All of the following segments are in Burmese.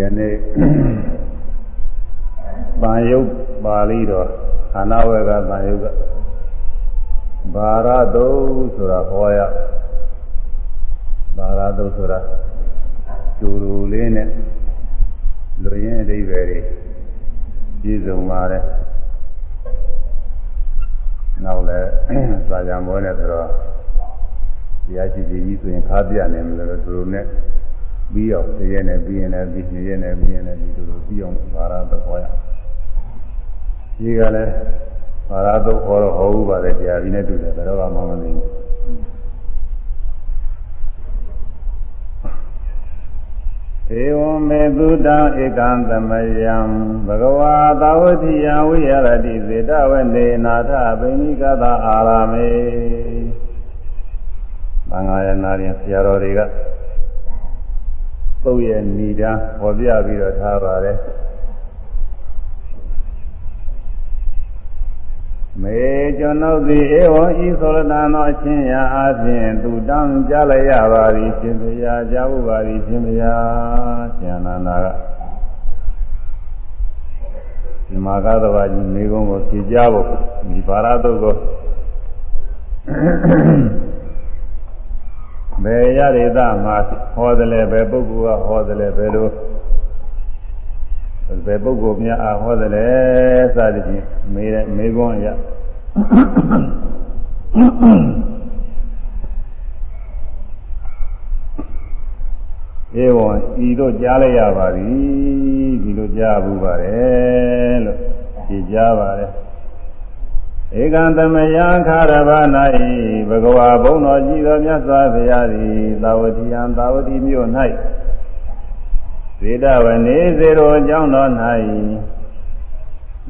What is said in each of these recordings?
ကနေ့ဗာယုတ်ပါဠိတော်ခန္ဓာဝေကဗာယုတ်ကဘာရတုဆိုတာဟောရဘာရတုဆိုတာကျူရူလေးနဲ့လူရင်းအဓိပ္ပာယ်တွေပြည့်စုံပါတယ်နောက်လည်းစာကြံပွဲနဲ့ဆိုတော့တရားရှိကြီးကြီးဆိုရင်ခါပြနေမလို့သူတို့နဲ့ ပြီးအောင်သိရနဲ့ပြီးရင်လည်းပြီးနေရနဲ့ပြီးရင်လည်းဒီလိုပြီးအောင်ဘာသာတော့ဟောရဒီကလည်းဘာသာတော့ဟောတော့ဟောဥပါတယ်တရားဒီနဲ့တူတယ်ဘယ်တော့မှမသိဘူးေဝံမေသုတံဧကံသမယံဘဂဝါသာဝတိယဝိရတိစေတဝနေနာထဗိနိကသာအာရမေသံဃာယနာရင်ဆရာတော်တွေက ပုတ်ရဲ့ဏိဒာဟောပြပြီးတော့ထားပါတယ်မေကျွန်ုပ်သည်ဧဝံဤသောရတနောအချင်းရာအပြင်သူတောင်းကြလိုက်ရပါသည်ရှင်ဘုရားကြားဖို့ပါသည်ရှင်ဘုရားဉာဏန္တာကဒီမာကသဘာကြီးမိကုံးကိုဖြေကြဖို့ဒီပါရတုတ်ကို ဘယ်ရရိသမှာဟောတယ်လဲဘယ်ပုဂ္ဂိုလ်ကဟောတယ်လဲဘယ်လိုဘယ်ပုဂ္ဂိုလ်များအားဟောတယ်လဲစသဖြင့်မေးတဲ့မေးခွန်းအရဧဝံဤတို့ကြားလိုက်ရပါပြီဒီလိုကြားဘူးပါတယ်လို့ဒီကြားပါတယ် ဧကံသမယံခါရဗ၌ဘဂဝါဘုံတော်ကြည်တော်မြတ်စွာဘုရားသည်သာဝတိယံသာဝတိမြို့၌ဇေဒဝနေဇေရောအကြောင်းတော်၌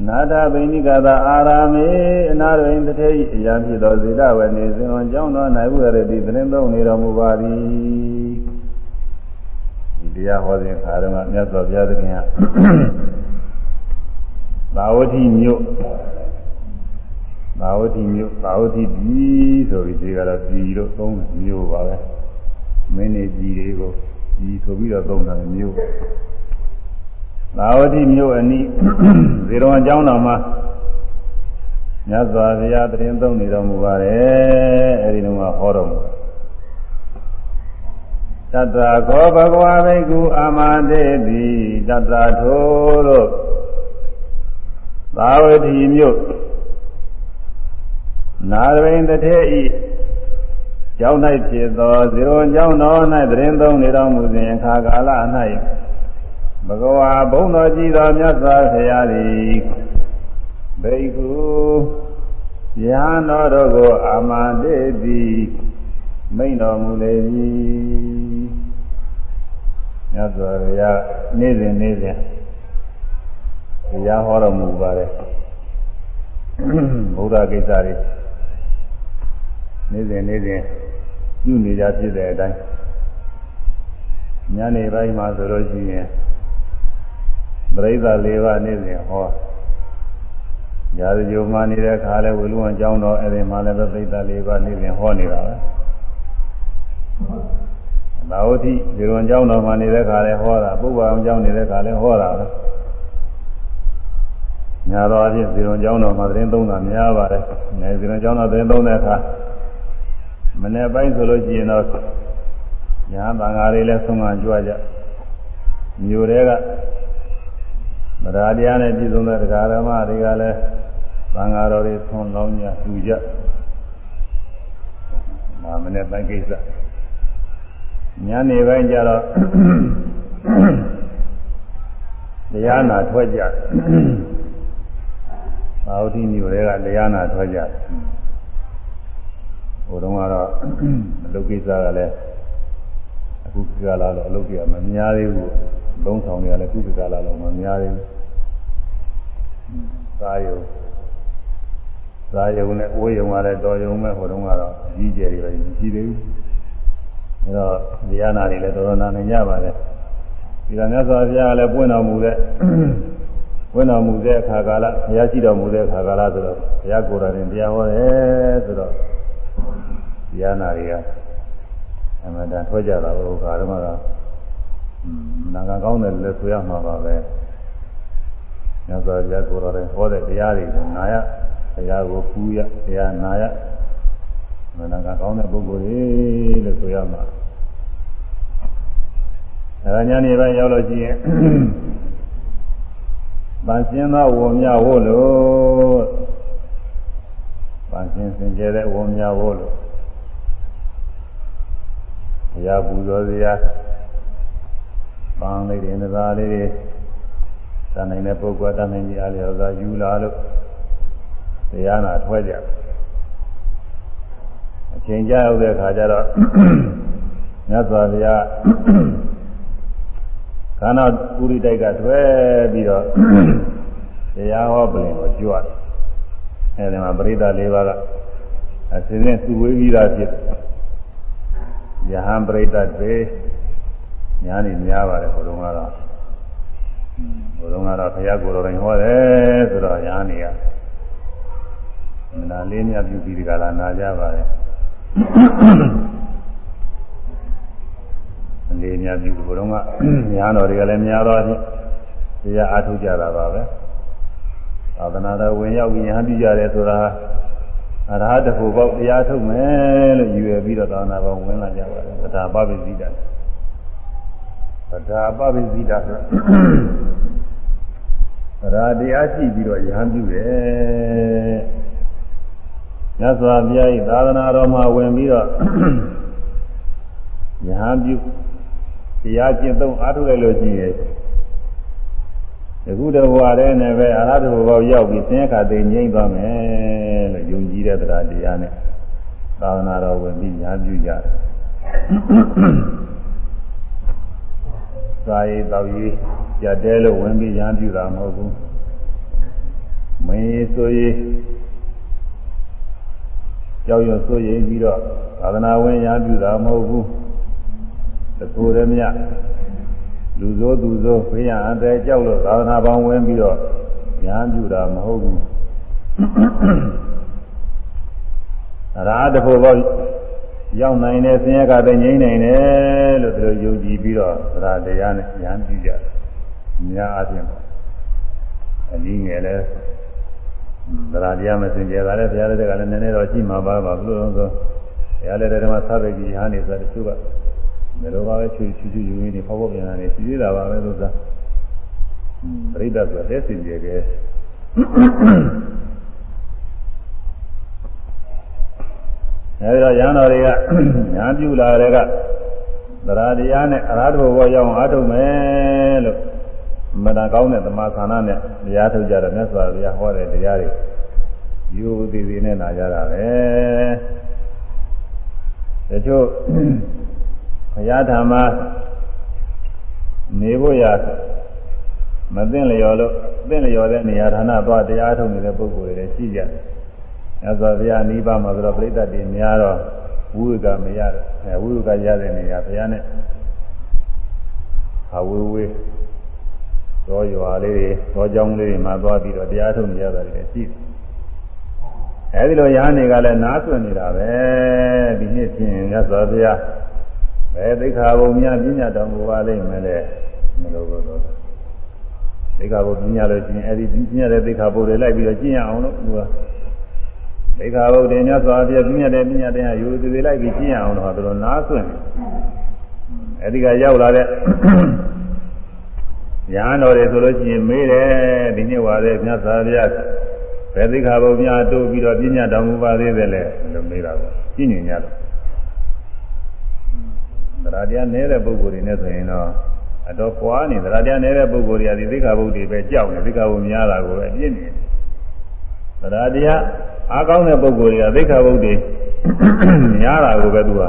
နာထဗိနိကသာအာရာမေအနာရိန်တထေအရာဖြစ်သောဇေဒဝနေဇေရောအကြောင်းတော်၌ဥရတိသတင်းသုံးနေတော်မူပါသည်ဒီတရားဟောစဉ်ခါတော်မြတ်စွာဘုရားသခင်ကသာဝတိမြို့ သာဝတိမြို့သာဝတိပြည်ဆိုပြီးဒီကတော့ပြည်လို့သုံးမြို့ပါပဲမင်းနေပြည်တွေကိုပြည်ဆိုပြီးတော့သုံးတာမြို့သာဝတိမြို့အနီးဇေရဝံကျောင်းတော်မှာမြတ်စွာဘုရားတရင်သုံးနေတော်မူပါတယ်အဲဒီတော့ဟောတော်မူတတ္တခောဘဂဝါဘိက္ခုအာမတေတိတတ္တထိုတို့သာဝတိမြို့ နာရိန်တထေဤကျောင်း၌ဖြစ်သောဇေရောကျောင်းတော်၌တရင်သုံးနေတော်မူစဉ်အခါကာလ၌ဘဂဝါဘုံတော်ကြည်တော်မြတ်စွာဘုရားသည်ဘိက္ခုယဟန်တော်တို့ကိုအာမန္တေသည်မိန်တော်မူလေပြီမြတ်စွာဘုရားနေ့စဉ်နေ့စဉ်တရားဟောတော်မူပါတယ်ဘုရားကိစ္စတွေ နေ့စဉ်နေ့စဉ်ပြုနေကြဖြစ်တဲ့အတိုင်းညနေပိုင်းမှာဆိုလို့ရှိရင်ပရိသတ်၄ပါးနေ့စဉ်ဟောရာဇဂိုမှနေတဲ့ခါလဲဝေလူဝံကျောင်းတော်အဲ့ဒီမှာလည်းပရိသတ်၄ပါးနေ့စဉ်ဟောနေတာပဲသာဝတိဒီလွန်ကျောင်းတော်မှာနေတဲ့ခါလဲဟောတာပုဗ္ဗအောင်ကျောင်းနေတဲ့ခါလဲဟောတာပဲညာတော်အဖြစ်ဒီလွန်ကျောင်းတော်မှာသတင်းသုံးတာများပါတယ်။နေဒီလွန်ကျောင်းတော်သတင်းသုံးတဲ့အခါ မနေ့ပိုင်းဆိုလို့ရှိရင်တော့ညာသံဃာတွေလည်းဆုံးမကြွကြမြို့တွေကဗราတရားနဲ့ပြည်စုံတဲ့တရားဓမ္မတွေကလည်းသံဃာတော်တွေဆုံးလောင်းကြသူကြဒါမနေ့ပိုင်းကိစ္စညနေပိုင်းကျတော့တရားနာထွက်ကြသာဝတိမြို့တွေကတရားနာထွက်ကြ ဟိုတုန်းကတော့အလုပ်ကိစ္စကလည်းအခုကလာတော့အလုပ်ကြီးကမများသေးဘူးသုံးဆောင်တွေကလည်းခုကလာတော့မများသေးဘူးသာယုံသာယုံနဲ့အိုးယုံကလည်းတော်ယုံမဲ့ဟိုတုန်းကတော့ကြီးကျယ်တွေပဲကြီးသေးဘူးအဲတော့ဒီယနာတွေလည်းတော်တော်နာနေကြပါတယ်ဒီကမြတ်စွာဘုရားကလည်းပွင့်တော်မူတဲ့ပွင့်တော်မူတဲ့အခါကာလဘုရားရှိတော်မူတဲ့အခါကာလဆိုတော့ဘုရားကိုယ်တော်ရင်တရားဟောတယ်ဆိုတော့ ဒီယနာတွေကအမှန်တန်ထွက်ကြတာဘုရားဓမ္မကနာကကောင်းတယ်လည်းဆိုရမှာပါပဲညဇောရကိုယ်တော်လည်းဟောတဲ့တရားတွေကိုနာရတရားကိုပူရတရားနာရနာကကောင်းတဲ့ပုဂ္ဂိုလ်တွေလို့ဆိုရမှာအဲဒါညာနေပိုင်းရောက်လို့ရှိရင်ဗန်ရှင်းသောဝုံမြဝို့လို့ဗန်ရှင်းစင်ကြဲတဲ့ဝုံမြဝို့လို့ ဘုရားပူဇော်စရာပန်းလေးတွေနသာလေးတွေတန်နိုင်တဲ့ပုဂ္ဂိုလ်တန်နိုင်ကြီးအားလျော်စွာယူလာလို့တရားနာထွက်ကြအချိန်ကြာရောက်တဲ့အခါကျတော့မြတ်စွာဘုရားခန္ဓာပုရိတိုက်ကထွက်ပြီးတော့တရားဟောပလင်ကိုကြွတယ်အဲဒီမှာပရိသတ်၄ပါးကအစဉ်စဉ်သူဝေးပြီးသားဖြစ်ယ ဟန်ပရိသတ်တွေညာနေများပါတယ်ဘုရုံကတော့ဘုရုံကတော့ဘုရားကိုယ်တော်တိုင်ဟောတယ်ဆိုတော့ညာနေရမနာလေးမြပြုပြီးဒီကလာနာကြပါတယ်လေးမြပြုဘုရုံကညာတော်တွေကလည်းများတော့တရားအားထုတ်ကြတာပါပဲသာသနာတော်ဝင်ရောက်ပြီးညာပြုကြတယ်ဆိုတာ အရဟတဖို့ပေါက်တရားထုတ်မယ်လို့ယူရပြီးတော့သာသနာတော်ဝင်လာကြပါတယ်သဒ္ဓါပပိစိတ္တဒါပပိစိတာဆိုရာတရားရှိပြီးတော့ယဟန်ပြုတယ်။မြတ်စွာဘုရား၏သာသနာတော်မှာဝင်ပြီးတော့ယဟန်ပြုတရားကျင့်သုံးအားထုတ်လိုက်လို့ရှိရင် အခုတဘဝတည်းနဲ့ပဲအရဟတဘဝရောက်ပြီးသင်္ခါသိငြိမ့်သွားမယ်လို့ယုံကြည်တဲ့တရားတရားနဲ့သာသနာတော်ဝင်ပြီးယဟန်ပြုကြတယ်။စာရေးတောက်ရေးကြတဲလို့ဝင်ပြီးရမ်းပြတာမဟုတ်ဘူးမင်းရေးဆိုရေးကြောက်ရွံ့ဆိုရေးပြီးတော့သာသနာဝင်ရမ်းပြတာမဟုတ်ဘူးတကူရမြ လူစိုးသူစိုးဖေးရအတဲ့ကြောက်လို့သာသနာပေါင်းဝင်ပြီးတော့ရမ်းပြတာမဟုတ်ဘူးရာတဖို့ပေါ့ရောက်နိုင်တယ်ဆင်းရဲကတည်းငြိမ့်နိုင်တယ်လို့သူတို့ယုံကြည်ပြီးတော့သရတရားနဲ့ဉာဏ်ပြုကြတယ်။များအပြင်ပေါ့အနည်းငယ်လဲသရတရားမစင်ကြယ်တာလည်းဘုရားတဲ့ကလည်းနည်းနည်းတော့ရှိမှာပါပါဘလို့လဲဆိုဘုရားလည်းဓမ္မသဗ္ဗေကြီးဟာနေဆိုတချို့က ဘယ်လိုပါပဲချွေချွေချွေယူရင်းနေဖောက်ဖောက်ပြန်လာနေရှိသေးတာပါပဲလို့ဆိုတာပရိသတ်ဆိုတဲ့စင်ကြယ်ကဲအဲဒီတော့ရဟန်းတော်တွေကညာပြုလာတဲ့ကသရတရားနဲ့အရဟတဘောရောက်အောင်အားထုတ်မယ်လို့မနာကောင်းတဲ့သမာသနာနဲ့တရားထုတ်ကြတယ်မြတ်စွာဘုရားဟောတဲ့တရားတွေယူသေးသေးနဲ့နာကြတာပဲတချို့ ဘုရားဓမ္မနေဖို့ရမသိလျော်လို့သိလျော်တဲ့နေရာဌာနသွားတရားထုတ်နေတဲ့ပုဂ္ဂိုလ်တွေလည်းရှိကြတယ်မြတ်စွာဘုရားနိဗ္ဗာန်မှာဆိုတော့ပြိတ္တတွေများတော့ဝိဝကမရတယ်အဲဝိဝကရတဲ့နေရာဘုရားနဲ့အဝေးဝေးတော့ရွာလေးတွေတော့ကြောင်းလေးတွေမှာသွားပြီးတော့တရားထုတ်နေကြတာတွေရှိတယ်အဲဒီလိုရားနေကလည်းနားဆွနေတာပဲဒီနှစ်ချင်းမြတ်စွာဘုရား ဘယ်သိက္ခာပုံများပြညာတော်မူပါလိမ့်မယ်လေမလို့လို့သိက္ခာပုံပြညာလို့ချင်းအဲဒီပြညာတဲ့သိက္ခာပုံတွေလိုက်ပြီးတော့ကျင့်ရအောင်လို့သူကဒိဋ္ဌာဘုဒ္ဓမြတ်စွာဘုရားပြည့်တဲ့ပြည့်တဲ့ယူသေးသေးလိုက်ပြီးကျင့်ရအောင်တော့သူတို့နားဆွင့်အဲဒီကရောက်လာတဲ့ညာတော်တွေဆိုလို့ရှိရင်မေးတယ်ဒီနေ့ဝါတဲ့မြတ်စွာဘုရားဘယ်သိက္ခာဘုရားတိုးပြီးတော့ပြည့်တော်မူပါသေးတယ်လဲလို့မေးတာပေါ့ကျင့်ညင်ကြတော့ တရားတရားနည်းတဲ့ပုဂ္ဂိုလ်တွေနဲ့ဆိုရင်တော့အတော်ပွားနေတရားတရားနည်းတဲ့ပုဂ္ဂိုလ်တွေကဒီသိက္ခာဘုဒ္ဓတွေပဲကြောက်နေသိက္ခာဘုများတာကိုပဲပြည့်နေတရားတရားအားကောင်းတဲ့ပုဂ္ဂိုလ်တွေကသိက္ခာပုဒ်တွေများတာကိုပဲသူက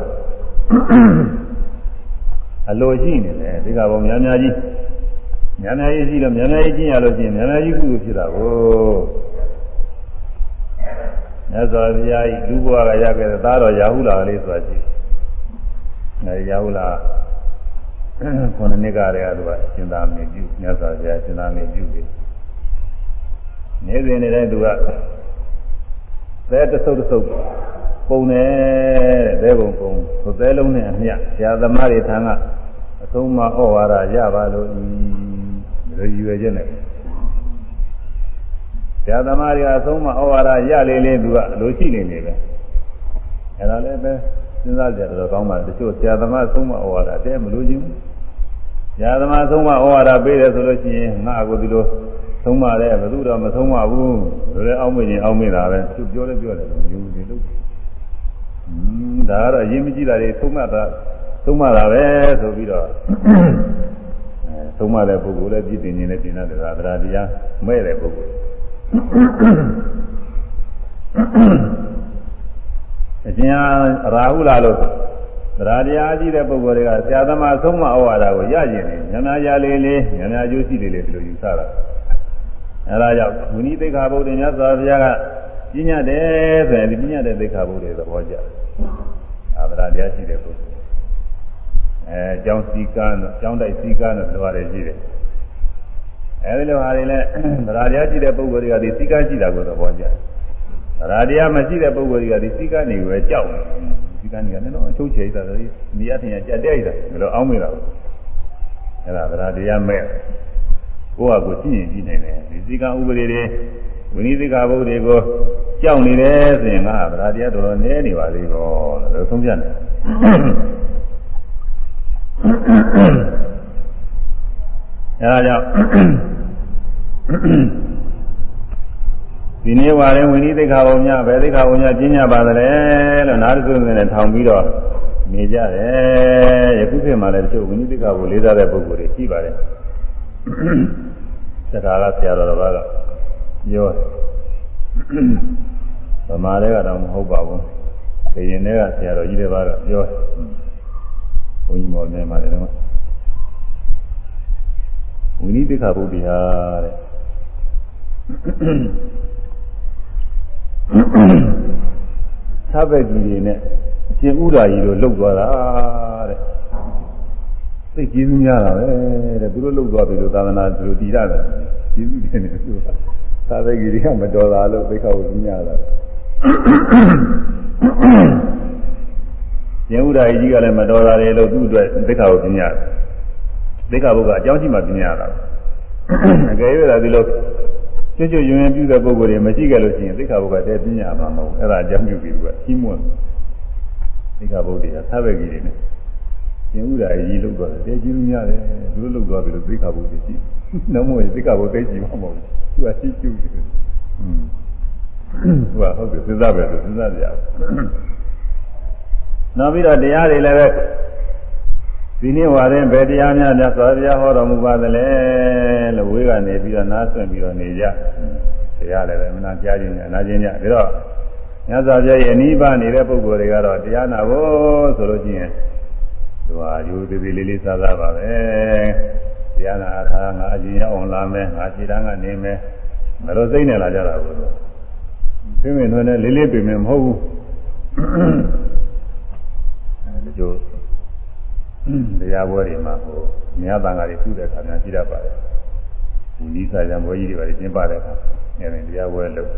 အလိုရှိနေတယ်သိက္ခာပုဒ်များများကြီးများများကြီးရှိတော့များများကြီးကျင့်ရလို့ရှိရင်များများကြီးကုသိုလ်ဖြစ်တာကိုမြတ်စွာဘုရားဤလူဘဝကရခဲ့တဲ့သားတော်ရာဟုလာလေးဆိုတာရှိတယ်။ ရာဟုလာခုနှစ်နှစ်ကတည်းကသူကစဉ်းစားနေပြုမြတ်စွာဘုရားစဉ်းစားနေပြုတယ်။နေ့စဉ်နေ့တိုင်းသူကသဲတဆုပ်တဆုပ်ပုံတယ်တဲ့သဲပုံပုံသဲလုံးနဲ့အမျှဆရာသမားတွေထံကအအဆုံးမဩဝါဒရပါလို့ဤဒီလိုရည်ရွယ်ချက်နဲ့ဆရာသမားတွေကအဆုံးမဩဝါဒရလေလေသူကအလိုရှိနေနေပဲအဲ့ဒါလည်းပဲ စဉ်းစားကြတော့ကောင်းပါတချို့ဆရာသမားဆုံးမဩဝါဒတဲမလို့ချင်းဆရာသမားဆုံးမဩဝါဒပေးတယ်ဆိုလို့ရှိရင်ငါကိုဒီလိုဆုံးမတယ်ဘယ်သူတော့မဆုံးမဘူးဒါလည်းအောက်မေ့ရင်အောက်မေ့တာပဲသူပြောလဲပြောတယ်လို့မျိုးတွေလို့อืมဒါကတော့အရင်မကြည့်တာတွေဆုံးမတာဆုံးမတာပဲဆိုပြီးတော့အဲဆုံးမတဲ့ပုဂ္ဂိုလ်လည်းပြည့်တင်နေနဲ့ပြင်တဲ့တရားတရားမဲ့တဲ့ပုဂ္ဂိုလ် အကျဉ်းရာဟုလာလို့တရားတရားကြီးတဲ့ပုဂ္ဂိုလ်တွေကဆရာသမားဆုံးမဩဝါဒကိုရကျင်နေညနာကြလေးလေးညနာကျိုးရှိလေးလေးဒီလိုယူဆတာအဲဒါကြောင့်ဝိနည်းသိက္ခာပုဒ်တွေမြတ်စွာဘုရားကပြညတ်တယ်ဆိုရင်ဒီပြညတ်တဲ့သိက္ခာပုဒ်တွေသဘောကျတယ်။အာဗရာတရားရှိတဲ့ပုဂ္ဂိုလ်အဲအကြောင်းစည်းကမ်းအကြောင်းတိုက်စည်းကမ်းတို့လိုရတယ်ရှိတယ်။အဲဒီလိုဟာတွေလည်းဗရာတရားရှိတဲ့ပုဂ္ဂိုလ်တွေကဒီစည်းကမ်းရှိတာကိုသဘောကျတယ်။ဗ ရာတရားမရှိတဲ့ပုဂ္ဂိုလ်တွေကဒီစည်းကမ်းတွေကိုပဲကြောက်တယ်။စည်းကမ်းတွေကလည်းတော့အချုပ်ချယ်တာတွေမိရတင်ရကြက်တဲ့ရတာဒါလိုအောင်းမိတာ။အဲဒါဗရာတရားမဲ့ကိုယ့်ဟာကိုယ်ကြည့်ရင်ကြည့်နိုင်တယ်ဒီစည်းကမ်းဥပဒေတွေဝိနည်းသိက္ခာပုဒ်တွေကိုကြောက်နေတယ်ဆိုရင်ငါဗရာတရားတော်တော်နည်းနေပါသေးတော့လို့ဆုံးဖြတ်တယ်အဲဒါကြောင့် ဒီနေ့ဝါရင်ဝိနည်းသိက္ခာပုံများဘယ်သိက္ခာပုံများကျင့်ကြပါသလဲလို့နားသူနဲ့ထောင်ပြီးတော့နေကြတယ်ယခုခေတ်မှာလည်းတချို့ဝိနည်းသိက္ခာကိုလေးစားတဲ့ပုဂ္ဂိုလ်တွေရှိပါတယ်စကားကဆရာတော်ဘာကပြောဗမာတွေကတော့မဟုတ်ပါဘူး။ဘယင်တွေကဆရာတော်ကြီးတွေဘာကပြောဘုန်းကြီးမော်နေမှာလည်းတော့ဝိနည်းတိခါဘုဒ္ဓဟာတဲ့ သဗ္ဗကြီးတွေနဲ့အရှင်ဥဒ္ဒါကြီးတို့လှုပ်သွားတာတဲ့သိကျေးဇူးများတာပဲတဲ့သူတို့လှုပ်သွားပြီလို့သာသနာသူတို့တည်ရတယ်ကျေးဇူးတင်တယ်သူကသာသကြီးတွေကမတော်တာလို့သိခါဝိညာတာယေဥဒာကြီးကလည်းမတော်တာလေလို့သူ့အတွက်သိခါဝိညာသိခါဘုကအကြောင်းရှိမှပညာတာအကယ်၍သာဒီလို ကျွတ်ကျွတ်ယွင်ယွင်ပြုတဲ့ပုဂ္ဂိုလ်တွေမရှိကြလို့ရှိရင်သိခါဘုကတည်းပညာမှာမဟုတ်အဲ့ဒါအကြောင်းပြုပြီးသူကကြီးမွန်းသိခါဘုတွေကသာဝကြီးတွေနဲ့ရှင်ဥဒာကြီးလုတ်သွားတယ်တဲကြီးများတယ်သူတို့လုတ်သွားပြီလို့သိခါဘုတွေရှိနောက်မို့သိခါဘုသိကြီးမှာမဟုတ်ဘူးသူကရှိကျူးတယ်อืมသူကဟုတ်တယ်စဉ်းစားပဲဆိုစဉ်းစားကြရအောင်နောက်ပြီးတော့တရားတွေလည်းပဲ ဒီနေ့ဝါရင်ဘယ်တရားများများစွာဘုရားဟောတော်မူပါသလဲလို့ဝေးကနေပြီးတော့နားဆွင့်ပြီးတော့နေကြတရားလည်းပဲမနာကြားခြင်းနဲ့အနာခြင်းညဒါတော့ညဇာပြရဲ့အနိဗ္ဗာန်နေတဲ့ပုဂ္ဂိုလ်တွေကတော့တရားနာဖို့ဆိုလို့ချင်းသူဟာယူသေးသေးလေးလေးစားစားပါပဲတရားနာထားငါအရင်ရောက်အောင်လာမယ်ငါခြေတန်းကနေမယ်မလို့စိတ်နဲ့လာကြတာကိုသိမြင်ထွန်းနဲ့လေးလေးပြင်မယ်မဟုတ်ဘူးအဲဒီလို တရားပွဲတွေမှာဟိုမြတ်တန်ဃာတွေပြုတဲ့အခါများရှိတတ်ပါတယ်ဒီနိစ္စရံဘွယ်ကြီးတွေပါကျင်းပတဲ့အခါအဲဒီတရားပွဲလုပ်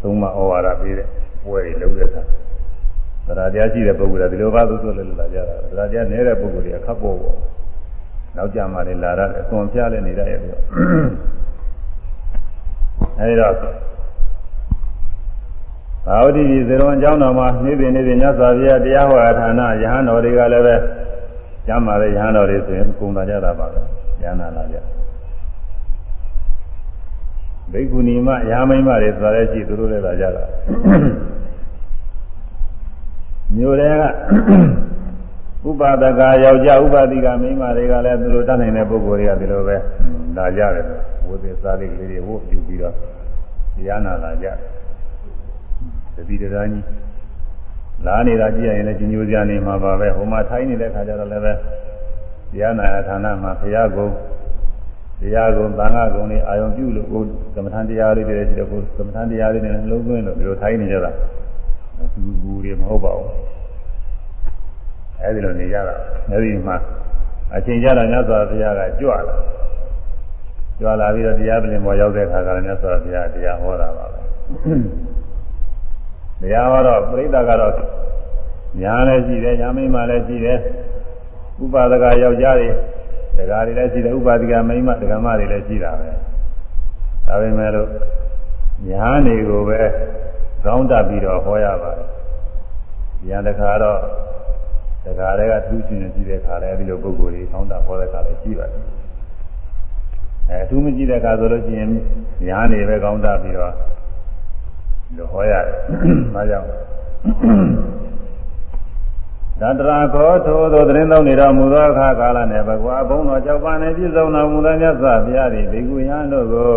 သုံးမဩဝါဒပေးတဲ့ပွဲတွေလုပ်တဲ့အခါသရတရားရှိတဲ့ပုဂ္ဂိုလ်ကဒီလိုပါသို့သို့လည်းလာကြတာသရတရားနည်းတဲ့ပုဂ္ဂိုလ်တွေကခပ်ပေါ်ပေါ်နောက်ကြမှာလည်းလာရတယ်အစွန်ဖျားလည်းနေရရဲ့ပြီးတော့အဲဒီတော့ သာဝတိကြီးဇေရွန်ကျောင်းတော်မှာနေ့စဉ်နေ့စဉ်ညသာပြတရားဟောဌာနယဟန်တော်တွေကလည်းပဲကျမ်းပါတဲ့ယဟန်တော်တွေဆိုရင်ကုံလာကြတာပါပဲယဟနာလာကြဘိက္ခုနီမရာမိမတွေသွားတဲ့ရှိသူတို့လည်းလာကြတာမြို့တွေကဥပါဒကယောက်ျားဥပါတိကမိန်းမတွေကလည်းသူတို့တတ်နိုင်တဲ့ပုဂ္ဂိုလ်တွေကဒီလိုပဲလာကြတယ်ဝိသေစာလေးကလေးတွေဝုတ်ပြုပြီးတော့တရားနာလာကြတ တိတရာကြီးလာနေတာကြည့်ရရင်လည်းကြီးညိုစရာနေမှာပါပဲဟိုမှာထိုင်းနေတဲ့ခါကျတော့လည်းပဲတရားနာဌာနမှာဘုရားကုံတရားကုံသံဃာကုံတွေအာယုံပြုလို့ကိုကမ္မထန်တရားလေးတွေရှိတော့ကိုကမ္မထန်တရားလေးတွေနဲ့လုံးသွင်းလို့ဒီလိုထိုင်းနေကြတာသူဘူးတွေမဟုတ်ပါဘူးအဲဒီလိုနေကြတာအဲဒီမှာအချိန်ကြတာမြတ်စွာဘုရားကကြွလာကြွလာပြီးတော့တရားပြင်ပေါ်ရောက်တဲ့အခါကလည်းမြတ်စွာဘုရားတရားဟောတာပါပဲ တရားဟောတော့ပြိဿကတော့ညာလည်းရှိတယ်ညာမိမလည်းရှိတယ်ဥဥပါဒကယောက်ျားတွေဒကာတွေလည်းရှိတယ်ဥပါဒကမိန်းမဒကာမတွေလည်းရှိတာပဲဒါပေမဲ့လို့ညာနေကိုပဲကောင်းတတ်ပြီးတော့ဟောရပါတယ်ညာတခါတော့ဒကာတွေကသူရှင်နေကြည့်တဲ့ခါလဲအဲဒီလိုပုဂ္ဂိုလ်တွေကောင်းတာဟောတဲ့ခါလဲရှိပါတယ်အဲသူမကြည့်တဲ့ခါဆိုလို့ရှိရင်ညာနေပဲကောင်းတတ်ပြီးတော့ လို့ဟောရတယ်။ဒါကြောင့်သတ္တရာခောထိုသောသတင်းသုံးနေတော်မူသောအခါကာလနဲ့ဘဂဝါဘုံတော်ကြောက်ပါနေပြည့်စုံတော်မူသောမြတ်စွာဘုရားသည်ဘေကုယံတို့ကို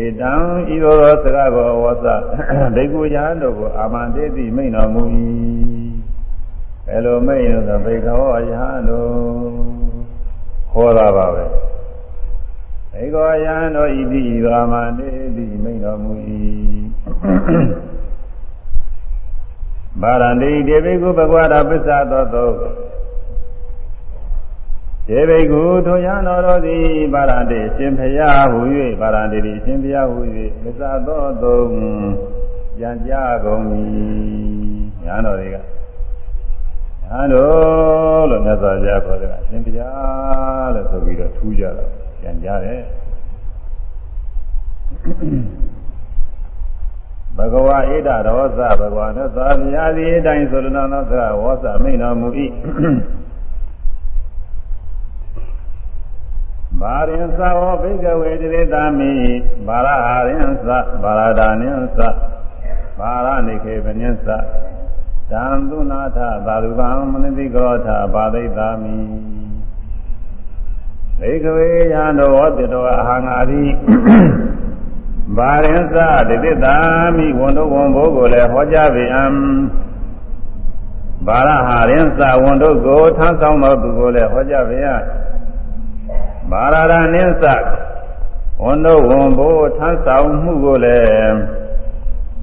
ဧတံဤသို့သောစကားကိုဝါစဘေကုယံတို့ကိုအာမန္တေတိမိန်တော်မူ၏ဘယ်လိုမိန်လို့ဆိုဘေကဝယဟန်တို့ခေါ်တာပါပဲဘေကောယံတို့ဤတိဤအာမန္တေတိမိန်တော်မူ၏ ပါရန္တိဒေဝိကုဘဂဝတာပစ္ဆသောသောဒေဝိကုထိုရတော်တော်သည်ပါရန္တိရှင်ဖျားဟူ၍ပါရန္တိရှင်ဖျားဟူ၍ပစ္ဆသောသောကြံကြကုန်၏ညာတော်တွေကညာတော်လို့မြတ်စွာဘုရားခေါ်တယ်ရှင်ဖျားလို့ဆိုပြီးတော့ထူးကြတော့ကြံကြတယ် ဘဂဝါဣဒရောသဘဂဝါသသာဗျာတိအတိုင်းဆိုလနောသောသဝောသမိန်တော်မူ၏ဘာရင်သဝဘိကဝေတိတာမိဘာရဟာရင်သဘာရဒာနင်သဘာရနိခေပညသတံသုနာထသာရုပံမနတိကောထဘာသိတာမိဘိကဝေယံတော်ဝတ္တောအဟံငါတိ ဘာရင်စဒိဋ္ဌတာမိဝန်တို့ဝန်ဘိုးကိုလည်းဟောကြားပေအံဘာရဟာရင်စဝန်တို့ကိုထမ်းဆောင်တော်သူကိုလည်းဟောကြားပေရဘာရရနင်းစဝန်တို့ဝန်ဘိုးထမ်းဆောင်မှုကိုလည်း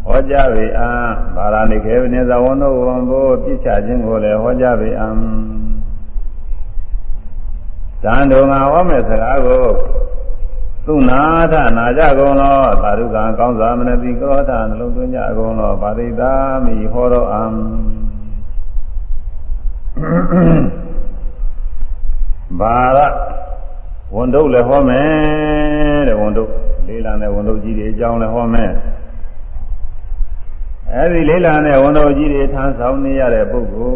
ဟောကြားပေအံဘာရဏိခေဝနေသဝန်တို့ဝန်ဘိုးပြစ်ချခြင်းကိုလည်းဟောကြားပေအံတန်တော်ငါဟောမဲ့စကားကို သုနာထနာကြကုန်သောသာဓုကံကောင်းစွာမနတိကရောထနှလုံးသွင်းကြကုန်သောဗာတိတာမိဟောတော်အံဘာရဝန်တုပ်လည်းဟောမယ်တဲ့ဝန်တုပ်လေးလံတဲ့ဝန်တုပ်ကြီးတွေအကြောင်းလည်းဟောမယ်အဲဒီလေးလံတဲ့ဝန်တုပ်ကြီးတွေထမ်းဆောင်နေရတဲ့ပုဂ္ဂို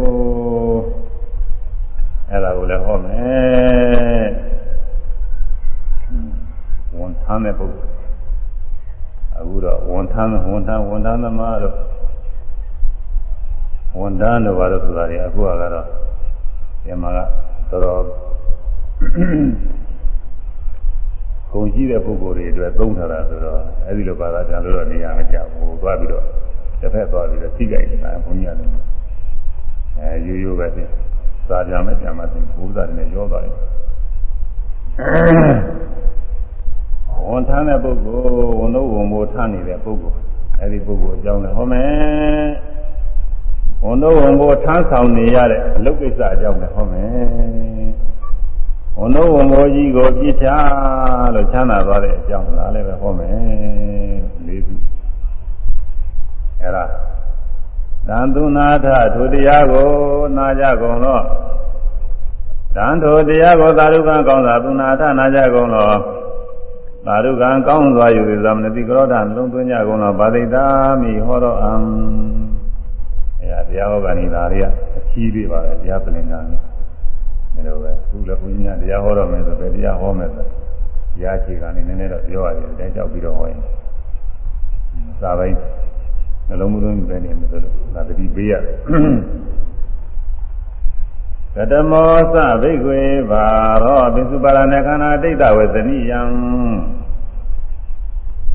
လ်အဲ့ဒါကိုလည်းဟောမယ် ဝန်ထမ်းတဲ့ပုဂ္ဂိုလ်အခုတော့ဝန်ထမ်းဝန်ထမ်းဝန်ထမ်းသမားတို့ဝန်ထမ်းတို့ဘာလို့ဆိုတာတွေအခုကတော့ဒီမှာကတော်တော်ခုံရှိတဲ့ပုဂ္ဂိုလ်တွေအတွက်သုံးထားတာဆိုတော့အဲဒီလိုဘာသာပြန်လို့တော့နေရာမကျဘူးသွားပြီးတော့တစ်ဖက်သွားပြီးတော့သိကြတယ်ဘုန်းကြီးကလည်းအဲရိုးရိုးပဲသိစာပြန်မဲ့ပြန်မှသိဘုရားနဲ့ရောသွားတယ် ဝန်ထမ်းတဲ့ပုဂ္ဂိုလ်ဝန်လို့ဝန်မိုးထမ်းနေတဲ့ပုဂ္ဂိုလ်အဲဒီပုဂ္ဂိုလ်အကြောင်းလည်းဟောမယ်ဝန်လို့ဝန်မိုးထမ်းဆောင်နေရတဲ့အလုပ်ကိစ္စအကြောင်းလည်းဟောမယ်ဝန်လို့ဝန်မိုးကြီးကိုပြစ်ချလို့ချမ်းသာသွားတဲ့အကြောင်းလားလည်းပဲဟောမယ်လေးခုအဲဒါသံသူနာထထိုတရားကိုနာကြကုန်တော့သံထိုတရားကိုသာရုကံကောင်းသာသူနာထနာကြကုန်တော့ သာရုကံကောင်းစွာယူသမနတိကရောဓလုံးသွင်းကြကုန်သောဗာဒိတာမိဟောတော်အံအဲဒါတရားဟောကနေဒါတွေကအချီးတွေပါတယ်တရားပလင်နာနဲ့ဒါလိုပဲခုလည်းဘုရားတရားဟောတော်မယ်ဆိုပဲတရားဟောမယ်ဆိုတရားချေကနေနည်းနည်းတော့ပြောရတယ်တဲကြောက်ပြီးတော့ဟောရင်စာပိုင်းနှလုံးမသွင်းပဲနေမယ်ဆိုလို့ဒါတတိပေးရတယ် ကတမောသဘိကွေဘာရောပိစုပါရဏခန္ဓာဒိဋ္ဌဝေသနိယံ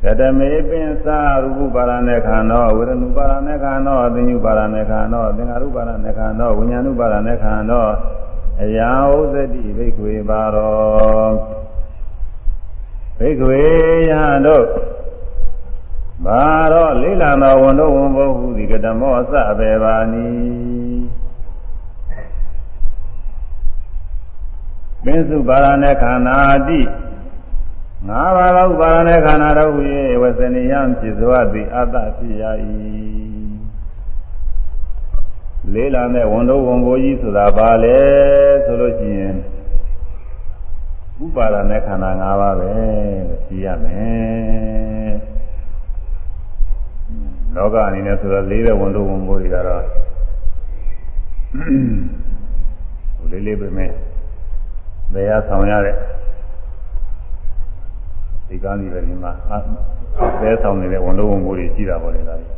ကတမေပင်စာရူပပါရဏခန္ဓာဝေရဏုပါရဏခန္ဓာသင်္ညုပါရဏခန္ဓာသင်္ဃာရုပါရဏခန္ဓာဝိညာဏုပါရဏခန္ဓာအယဥဒတိဘိကွေဘာရောဘိကွေယဟတို့ဘာတော့လိလံတော်ဝန်တို့ဝန်ဘုဟုဒီကတမောအစဘေဘာနီ ပင်စုပါရณะခန္ဓာတိငါးပါးသောပါရณะခန္ဓာတို့၏ဝဇနိယံဖြစ်စွာသည်အတ္တဖြစ်ရ၏ လေးလာတဲ့ဝန်တော်ဝန်ဘိုးကြီးဆိုတာဘာလဲဆိုလို့ရှိရင်ဥပါဒနဲ့ခန္ဓာ၅ပါးပဲလို့သိရမယ်လောကအနေနဲ့ဆိုတော့လေးတဲ့ဝန်တော်ဝန်ဘိုးတွေကတော့ဟိုလေးလေးပဲမဲ့ဘ ယ်ရဆောင်ရတဲ့ဒီကံဒီပဲဒီမှာအဲဆောင်နေတဲ့ဝန်တော်ဝန်ဘိုးတွေရှိတာပေါ့လေဒါတွေ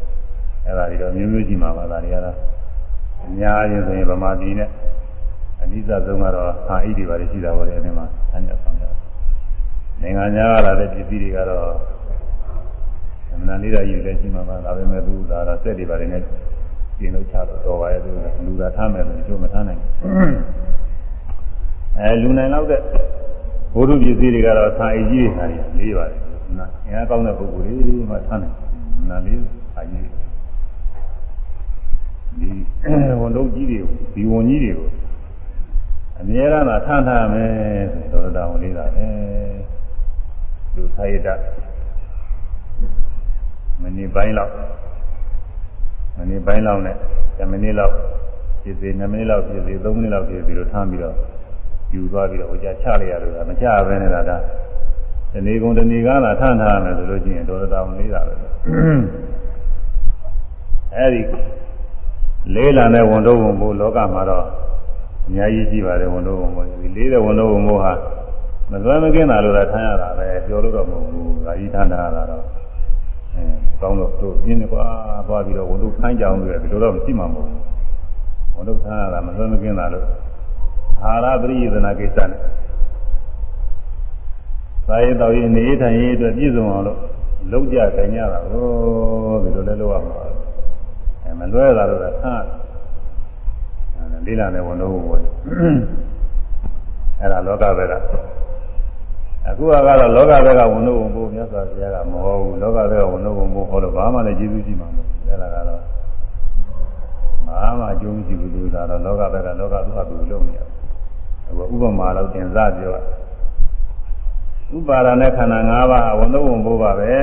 အဲ့ဒါတွေတော့မျိုးမျိုးရှိမှာပါဒါတွေကတော့အများကြီးဆိုရင်ဗမာပြည်နဲ့အနိစ္စဆုံးကတော့ဟာဣတိပါတွေရှိတာပေါ့လေအဲဒီမှာဆန်းရဆောင်ကြနိုင်ငံခြားကလာတဲ့ပြည်ပြည်တွေကတော့အမှန်လေးတာကြီးလည်းရှိမှာပါဒါပေမဲ့သူဒါတော့စက်တွေပါတယ်နဲ့ပြင်လို့ချတော့တော်ပါရဲ့သူလူသာထားမယ်ဆိုရင်ကျိုးမထားနိုင်ဘူး အဲလူနိုင်လောက်တဲ့ဘုရုပစ္စည်းတွေကတော့သာအကြီးတွေဟာလေးပါတယ်နာအင်အားကောင်းတဲ့ပုဂ္ဂိုလ်တွေမှထားနိုင်နာလေးအကြီးဒီဝန်တော့ကြီးတွေဒီဝန်ကြီးတွေကိုအမြဲတမ်းထမ်းထားမယ်ဆိုတော့တော်တော်လေးတာပဲလူသာရတမနေ့ပိုင်းလောက်မနေ့ပိုင်းလောက်နဲ့10မိနစ်လောက်ဖြစ်စေ2မိနစ်လောက်ဖြစ်စေ3မိနစ်လောက်ဖြစ်ပြီးတော့ထမ်းပြီးတော့ ယူသွားပြီးတော့ဟိုကြချလိုက်ရလို့မချဘဲနဲ့လားဒါဒီနေ့ကုန်ဒီနေ့ကလာထမ်းထားမယ်ဆိုလို့ရှိရင်တော်တော်လေးတာပဲအဲဒီလေးလာတဲ့ဝန်တော့ဝန်ဘိုးလောကမှာတော့အများကြီးရှိပါတယ်ဝန်တော့ဝန်ဘိုးဒီလေးတဲ့ဝန်တော့ဝန်ဘိုးဟာမသွမ်းမကင်းတာလို့သာထမ်းရတာပဲပြောလို့တော့မဟုတ်ဘူး။ဒါကြီးထမ်းတာတော့အဲကောင်းတော့သူပြင်းနေကွာသွားပြီးတော့ဝန်တော့ခိုင်းကြအောင်လို့ဒီလိုတော့မရှိမှာမဟုတ်ဘူး။ဝန်တော့ထမ်းရတာမသွမ်းမကင်းတာလို့ အာရပရိယသနာကိစ္စနဲ့သာယတော်ရင်နေထိုင်ရေးအတွက်ပြည့်စုံအောင်လို့လုံးကြခိုင်ရတာကိုဒီလိုလဲလုပ်ရမှာအဲမလွဲတာတော့ဆန်းလေးလာတဲ့ဝန်တော့ဘုရားအဲ့ဒါလောကဘက်ကအခုကတော့လောကဘက်ကဝန်တော့ဘုရားမြတ်စွာဘုရားကမဟုတ်ဘူးလောကဘက်ကဝန်တော့ဘုဟောလို့ဘာမှလည်းကျေးဇူးရှိမှာမဟုတ်ဘူးအဲ့ဒါကတော့ဘာမှအကျိုးမရှိဘူးလို့သာတော့လောကဘက်ကလောကသူ့ဟာသူလုပ်နေရတယ်အခု ဥပမာတော့တင်စားပြောဥပါဒနဲ့ခန္ဓာ၅ပါးဝန်တော့ဝန်ဘုပါပဲ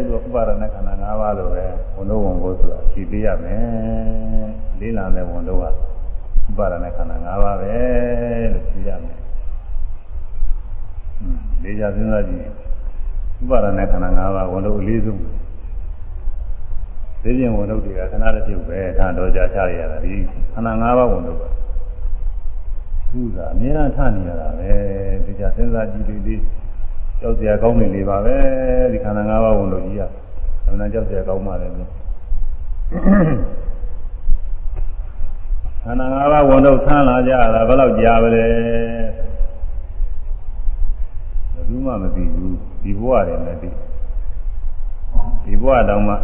ဥပဥပါဒနဲ့ခန္ဓာ၅ပါးလို့ပဲဝန်တော့ဝန်ဘုဆိုတာဖြည့်ပေးရမယ်လေးလာတဲ့ဝန်တော့ကဥပါဒနဲ့ခန္ဓာ၅ပါးပဲလို့ဖြည့်ရမယ်လေးကြစဉ်းစားကြည့်ဥပါဒနဲ့ခန္ဓာ၅ပါးဝန်တော့အလေးဆုံးသိခြင်းဝန်တော့တွေကခဏတစ်ပြုတ်ပဲဒါတော့ကြာချရတာဒီခန္ဓာ၅ပါးဝန်တော့ ပဲသူကအများအားထနေရတာပဲဒီကြစဉ်းစားကြည့်လေးလေးကြောက်စရာကောင်းနေလေပါပဲဒီခန္ဓာ၅ပါးဝန်လို့ကြီးရအမှန်ကြောက်စရာကောင်းပါလေခန္ဓာ၅ပါးဝန်တော့ဆန်းလာကြတာဘယ်လောက်ကြာပါလဲဘယ်သူမှမသိဘူးဒီဘဝတည်းမသိဒီဘဝတောင်မှ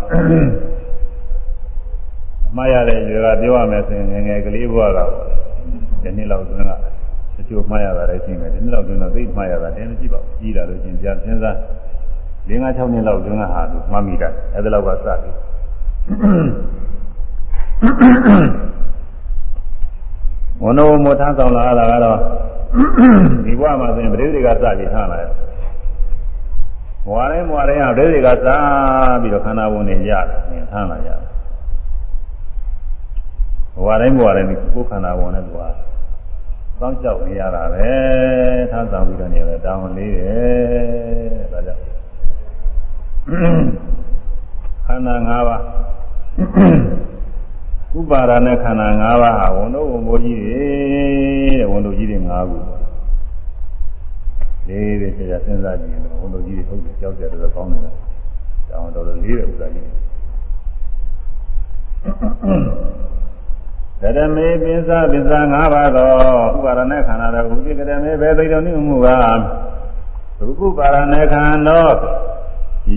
အမှားရတဲ့ရေကပြောရမယ်ဆိုရင်ငယ်ငယ်ကလေးဘဝက ဒီနေ့လောက်သွင်းကတချို့မှားရတာလည်းရှိမယ်ဒီနေ့လောက်သွင်းတော့သိမှားရတာလည်းမရှိပါဘူးကြီးလာလို့ချင်းပြန်စဉ်းစား၄၅၆နှစ်လောက်သွင်းကဟာသူမှတ်မိတာအဲ့ဒါလောက်ကစပြီဝဏ္ဏဝမထမ်းဆောင်လာတာကတော့ဒီဘဝမှာဆိုရင်ပရိသေကစပြီးထားလာတယ်ဘဝတိုင်းဘဝတိုင်းဟာပရိသေကစပြီးတော့ခန္ဓာဝင်နေရတယ်ထားလာရတယ်ဘဝတိုင်းဘဝတိုင်းကိုယ်ခန္ဓာဝင်တဲ့ဘ ဝတောင်းလျှောက်နေရတာပဲထားဆောင်ပြီးတော့နေရတယ်တောင်းလေးတယ်ဒါကြောင့်ခန္ဓာ၅ပါးဥပါဒနဲ့ခန္ဓာ၅ပါးဟာဝန်တို့ဝန်ဘိုးကြီးတွေတဲ့ဝန်တို့ကြီးတွေ၅ခုလေးတွေဆရာစဉ်းစားကြည့်ရင်ဝန်တို့ကြီးတွေဟုတ်တယ်ကြောက်ကြတယ်တော့ကောင်းတယ်တောင်းတော်တော်လေးတဲ့ဥစ္စာကြီး ကရမေပိစ္ဆပိစ္ဆ၅ပါးသောဥပါဒနဲ့ခန္ဓာတော်ဥပိကရမေဘေသိတော်နိမှုကရူပပါရณะခန္ဓာ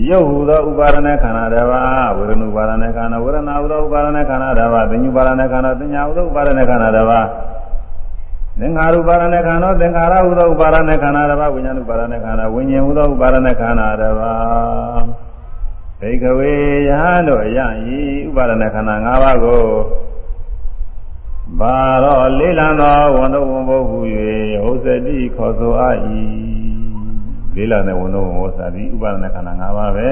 ရုပ်ဟူသောဥပါဒณะခန္ဓာတစ်ပါးဝေဒနုပါဒณะခန္ဓာဝေဒနာဟူသောဥပါဒณะခန္ဓာတစ်ပါးသင်္ညုပါဒณะခန္ဓာသင်ညာဟူသောဥပါဒณะခန္ဓာတစ်ပါးသင်္ခါရုပါဒณะခန္ဓာသင်္ခါရဟူသောဥပါဒณะခန္ဓာတစ်ပါးဝိညာဉ်ဥပါဒณะခန္ဓာဝိညာဉ်ဟူသောဥပါဒณะခန္ဓာတစ်ပါးဘိကဝေယဟန်တို့အယံဤဥပါဒณะခန္ဓာ၅ပါးကို ဘာတော့လေးလံသောဝန်တော်ဝန်ဘုဟု၍ဟောစတိခေါ်ဆိုအပ်၏လေးလံတဲ့ဝန်တော်ဝန်ဘောစာတိဥပါဒณะခန္ဓာ၅ပါးပဲ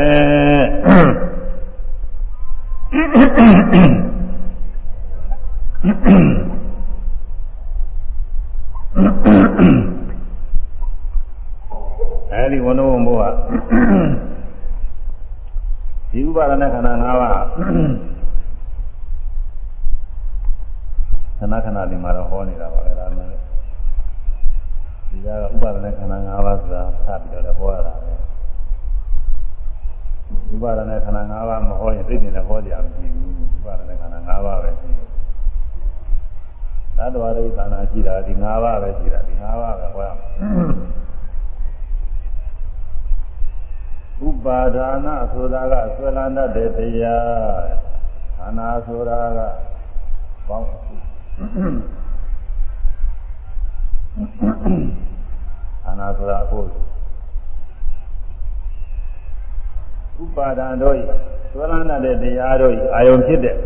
အဲဒီဝဏ္ဏဝံဘုရားဒီဥပါဒနာခန္ဓာ၅ပါး ခဏခဏဒီမှာတော့ဟောနေတာပါပဲဒါမှလည်းဒီကဥပါဒနာခန္ဓာ၅ပါးဆိုတာစပြီးတော့ဟောရတာပဲဥပါဒနာခန္ဓာ၅ပါးမဟောရင်သိတဲ့ဟောကြရမရှိဘူးဥပါဒနာခန္ဓာ၅ပါးပဲရှိတယ်သတ္တဝါတွေခန္ဓာရှိတာဒီ၅ပါးပဲရှိတာဒီ၅ပါးပဲဟောရဥပါဒါနဆိုတာကဆွဲလန်းတတ်တဲ့တရားခန္ဓာဆိုတာကဘောင်း ခန္ဓာဆိုတာအခုဥပါဒံတို့ဤသွလန်းတဲ့တရားတို့ဤအာယုံဖြစ်တဲ့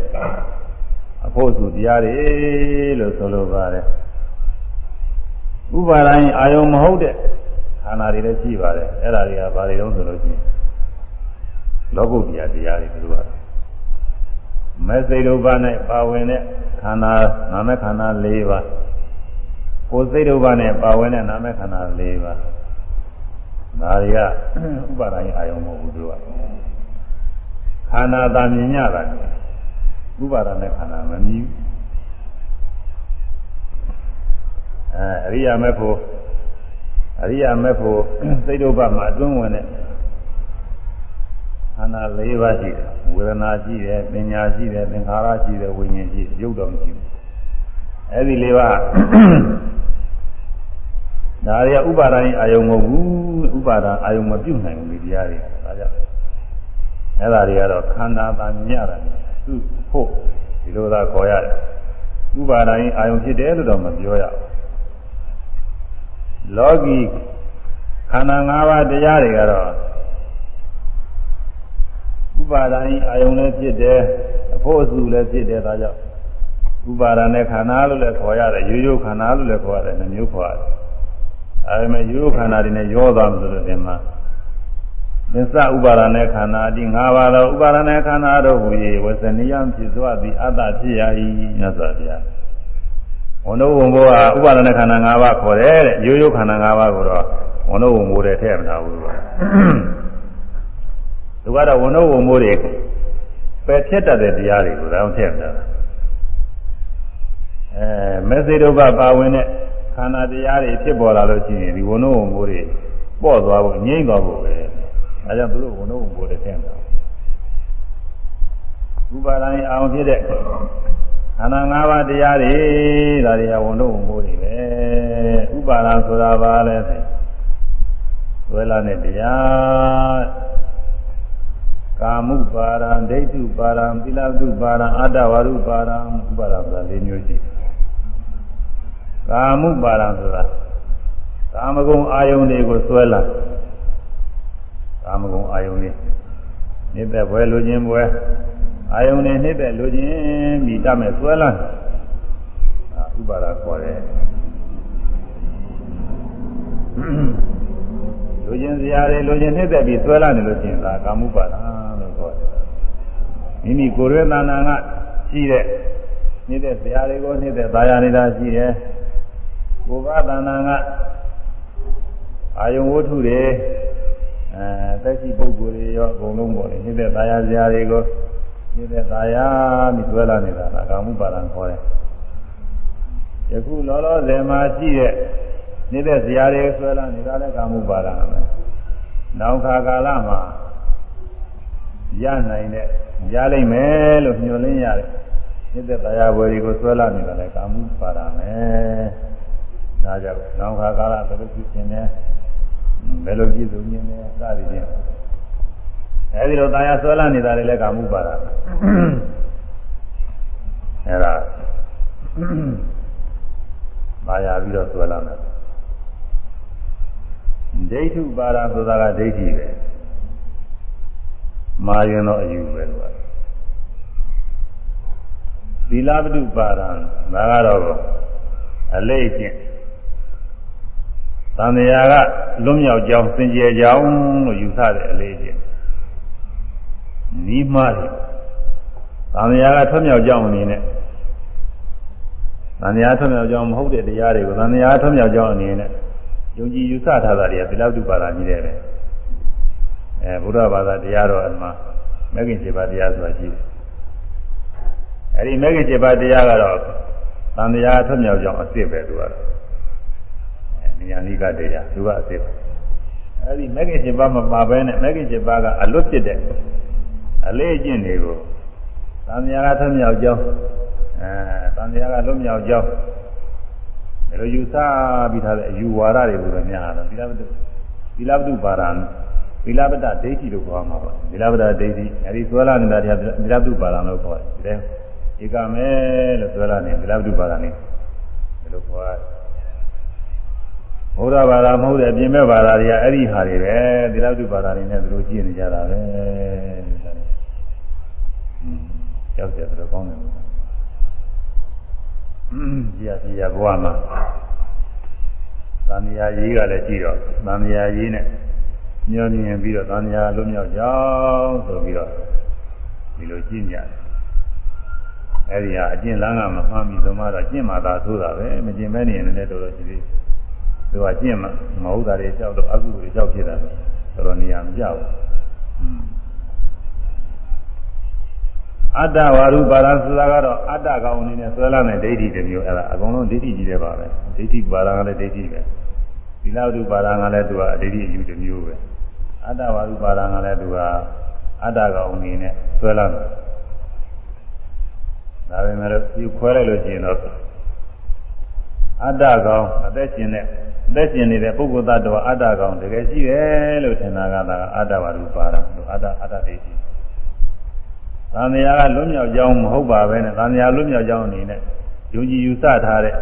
အဖို့စုတရားတွေလို့ဆိုလိုပါတယ်ဥပါဒံအာယုံမဟုတ်တဲ့ခန္ဓာတွေလည်းရှိပါတယ်အဲ့ဒါတွေကဘာတွေတုံးဆိုလို့ရှိရင်လောကုတ္တရာတရားတွေသူက မေစိတ်ဒုပနဲ့ပါဝင်တဲ့ခန္ဓာနာမခန္ဓာ၄ပါးကိုယ်စိတ်ဒုပနဲ့ပါဝင်တဲ့နာမခန္ဓာ၄ပါးဒါတွေကဥပါဒိုင်းအာယုံမဟုတ်ဘူးသူကခန္ဓာသာမြင်ရတာဥပါဒနဲ့ခန္ဓာမမြင်အဲအရိယာမေဖို့အရိယာမေဖို့စိတ်ဒုပမှာအတွင်းဝင်တဲ့ ခန္ဓာ၄ပါးရှိတယ်ဝေဒနာရှိတယ်ပညာရှိတယ်သင်္ခါရရှိတယ်ဝိညာဉ်ရှိရုပ်တော်မရှိဘူးအဲဒီ၄ပါးဒါတွေကဥပါဒိုင်းအာယုံမဟုတ်ဘူးဥပါဒအာယုံမပြုတ်နိုင်ဘူးဒီတရားတွေဒါကြောင့်အဲ့ဒါတွေကတော့ခန္ဓာသာမြင်ရတယ်သူ့ဖို့ဒီလိုသာခေါ်ရတယ်ဥပါဒိုင်းအာယုံဖြစ်တယ်လို့တော့မပြောရဘူးလောကီခန္ဓာ၅ပါးတရားတွေကတော့ဥ ပါဒိုင်းအာယုံလည်းဖြစ်တယ်အဖို့အစုလည်းဖြစ်တယ်ဒါကြောင့်ဥပါဒနဲ့ခန္ဓာလို့လည်းခေါ်ရတယ်ရိုးရိုးခန္ဓာလို့လည်းခေါ်ရတယ်နှမျိုးခေါ်ရတယ်အဲဒီမဲ့ရိုးရိုးခန္ဓာတွေနဲ့ရောသွားမှဆိုလို့ဒီမှာသစ္စာဥပါဒနဲ့ခန္ဓာဒီ၅ပါးသောဥပါဒနဲ့ခန္ဓာတို့ဟူ၍ဝဇနိယံဖြစ်သွားသည်အတ္တဖြစ်ရ၏မြတ်စွာဘုရားဝန်တို့ဝန်ဘိုးကဥပါဒနဲ့ခန္ဓာ၅ပါးခေါ်တယ်တဲ့ရိုးရိုးခန္ဓာ၅ပါးကိုတော့ဝန်တို့ဝန်ဘိုးတဲ့ထည့်မထားဘူး သူကတော့ဝန်တို့ဝန်မိုးတွေပယ်ဖြစ်တတ်တဲ့တရားတွေကိုတောင်ထည့်တာအဲမေစေတုပပါဝင်တဲ့ခန္ဓာတရားတွေဖြစ်ပေါ်လာလို့ရှိရင်ဒီဝန်တို့ဝန်မိုးတွေပေါ့သွားဖို့ငြိမ့်သွားဖို့ပဲအဲကြောင့်သူတို့ဝန်တို့ဝန်မိုးတွေထည့်တာဥပါဒံအောင်ဖြစ်တဲ့ခန္ဓာ၅ပါးတရားတွေဒါတွေကဝန်တို့ဝန်မိုးတွေပဲဥပါဒံဆိုတာဘာလဲဆိုဝေလာနဲ့တရား ကာမုပါရံဒိဋ္ဌုပါရံသီလတုပါရံအတ္တဝရုပါရံဥပါရဆိုတာ၄မျိုးရှိကာမုပါရံဆိုတာကာမဂုဏ်အာယုန်တွေကိုဆွဲလာကာမဂုဏ်အာယုန်တွေနေတဲ့ဘွယ်လူချင်းဘွယ်အာယုန်တွေနေတဲ့လူချင်းမိတမဲ့ဆွဲလာဥပါရခေါ်တယ်လူချင်းစရာတွေလူချင်းနေတဲ့ပြီးဆွဲလာနေလို့ရှိရင်ဒါကာမုပါဒ မိမိကိုယ်ရဲ့တဏ္ဍာကရှိတဲ့နေတဲ့ဇာတွေကိုနေတဲ့သာယာနေတာရှိတယ်ကိုယ်ကတဏ္ဍာကအာယုံဝတ္ထုတွေအဲသက်ရှိပုဂ္ဂိုလ်တွေရောအကုန်လုံးပေါ်နေနေတဲ့သာယာဇာတွေကိုနေတဲ့သာယာပြီးသွဲလာနေတာကကာမှုပါဒံခေါ်တယ်ယခုလောလောဆယ်မှာရှိတဲ့နေတဲ့ဇာတွေဆွဲလာနေတာလည်းကာမှုပါဒံပဲနောက်ခါကာလမှာ ရနိုင်တဲ့ရလိမ့်မယ်လို့ညွှန်လင်းရတယ်မြစ်သက်တရားဝယ်တွေကိုဆွဲလာနေတာလည်းကာမှုပါတာမယ်ဒါကြောင့်နောက်ခါကာလဘယ်လိုဖြစ်နေလဲဘယ်လိုပြည့်စုံနေလဲစသည်ဖြင့်အဲဒီလိုတရားဆွဲလာနေတာလည်းကာမှုပါတာအဲဒါပါရပြီးတော့ဆွဲလာတယ်ဒိဋ္ဌုပါရဆိုတာကဒိဋ္ဌိပဲ မာရင်တော့အယူပဲလို့သီလပတုပါဒံဒါကတော့အလေးကျင့်သံဃာကလွတ်မြောက်ကြောင်းစင်ကြယ်ကြောင်းလို့ယူဆတဲ့အလေးကျင့်နီးမှတယ်သံဃာကထွက်မြောက်ကြောင်းအနေနဲ့သံဃာထွမြောက်ကြောင်းမဟုတ်တဲ့တရားတွေကိုသံဃာထွမြောက်ကြောင်းအနေနဲ့ယုံကြည်ယူဆထားတာတွေကသီလတုပါဒကြီးတယ်ပဲ အဲဘုရားဘာသာတရားတော်အမှမဂ္ဂင်7ပါးတရားဆိုတာရှိတယ်အဲဒီမဂ္ဂင်7ပါးတရားကတော့သံဃာထွမြောက်ကြောင်းအစ်စ်ပဲသူကတော့အဲဉာဏ်နိကတရားသူကအစ်စ်ပဲအဲဒီမဂ္ဂင်7ပါးမပါဘဲနဲ့မဂ္ဂင်7ပါးကအလွတ်ဖြစ်တဲ့အလေးအကျင့်တွေကိုသံဃာထွမြောက်ကြောင်းအဲတန်တရားကလွတ်မြောက်ကြောင်းဒါလိုယူဆပြီးထားတဲ့အယူဝါဒတွေကိုလည်းများတာသီလပတုသီလပတုပါရံ သီလပတ္တဒိဋ္ဌိလို့ခေါ်မှာပါသီလပတ္တဒိဋ္ဌိအဲဒီဆွဲလာနေတာတရားသီလပတုပါရံလို့ခေါ်တယ်ဒီဧကမဲလို့ဆွဲလာနေသီလပတုပါရံနေဒီလိုခေါ်ရတယ်ဘုရားဘာသာမဟုတ်တဲ့အပြင်မဲ့ဘာသာတွေကအဲ့ဒီဟာတွေပဲသီလပတုပါရံနေနဲ့သူတို့ကြည့်နေကြတာပဲကြောက်ကြတယ်တော့ကောင်းတယ်ဒီအစီရဘဝမှာသံဃာရေးကလည်းရှိတော့သံဃာရေးနဲ့ ညှောမြင်ပြီးတော့သံဃာလုံးမြောက်ကြောင်းဆိုပြီးတော့ဒီလိုကြည့်ကြတယ်အဲ့ဒီဟာအကျင့်လမ်းကမမှန်ပြီဆိုမှတော့ကျင့်မှသာသိုးတာပဲမကျင့်မဲနေရင်လည်းတော်တော်ရှိသေးသူကကျင့်မှမဟုတ်တာတွေကြောက်တော့အကုသိုလ်တွေကြောက်ဖြစ်တာတော်တော်နေရာမကြောက်ဘူးအတ္တဝါရုပါရဆိုတာကတော့အတ္တကောင်အနေနဲ့ဆွဲလာတဲ့ဒိဋ္ဌိတစ်မျိုးအဲ့ဒါအကုန်လုံးဒိဋ္ဌိကြီးတယ်ပါပဲဒိဋ္ဌိပါရကလည်းဒိဋ္ဌိပဲသီလဝရုပါရကလည်းသူကအဒိဋ္ဌိအယူတစ်မျိုးပဲ အတ္တဝါရုပါရကလည်းသူကအတ္တကောင်အနေနဲ့ဆွဲလာတယ်ဒါပေမဲ့ဒီခွဲလိုက်လို့ရှိရင်တော့အတ္တကောင်အသက်ရှင်တဲ့အသက်ရှင်နေတဲ့ပုဂ္ဂိုလ်သတ္တဝါအတ္တကောင်တကယ်ရှိတယ်လို့ထင်တာကဒါကအတ္တဝါရုပါရလို့အတ္တအတ္တဒိဋ္ဌိသံဃာကလွတ်မြောက်ကြောင်းမဟုတ်ပါပဲနဲ့သံဃာလွတ်မြောက်ကြောင်းအနေနဲ့ယုံကြည်ယူဆထားတဲ့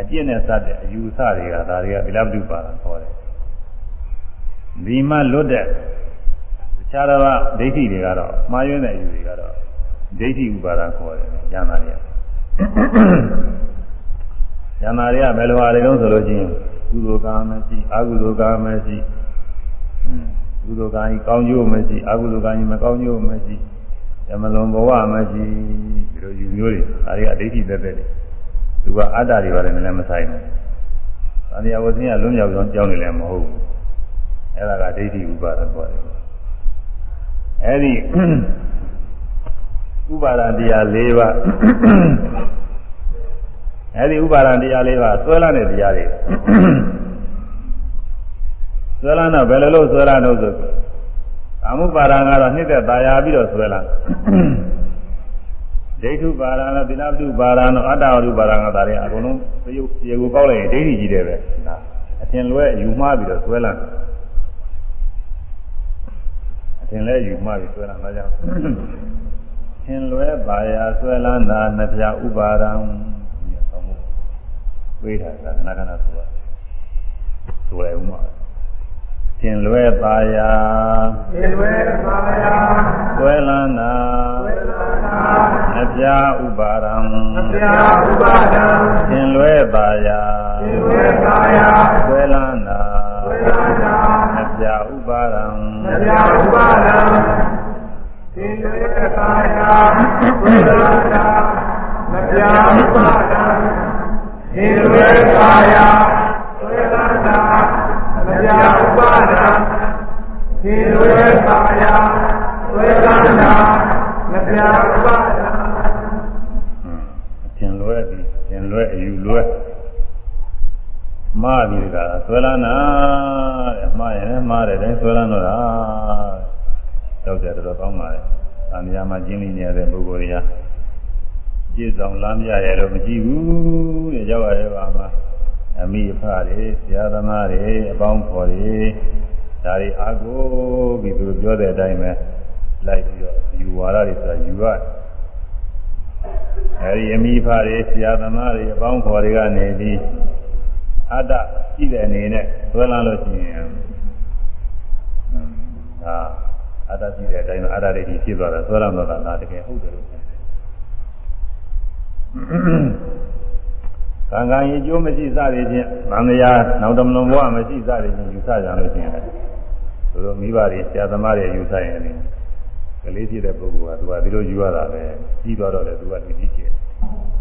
အကျင့်နဲ့စတဲ့အယူဆတွေကဒါတွေကဗိလပတုပါဒခေါ်တယ် ဒီမှလွတ်တဲ့တခြားတော့ဒိဋ္ဌိတွေကတော့မှားယွင်းတဲ့အယူတွေကတော့ဒိဋ္ဌိဥပါဒခေါ်တယ်ဉာဏ်သာတွေကဉာဏ်သာတွေကဘယ်လိုအားတွေလုံးဆိုလို့ချင်းကုသိုလ်ကံမရှိအကုသိုလ်ကံမရှိကုသိုလ်ကံကြီးကောင်းကျိုးမရှိအကုသိုလ်ကံကြီးမကောင်းကျိုးမရှိဓမ္မလွန်ဘဝမရှိဒီလိုယူမျိုးတွေဒါတွေအဒိဋ္ဌိသက်သက်တွေသူကအတ္တတွေပါတယ်လည်းမဆိုင်ဘူး။အနိယဝဇင်းကလွံ့မြောက်ကြောင်းကြောင်းနေလည်းမဟုတ်ဘူး။ အဲ့ဒါကဒိဋ္ဌိဥပါဒပေါ်တယ်။အဲ့ဒီဥပါဒတရား၄ပါးအဲ့ဒီဥပါဒတရား၄ပါးဆွဲလာတဲ့တရားတွေဆွဲလာတော့ဘယ်လိုလုပ်ဆွဲလာတော့ဆိုကာမုပါဒံကတော့နှစ်သက်သာယာပြီးတော့ဆွဲလာဒိဋ္ဌုပါဒံနဲ့သီလပုပါဒံနဲ့အတ္တဝရုပါဒံကဒါတွေအကုန်လုံးသရုပ်ရေကိုကောက်လိုက်ရင်ဒိဋ္ဌိကြီးတယ်ပဲဒါအထင်လွဲယူမှားပြီးတော့ဆွဲလာအ ထင်လဲယူမှားပြီးဆွဲလာဒါကြောင့်ထင်လွဲပါယာဆွဲလာတာနှစ်ပြဥပါဒံဆောင်းမှုဝိဒါကခဏခဏဆိုတာဆိုရဦးမှာသင်လွဲပါယာသင်လွဲပါယာွယ်လန်းနာွယ်လန်းနာအပြာဥပါရံအပြာဥပါရံသင်လွဲပါယာသင်လွဲပါယာွယ်လန်းနာွယ်လန်းနာအပြာဥပါရံ အပြာဥပါရံသင်လွဲပါယာွယ်လန်းနာအပြာဥပါရံသင်လွဲပါယာွယ်လန်းနာဗျာဥပါဒံသေဝေသာယဝေဒနာမဗျာဥပါဒံအထင်လွဲပြီးသင်လွဲအယူလွဲမှားပြီးကဆွဲလန်းတာတဲ့မှားရင်မှားတယ်တိုင်းဆွဲလန်းတော့တာတော့ကြတော့ကောင်းပါလေ။သံဃာမှာကျင်းနေနေတဲ့ပုဂ္ဂိုလ်တွေကကြည်ဆောင်လ မ်းပြရဲလို့မကြည့်ဘူးတဲ့ရောက်ရတဲ့ပါမှာအမိအဖတွေဆရာသမားတွေအပေါင်းဖော်တွေဒါတွေအာကိုပြီးသူပြောတဲ့အတိုင်းပဲလိုက်ပြီးတော့ယူဝါဒတွေဆိုတာယူရအဲဒီအမိအဖတွေဆရာသမားတွေအပေါင်းဖော်တွေကနေပြီးအတ္တရှိတဲ့အနေနဲ့သွဲလာလို့ရှိရင်ဒါအတ္တရှိတဲ့အတိုင်းအတ္တတွေဖြစ်သွားတာသွဲလာတော့တာတကယ်ဟုတ်တယ်လို့ ကံကံရင်ကျိုးမရှိစသည်ဖြင့်မန္တရားနောက်တမလုံးဘဝမရှိစသည်ဖြင့်ယူဆကြလို့ရှိရင်သူတို့မိဘတွေဆရာသမားတွေယူဆရင်လည်းကလေးဖြစ်တဲ့ပုဂ္ဂိုလ်ကသူကဒီလိုယူရတာပဲကြီးသွားတော့လေသူကဒီကြီးကျယ်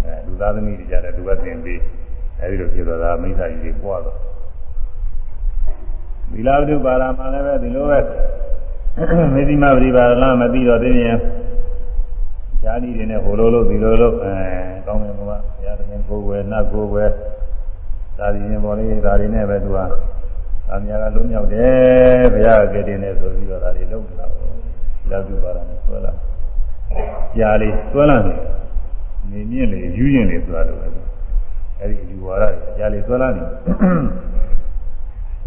အဲအဲလူသားသမီးတွေကြတယ်သူကသင်ပေးအဲဒီလိုဖြစ်သွားတာမိစ္ဆာကြီးတွေပွားတော့သီလဝိပါဒမှာလည်းပဲဒီလိုပဲမေသိမပရိပါဒလားမသိတော့သိရင် ဈာတိတွေနဲ့ဟိုလိုလိုဒီလိုလိုအဲကောင်းတယ်ကွာဘုရားသခင်ကိုယ်ွယ်နတ်ကိုယ်ွယ်သာဒီရင်ပေါ်လေးဒါတွေနဲ့ပဲသူကအများကလုံးမြောက်တယ်ဘုရားကတည်းနဲ့ဆိုပြီးတော့ဒါတွေလုံးလာတော့လာသူပါတာနဲ့ဆွဲလာကြာလေးဆွဲလာနေနေမြင့်လေယူရင်လေဆိုတာတော့အဲ့ဒီယူဝါဒကြာလေးဆွဲလာနေ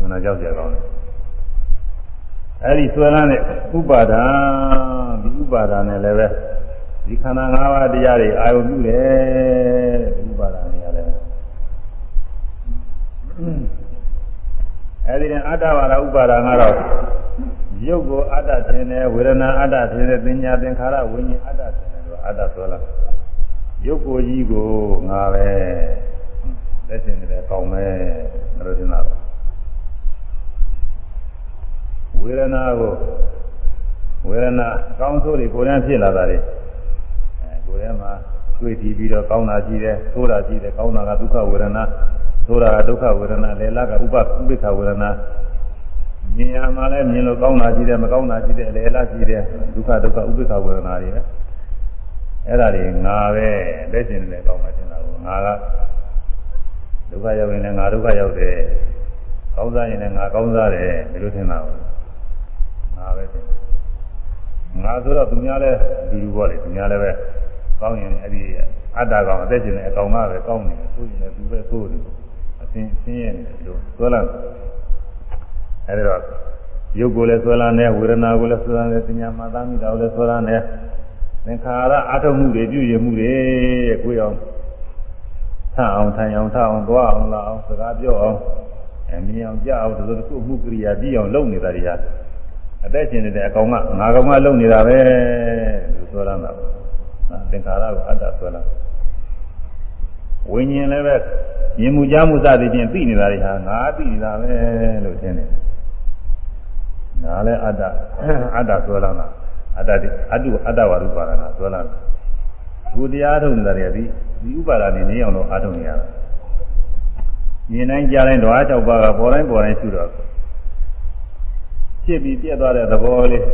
မနာကြောက်ကြကောင်းတယ်အဲ့ဒီဆွဲလာတဲ့ဥပါဒါဒီဥပါဒါနဲ့လည်းပဲ ဒီခန္ဓာ၅ပါးတရားတွေအာယုပြုတယ်တဲ့ဥပါဒါနဲ့လည်းအဲဒီနဲ့အတ္တဝါဒဥပါဒါကတော့ရုပ်ကိုအတ္တထင်တယ်ဝေဒနာအတ္တထင်တယ်ပညာသင်္ခါရဝိညာဉ်အတ္တထင်တယ်လို့အတ္တဆိုလာရုပ်ကိုကြီးကိုငါပဲလက်ရှင်တယ်ကောင်းမယ်မလို့ထင်တာပါဝေဒနာကိုဝေဒနာအကောင်းဆုံးတွေကိုယ်တည်းဖြစ်လာတာတွေအဲကို ယ်ထဲမှာတွေ့တည်ပြီးတော့ကောင်းတာရှိတယ်ဆိုးတာရှိတယ်ကောင်းတာကဒုက္ခဝေဒနာဆိုးတာကဒုက္ခဝေဒနာလေလာကဥပဥပိ္ပခဝေဒနာမြင်ရမှာလည်းမြင်လို့ကောင်းတာရှိတယ်မကောင်းတာရှိတယ်လေလာရှိတယ်ဒုက္ခဒုက္ခဥပိ္ပခဝေဒနာတွေပဲအဲ့ဒါတွေငါပဲလက်ရှင်တယ်ကောင်းမှတင်တာကိုငါကဒုက္ခရောက်ရင်လည်းငါဒုက္ခရောက်တယ်ကောင်းစားရင်လည်းငါကောင်းစားတယ်ဒီလိုထင်တာကိုငါပဲတင်ငါဆိုတော့သူများလည်းဒီလိုပေါ့လေသူများလည်းပဲ ကောင်းရင်အဲ့ဒီအတ္တကောင်အသက်ရှင်နေအကောင်ကပဲကောင်းနေတယ်ဆိုရင်လည်းသူပဲဆိုးတယ်အသင်ဆင်းရဲနေတယ်လို့ဆွဲလာအဲ့ဒါတော့ရုပ်ကိုလည်းဆွဲလာနေဝေဒနာကိုလည်းဆွဲလာနေပညာမှသာမိတာကိုလည်းဆွဲလာနေသင်္ခါရအထုံမှုတွေပြုရမှုတွေကိုယ်အောင်ထအောင်ထိုင်အောင်ထအောင်သွားအောင်လာအောင်စကားပြောအောင်အမြင်အောင်ကြအောင်ဒီလိုတစ်ခုမှုကရိယာပြည့်အောင်လုပ်နေတာတွေဟာအသက်ရှင်နေတဲ့အကောင်ကငါကောင်ကလုပ်နေတာပဲလို့ဆွဲလာတာ သင်္ခါရကိုအတ္တဆွဲလာဝိညာဉ်လည်းပဲမြင်မှုကြားမှုစသည်ဖြင့်သိနေတာတွေဟာငါသိနေတာပဲလို့ထင်တယ်။ငါလည်းအတ္တအတ္တဆွဲလာတာအတ္တတိအတုအတ္တဝါရုပါဒနာဆွဲလာတာ။ဒီတရားထုတ်နေတာတွေဒီဒီဥပါဒာနေနေအောင်လို့အားထုတ်နေရတာ။မြင်တိုင်းကြားတိုင်းဓဝါ၆ပါးကပေါ်တိုင်းပေါ်တိုင်းရှိတော့ဖြစ်ပြီးပြတ်သွားတဲ့သဘောလေး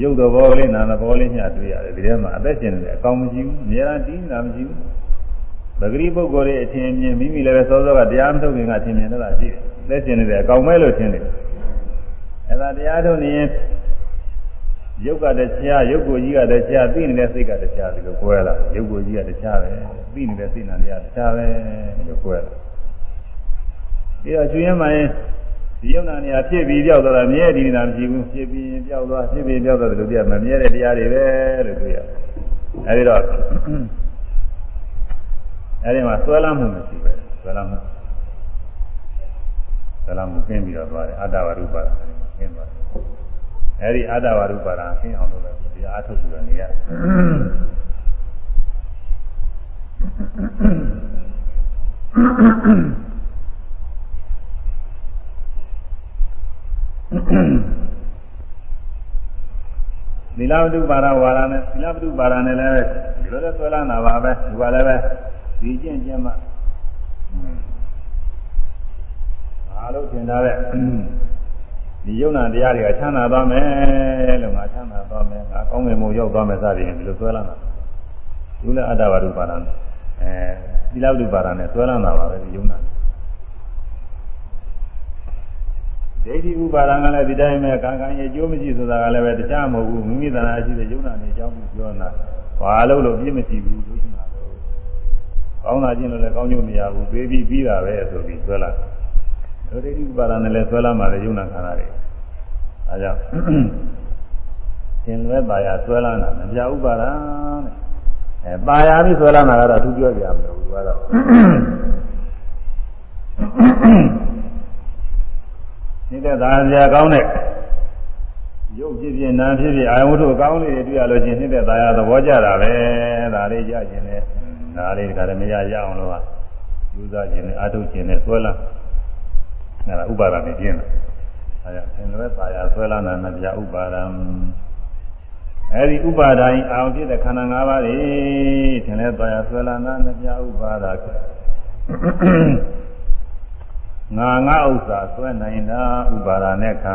ရုပ်သဘောလေးနာမ်သဘောလေးညတွေ့ရတယ်ဒီထဲမှာအသက်ရှင်နေတယ်အကောင်မရှိဘူးအများအားတည်နေတာမရှိဘူးပဂရိပုဂ္ဂိုလ်ရဲ့အထင်မြင်မိမိလည်းပဲစောစောကတရားမထုတ်ခင်ကထင်မြင်နေတာရှိတယ်သက်ရှင်နေတယ်အကောင်မဲလို့ထင်တယ်အဲဒါတရားထုတ်နေရင်ရုပ်ကတခြားရုပ်ကိုကြီးကတခြားသိနေတဲ့စိတ်ကတခြားဒီလိုကွဲလာရုပ်ကိုကြီးကတခြားပဲသိနေတဲ့စိတ်နာတရားတခြားပဲဒီလိုကွဲလာပြီးတော့ကျွင်းမှရင် ဒီယုံနာနေရာဖြစ်ပြီးပြောက်သွားတာမြဲဒီနေတာမရှိဘူးဖြစ်ပြီးပြောက်သွားဖြစ်ပြီးပြောက်သွားတယ်လို့ပြမမြဲတဲ့တရားတွေပဲလို့တွေ့ရအဲဒီတော့အဲဒီမှာဆွဲလမ်းမှုမရှိပဲဆွဲလမ်းမှုဆွဲလမ်းမှုကျင်းပြီးတော့သွားတယ်အတ္တဝရုပါဒအဲဒီမှာကျင်းသွားတယ်အဲဒီအတ္တဝရုပါဒကျင်းအောင်လို့ပဲတရားအထုတ်ပြီးတော့နေရတယ် သီလဝတ္ထုပါရဝါရနဲ့သီလဝတ္ထုပါရနဲ့လည်းဒီလိုလည်းဆွဲလာတာပါပဲဒီကလည်းပဲဒီကျင့်ကျင့်မှအားလို့ထင်ထားတဲ့ဒီယုံနာတရားတွေကချမ်းသာသွားမယ်လို့ငါချမ်းသာသွားမယ်ငါကောင်းငင်မှုရောက်သွားမယ်စသည်ဖြင့်ဒီလိုဆွဲလာတာဒီလည်းအတ္တဝတ္ထုပါရနဲ့အဲသီလဝတ္ထုပါရနဲ့ဆွဲလာတာပါပဲဒီယုံနာ ဒိဋ္ဌိဥပါဒံကလည်းဒီတိုင်းပဲကံကံရဲ့အကျိုးမရှိဆိုတာကလည်းပဲတရားမဟုတ်ဘူးမိမိသနာရှိတဲ့ယုံနာနေအကြောင်းပြောတာဘာလို့လို့ပြည့်မရှိဘူးလို့ရှင်တာတော့ကောင်းတာချင်းလို့လည်းကောင်းကျိုးမရဘူးသေးပြီးပြီးတာပဲဆိုပြီးဆွဲလာဒိဋ္ဌိဥပါဒံနဲ့လည်းဆွဲလာမှလည်းယုံနာခန္ဓာတွေအဲကြောင့်သင်လွဲပါရဆွဲလာတာမပြဥပါဒံတဲ့အဲပါရပြီးဆွဲလာတာကတော့အထူးပြောပြရမလို့ဘူးကတော့ နေတဲ့သာစရာကောင်းတဲ့ရုပ်ဖြစ်ဖြစ်နာမ်ဖြစ်ဖြစ်အာယဝတ္ထုအကောင်းလေးတွေတွေ့ရလို့ချင်းနေတဲ့သာယာသဘောကျတာပဲဒါလေးရခြင်းနဲ့ဒါလေးတခါတည်းမရရအောင်လို့ကယူဆခြင်းနဲ့အာထုခြင်းနဲ့ဆွဲလာအဲဒါဥပါဒနဲ့ကျင်းတယ်အဲဒါသင်္လွဲသာယာဆွဲလာနာမပြဥပါဒံအဲဒီဥပါဒိုင်းအာရုံဖြစ်တဲ့ခန္ဓာ၅ပါးတွေထင်လဲသွားရဆွဲလာနာနှစ်ပြဥပါဒ ငါငါဥစ္စာဆွဲနိုင်တာဥပါဒနဲ့ခံ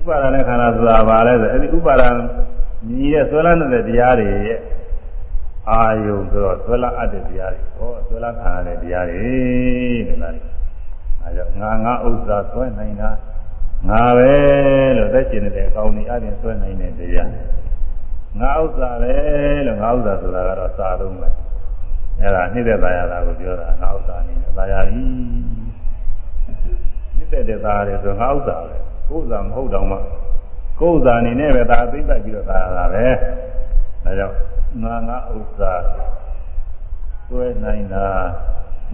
ဥပါဒနဲ့ခန္ဓာဆိုတာဘာလဲဆိုအဲဒီဥပါဒညီရဲ့ဆွဲလာတဲ့တရားတွေရဲ့အာယုံဆိုတော့ဆွဲလာအပ်တဲ့တရားတွေဟောဆွဲလာခံရတဲ့တရားတွေတဲ့လားအဲကြောင့်ငါငါဥစ္စာဆွဲနိုင်တာငါပဲလို့သက်ရှင်နေတဲ့အကောင်းကြီးအပြင်ဆွဲနိုင်တဲ့တရားငါဥစ္စာပဲလို့ငါဥစ္စာဆိုတာကတော့စာလုံးပဲအဲ့ဒါနှိမ့်သက်သာရတာကိုပြောတာငါဥစ္စာအနေနဲ့ နှိမ့်သက်တဲ့သားတယ်ဆိုငါဥစ္စာပဲကိုယ်ဥစ္စာမဟုတ်တော့မှကိုယ်ဥစ္စာအနေနဲ့ပဲဒါအသိပတ်ပြီးတော့သာရတာပဲဒါကြောင့်ငါငါဥစ္စာဆွဲနိုင်တာ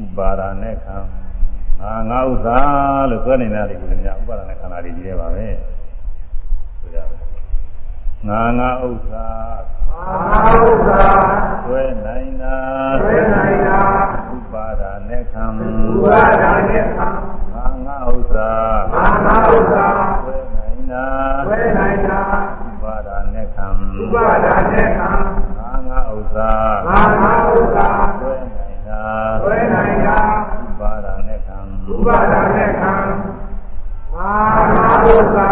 ဥပါဒာနဲ့ခံငါငါဥစ္စာလို့ဆွဲနေတာတွေကိုလည်းဥပါဒနာခန္ဓာတွေကြီးရပါပဲဆိုကြတယ်ငါငါဥစ္စာငါဥစ္စာဆွဲနိုင်တာဆွဲနိုင်တာဥပါဒာနဲ့ခံဥပါဒာနဲ့ခံငါငါဥ စ္စာငါငါဥစ္စာဆွဲနိုင်တာဆွဲနိုင်တာဥပါဒာနဲ့ခံဥပါဒာနဲ့ခံငါငါဥစ္စာငါငါဥစ္စာဆွဲနိုင်တာဆွဲနိုင်တာဥပါဒာနဲ့ခံဥပါဒာနဲ့ခံငါငါဥစ္စာ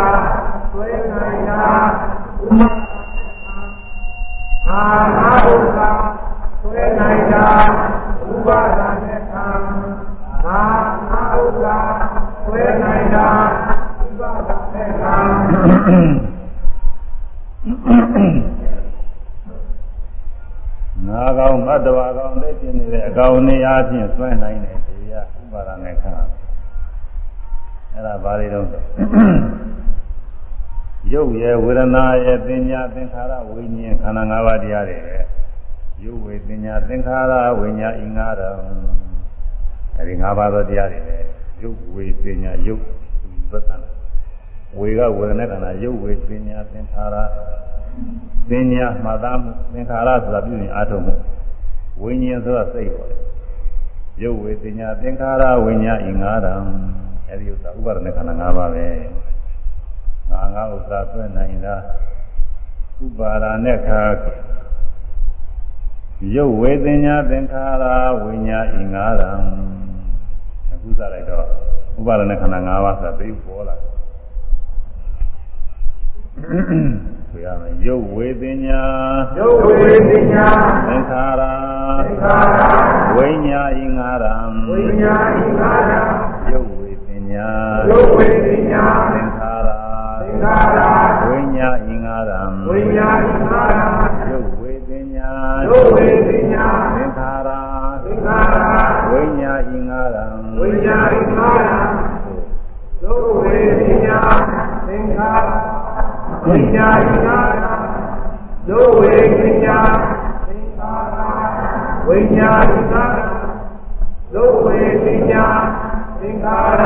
ဆွဲနိုင်တာဥပါအာဟာဥစ္စာဆွဲနိုင်တာဥပါဒာနဲ့ခံအာဟာဥစ္စာဆွဲနိုင်တာဥပါဒာနဲ့ခံ ငါကောင်မတ္တဝါကောင်သိကျင်နေတဲ့အကောင်နေအားဖြင့်ဆွဲနိုင်တယ်တရားဥပါဒနဲ့ခံအဲ့ဒါဘာတွေတော့ရုပ်ရဲ့ဝေဒနာရဲ့သင်ညာသင်္ခါရဝိညာဉ်ခန္ဓာ၅ပါးတရားတွေရုပ်ဝေသင်ညာသင်္ခါရဝိညာဉ်ဤငါးတော်အဲဒီ၅ပါးသောတရားတွေလည်းရုပ်ဝေသင်ညာရုပ်ပဋ္ဌာန် ဝေကဝေဒနာခန္ဓာရုပ်ဝေသင်ညာသင်္ခါရသင်ညာမှတ်သားမှုသင်္ခါရဆိုတာပြုရင်အားထုတ်မှုဝိညာဉ်ဆိုတာစိတ်ပေါ်တယ်ရုပ်ဝေသင်ညာသင်္ခါရဝိညာဉ်ဤငါးတော်အဲဒီဥစ္စာဥပါဒณะခန္ဓာ၅ပါးပဲငါငါဥစ္စာဆွဲနိုင်တာဥပါဒာနဲ့ခါရုပ်ဝေသညာသင်္ခါရဝိညာဉ်ဤငါးရံအခုစလိုက်တော့ဥပါဒနဲ့ခန္ဓာ၅ပါးဆိုသိပေါ်လာ ဆိုရမယ်ရုပ်ဝေသညာရုပ်ဝေသညာသင်္ခါရသင်္ခါရဝိညာဉ်ဤငါးရံဝိညာဉ်ဤငါးရံရုပ်ဝေသညာရုပ်ဝေသညာသင်္ခါရင်္ခါရဝိညာဉ်ငါရံဝိညာဉ်ငါရံယုတ်ဝေပညာယုတ်ဝေပညာသင်္ခါရသင်္ခါရဝိညာဉ်ငါရံဝိညာဉ်ငါရံယုတ်ဝေပညာသင်္ခါရ ဝိညာဉ်ငါရံယုတ်ဝေပညာသင်္ခါရဝိညာဉ်ငါရံယုတ်ဝေပညာသင်္ခါရ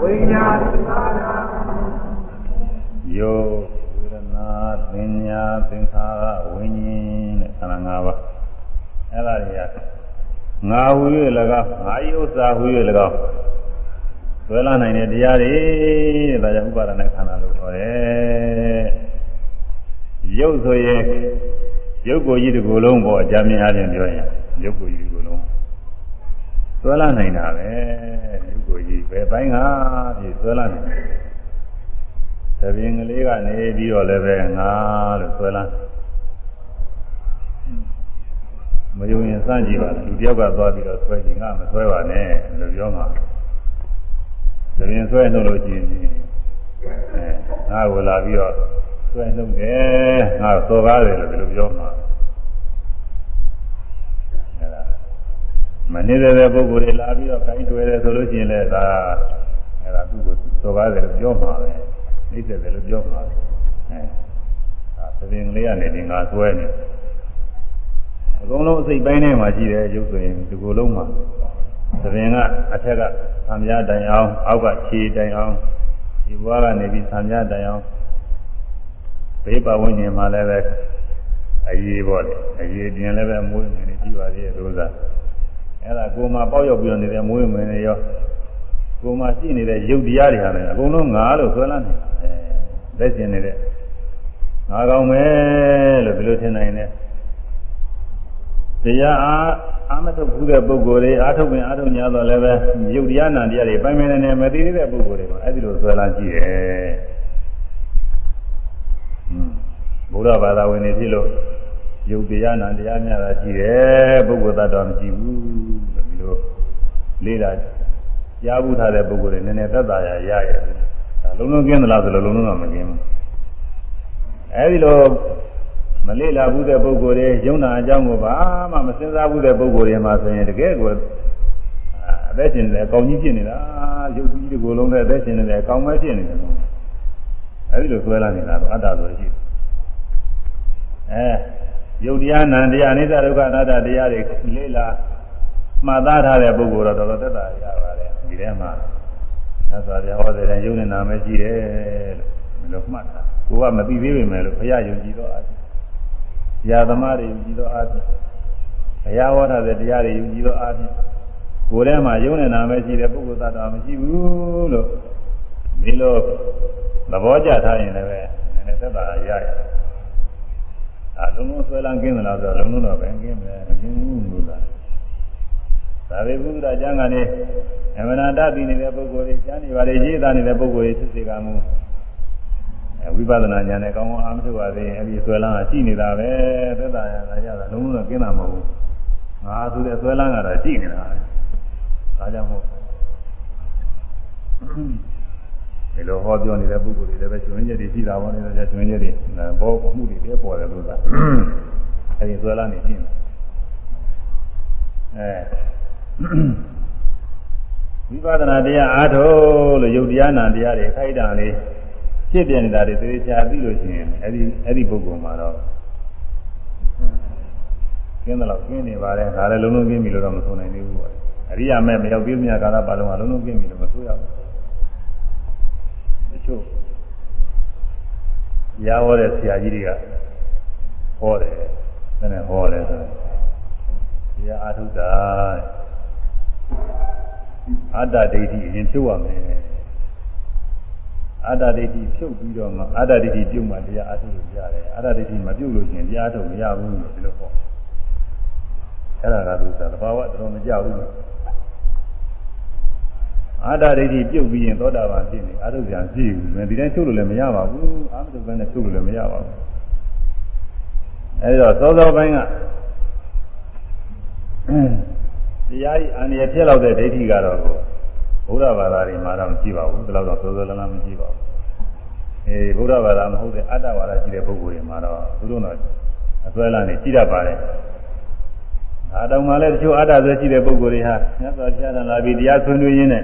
ဝိညာဉ်ငါရံယောဝေဒနာသင်ညာသင်္ခါရဝိညာဉ်တဲ့ခန္ဓာ၅ပါးအဲ့ဒါတွေကငါဟူ၍၎င်းငါဤဥစ္စာဟူ၍၎င်း ဆွဲလာနိုင်တဲ့တရားတွေတဲ့ဒါကြောင့်ဥပါဒနာခန္ဓာလို့ခေါ်တယ်ရုပ်ဆိုရင်ရုပ်ကိုယ်ကြီးတစ်ခုလုံးပေါ့အကြမ်းမြင်အားဖြင့်ပြောရင်ရုပ်ကိုယ်ကြီးတစ်ခုလုံးဆွဲလာနိုင်တာပဲရုပ်ကိုယ်ကြီးဘယ်ပိုင်းကဖြစ်ဆွဲလာနိုင်တယ်သဘင်ကလေးကနေပြီးတော့လည်းပဲငါလို့ဆွဲလာမယုံရင်စမ်းကြည့်ပါလူတယောက်ကသွားပြီးတော့ဆွဲကြည့်ငါမဆွဲပါနဲ့လို့ပြောမှာ သဘင်ဆွဲနှုတ်လို့ရှိရင်အဲငါကိုလာပြီးတော့ဆွဲနှုတ်တယ်ငါစော်ကားတယ်လို့ဒီလိုပြောမှာအဲဒါမနေတဲ့ပုဂ္ဂိုလ်တွေလာပြီးတော့ခိုင်းတွေ့တယ်ဆိုလို့ရှိရင်လည်းဒါအဲဒါသူ့ကိုစော်ကားတယ်လို့ပြောမှာပဲနှိမ့်ဆက်တယ်လို့ပြောမှာအဲဒါသဘင်လေးကနေဒီငါဆွဲနေအကုန်လုံးအစိတ်ပိုင်းထဲမှာရှိတယ်ရုပ်ဆိုရင်ဒီကိုယ်လုံးမှာ သဘင်ကအထက်ကသံပြားတိုင်အောင်အောက်ကခြေတိုင်အောင်ဒီဘွားကနေပြီးသံပြားတိုင်အောင်ဘေးပဝန်းကျင်မှာလည်းပဲအရေးပေါ့လေအရေးပြင်လည်းပဲမွေးမြင်နေကြည့်ပါသေးတယ်လို့သာအဲ့ဒါကိုယ်မှာပေါက်ရောက်ပြီးတော့နေတဲ့မွေးမြင်နေရောကိုယ်မှာရှိနေတဲ့ရုပ်တရားတွေဟာလည်းအကုန်လုံးငါလို့ဆွဲလန်းနေတာလက်ကျင်နေတဲ့ငါကောင်းမယ်လို့ဘယ်လိုထင်နိုင်လဲ တရားအားအာမထုတ်ဘူးတဲ့ပုဂ္ဂိုလ်တွေအာထုတ်ပင်အာထုတ်ညာတော့လည်းပဲယုတ်တရားနာတရားတွေပိုင်ပိုင်နေနေမသိသေးတဲ့ပုဂ္ဂိုလ်တွေကအဲ့ဒီလိုဆွဲလာကြည့်တယ်။ဘုရားဘာသာဝင်တွေဖြစ်လို့ယုတ်တရားနာတရားများတာကြည့်တယ်ပုဂ္ဂိုလ်သတ္တဝါမကြည့်ဘူးလို့ဒီလိုလေးတာကြားဘူးထားတဲ့ပုဂ္ဂိုလ်တွေနည်းနည်းသက်သာရရရတယ်။လုံးလုံးကျင်းသလားဆိုလို့လုံးလုံးတော့မကျင်းဘူး။အဲဒီလို မလေ့လာဘူးတဲ့ပုဂ္ဂိုလ်တွေယုံနာအကြောင်းကိုဘာမှမစဉ်းစားဘူးတဲ့ပုဂ္ဂိုလ်တွေမှာဆိုရင်တကယ်ကိုအသက်ရှင်နေတယ်အကောင်ကြီးဖြစ်နေတာယုတ်ကြီးဒီကိုယ်လုံးနဲ့အသက်ရှင်နေတယ်အကောင်မဲဖြစ်နေတယ်အဲဒီလိုဆွဲလာနေတာတော့အတ္တဆိုရှိအဲယုတ်တရားနံတရားအနိစ္စဒုက္ခအနတ္တတရားတွေလေ့လာမှတ်သားထားတဲ့ပုဂ္ဂိုလ်တော့တော်တော်သက်သာရပါတယ်ဒီထဲမှာသစ္စာတရားဟောတဲ့ယုံနဲ့နာမရှိတယ်လို့ဒီလိုမှတ်တာကိုကမသိသေးပေမဲ့လို့ဘုရားယုံကြည်တော့အား ဆရာသမားတွေယုံကြည်သောအားဖြင့်ဘုရားဟောထားတဲ့တရားတွေယုံကြည်သောအားဖြင့်ကိုယ်ထဲမှာယုံနဲ့နာမဲရှိတဲ့ပုဂ္ဂိုလ်သတ္တဝါမရှိဘူးလို့ဒီလိုသဘောကျထားရင်လည်းပဲနည်းနည်းသက်သာရရတယ်။အလုံးလုံးဆွဲလန်းကင်းသလားဆိုတော့လုံးလုံးတော့ပဲကင်းမယ်မကင်းဘူးလို့သာ။ဒါပေဘုရားကျမ်းကနေအမနာတတ်ပြီးနေတဲ့ပုဂ္ဂိုလ်တွေကျမ်းနေပါလေရေးသားနေတဲ့ပုဂ္ဂိုလ်တွေဖြစ်စေကမူ ဝိပဿနာဉာဏ်နဲ့ကောင်းကောင်းအားမထုတ်ပါသေးရင်အဲ့ဒီဆွဲလန်းကရှိနေတာပဲသက်သာရတာရတာလုံးလုံးတော့ကင်းတာမဟုတ်ဘူးငါဆိုတဲ့ဆွဲလန်းကတော့ရှိနေတာဒါကြောင့်မို့ဒီလိုဟောပြောနေတဲ့ပုဂ္ဂိုလ်တွေလည်းပဲကျွင်းချက်တွေရှိတာပေါ့လေကျွင်းချက်တွေဘောမှုတွေတည်းပေါ်တယ်လို့သာအဲ့ဒီဆွဲလန်းနေရှိနေအဲဝိပဿနာတရားအားထုတ်လို့ယုတ်တရားနာတရားတွေခိုက်တာလေး ဖြစ်ပြနေတာတွေသေချာသိလို့ရှိရင်အဲ့ဒီအဲ့ဒီပုဂ္ဂိုလ်မှာတော့ကျင်းတယ်လို့ကျင်းနေပါတယ်ဒါလည်းလုံးလုံးကျင်းပြီလို့တော့မဆိုနိုင်သေးဘူးပေါ့အရိယာမဲ့မရောက်သေးမြတ်ကာလပါလုံးကလုံးလုံးကျင်းပြီလို့မဆိုရဘူးတချို့ရားဟောတဲ့ဆရာကြီးတွေကဟောတယ်နည်းနည်းဟောတယ်ဆိုတော့တရားအာထုတာအတ္တဒိဋ္ဌိအရင်ဖြုတ်ရမယ် အတ္တဒိဋ္ဌိဖြုတ်ပြီးတော့မှအတ္တဒိဋ္ဌိပြုတ်မှတရားအထုလို့ရတယ်အတ္တဒိဋ္ဌိမပြုတ်လို့ရှိရင်တရားထုတ်မရဘူးလို့ဒီလိုဟောအဲ့ဒါကသူကသဘာဝတော်မကြောက်ဘူးအတ္တဒိဋ္ဌိပြုတ်ပြီးရင်သောတာပန်ဖြစ်နေအထုပြန်ဖြစ်ဘူးဒီတိုင်းထုတ်လို့လည်းမရပါဘူးအာမတုဘဲနဲ့ထုတ်လို့လည်းမရပါဘူးအဲ့တော့သောသောပိုင်းကတရားဤအန္တရာယ်ဖြစ်လောက်တဲ့ဒိဋ္ဌိကတော့ ဘုရားဘာသာတွေမှာတော့မရှိပါဘူးဒီလောက်တော့သောသောလန်းလန်းမရှိပါဘူးအေးဘုရားဘာသာမဟုတ်တဲ့အတ္တဘာသာရှိတဲ့ပုဂ္ဂိုလ်တွေမှာတော့သူတို့တော့အစွဲလန်းနေရှိတတ်ပါတယ်အာတောင်မှာလည်းတချို့အတ္တဆွဲရှိတဲ့ပုဂ္ဂိုလ်တွေဟာမြတ်စွာဘုရားလာပြီးတရားဆွေးနွေးရင်းနဲ့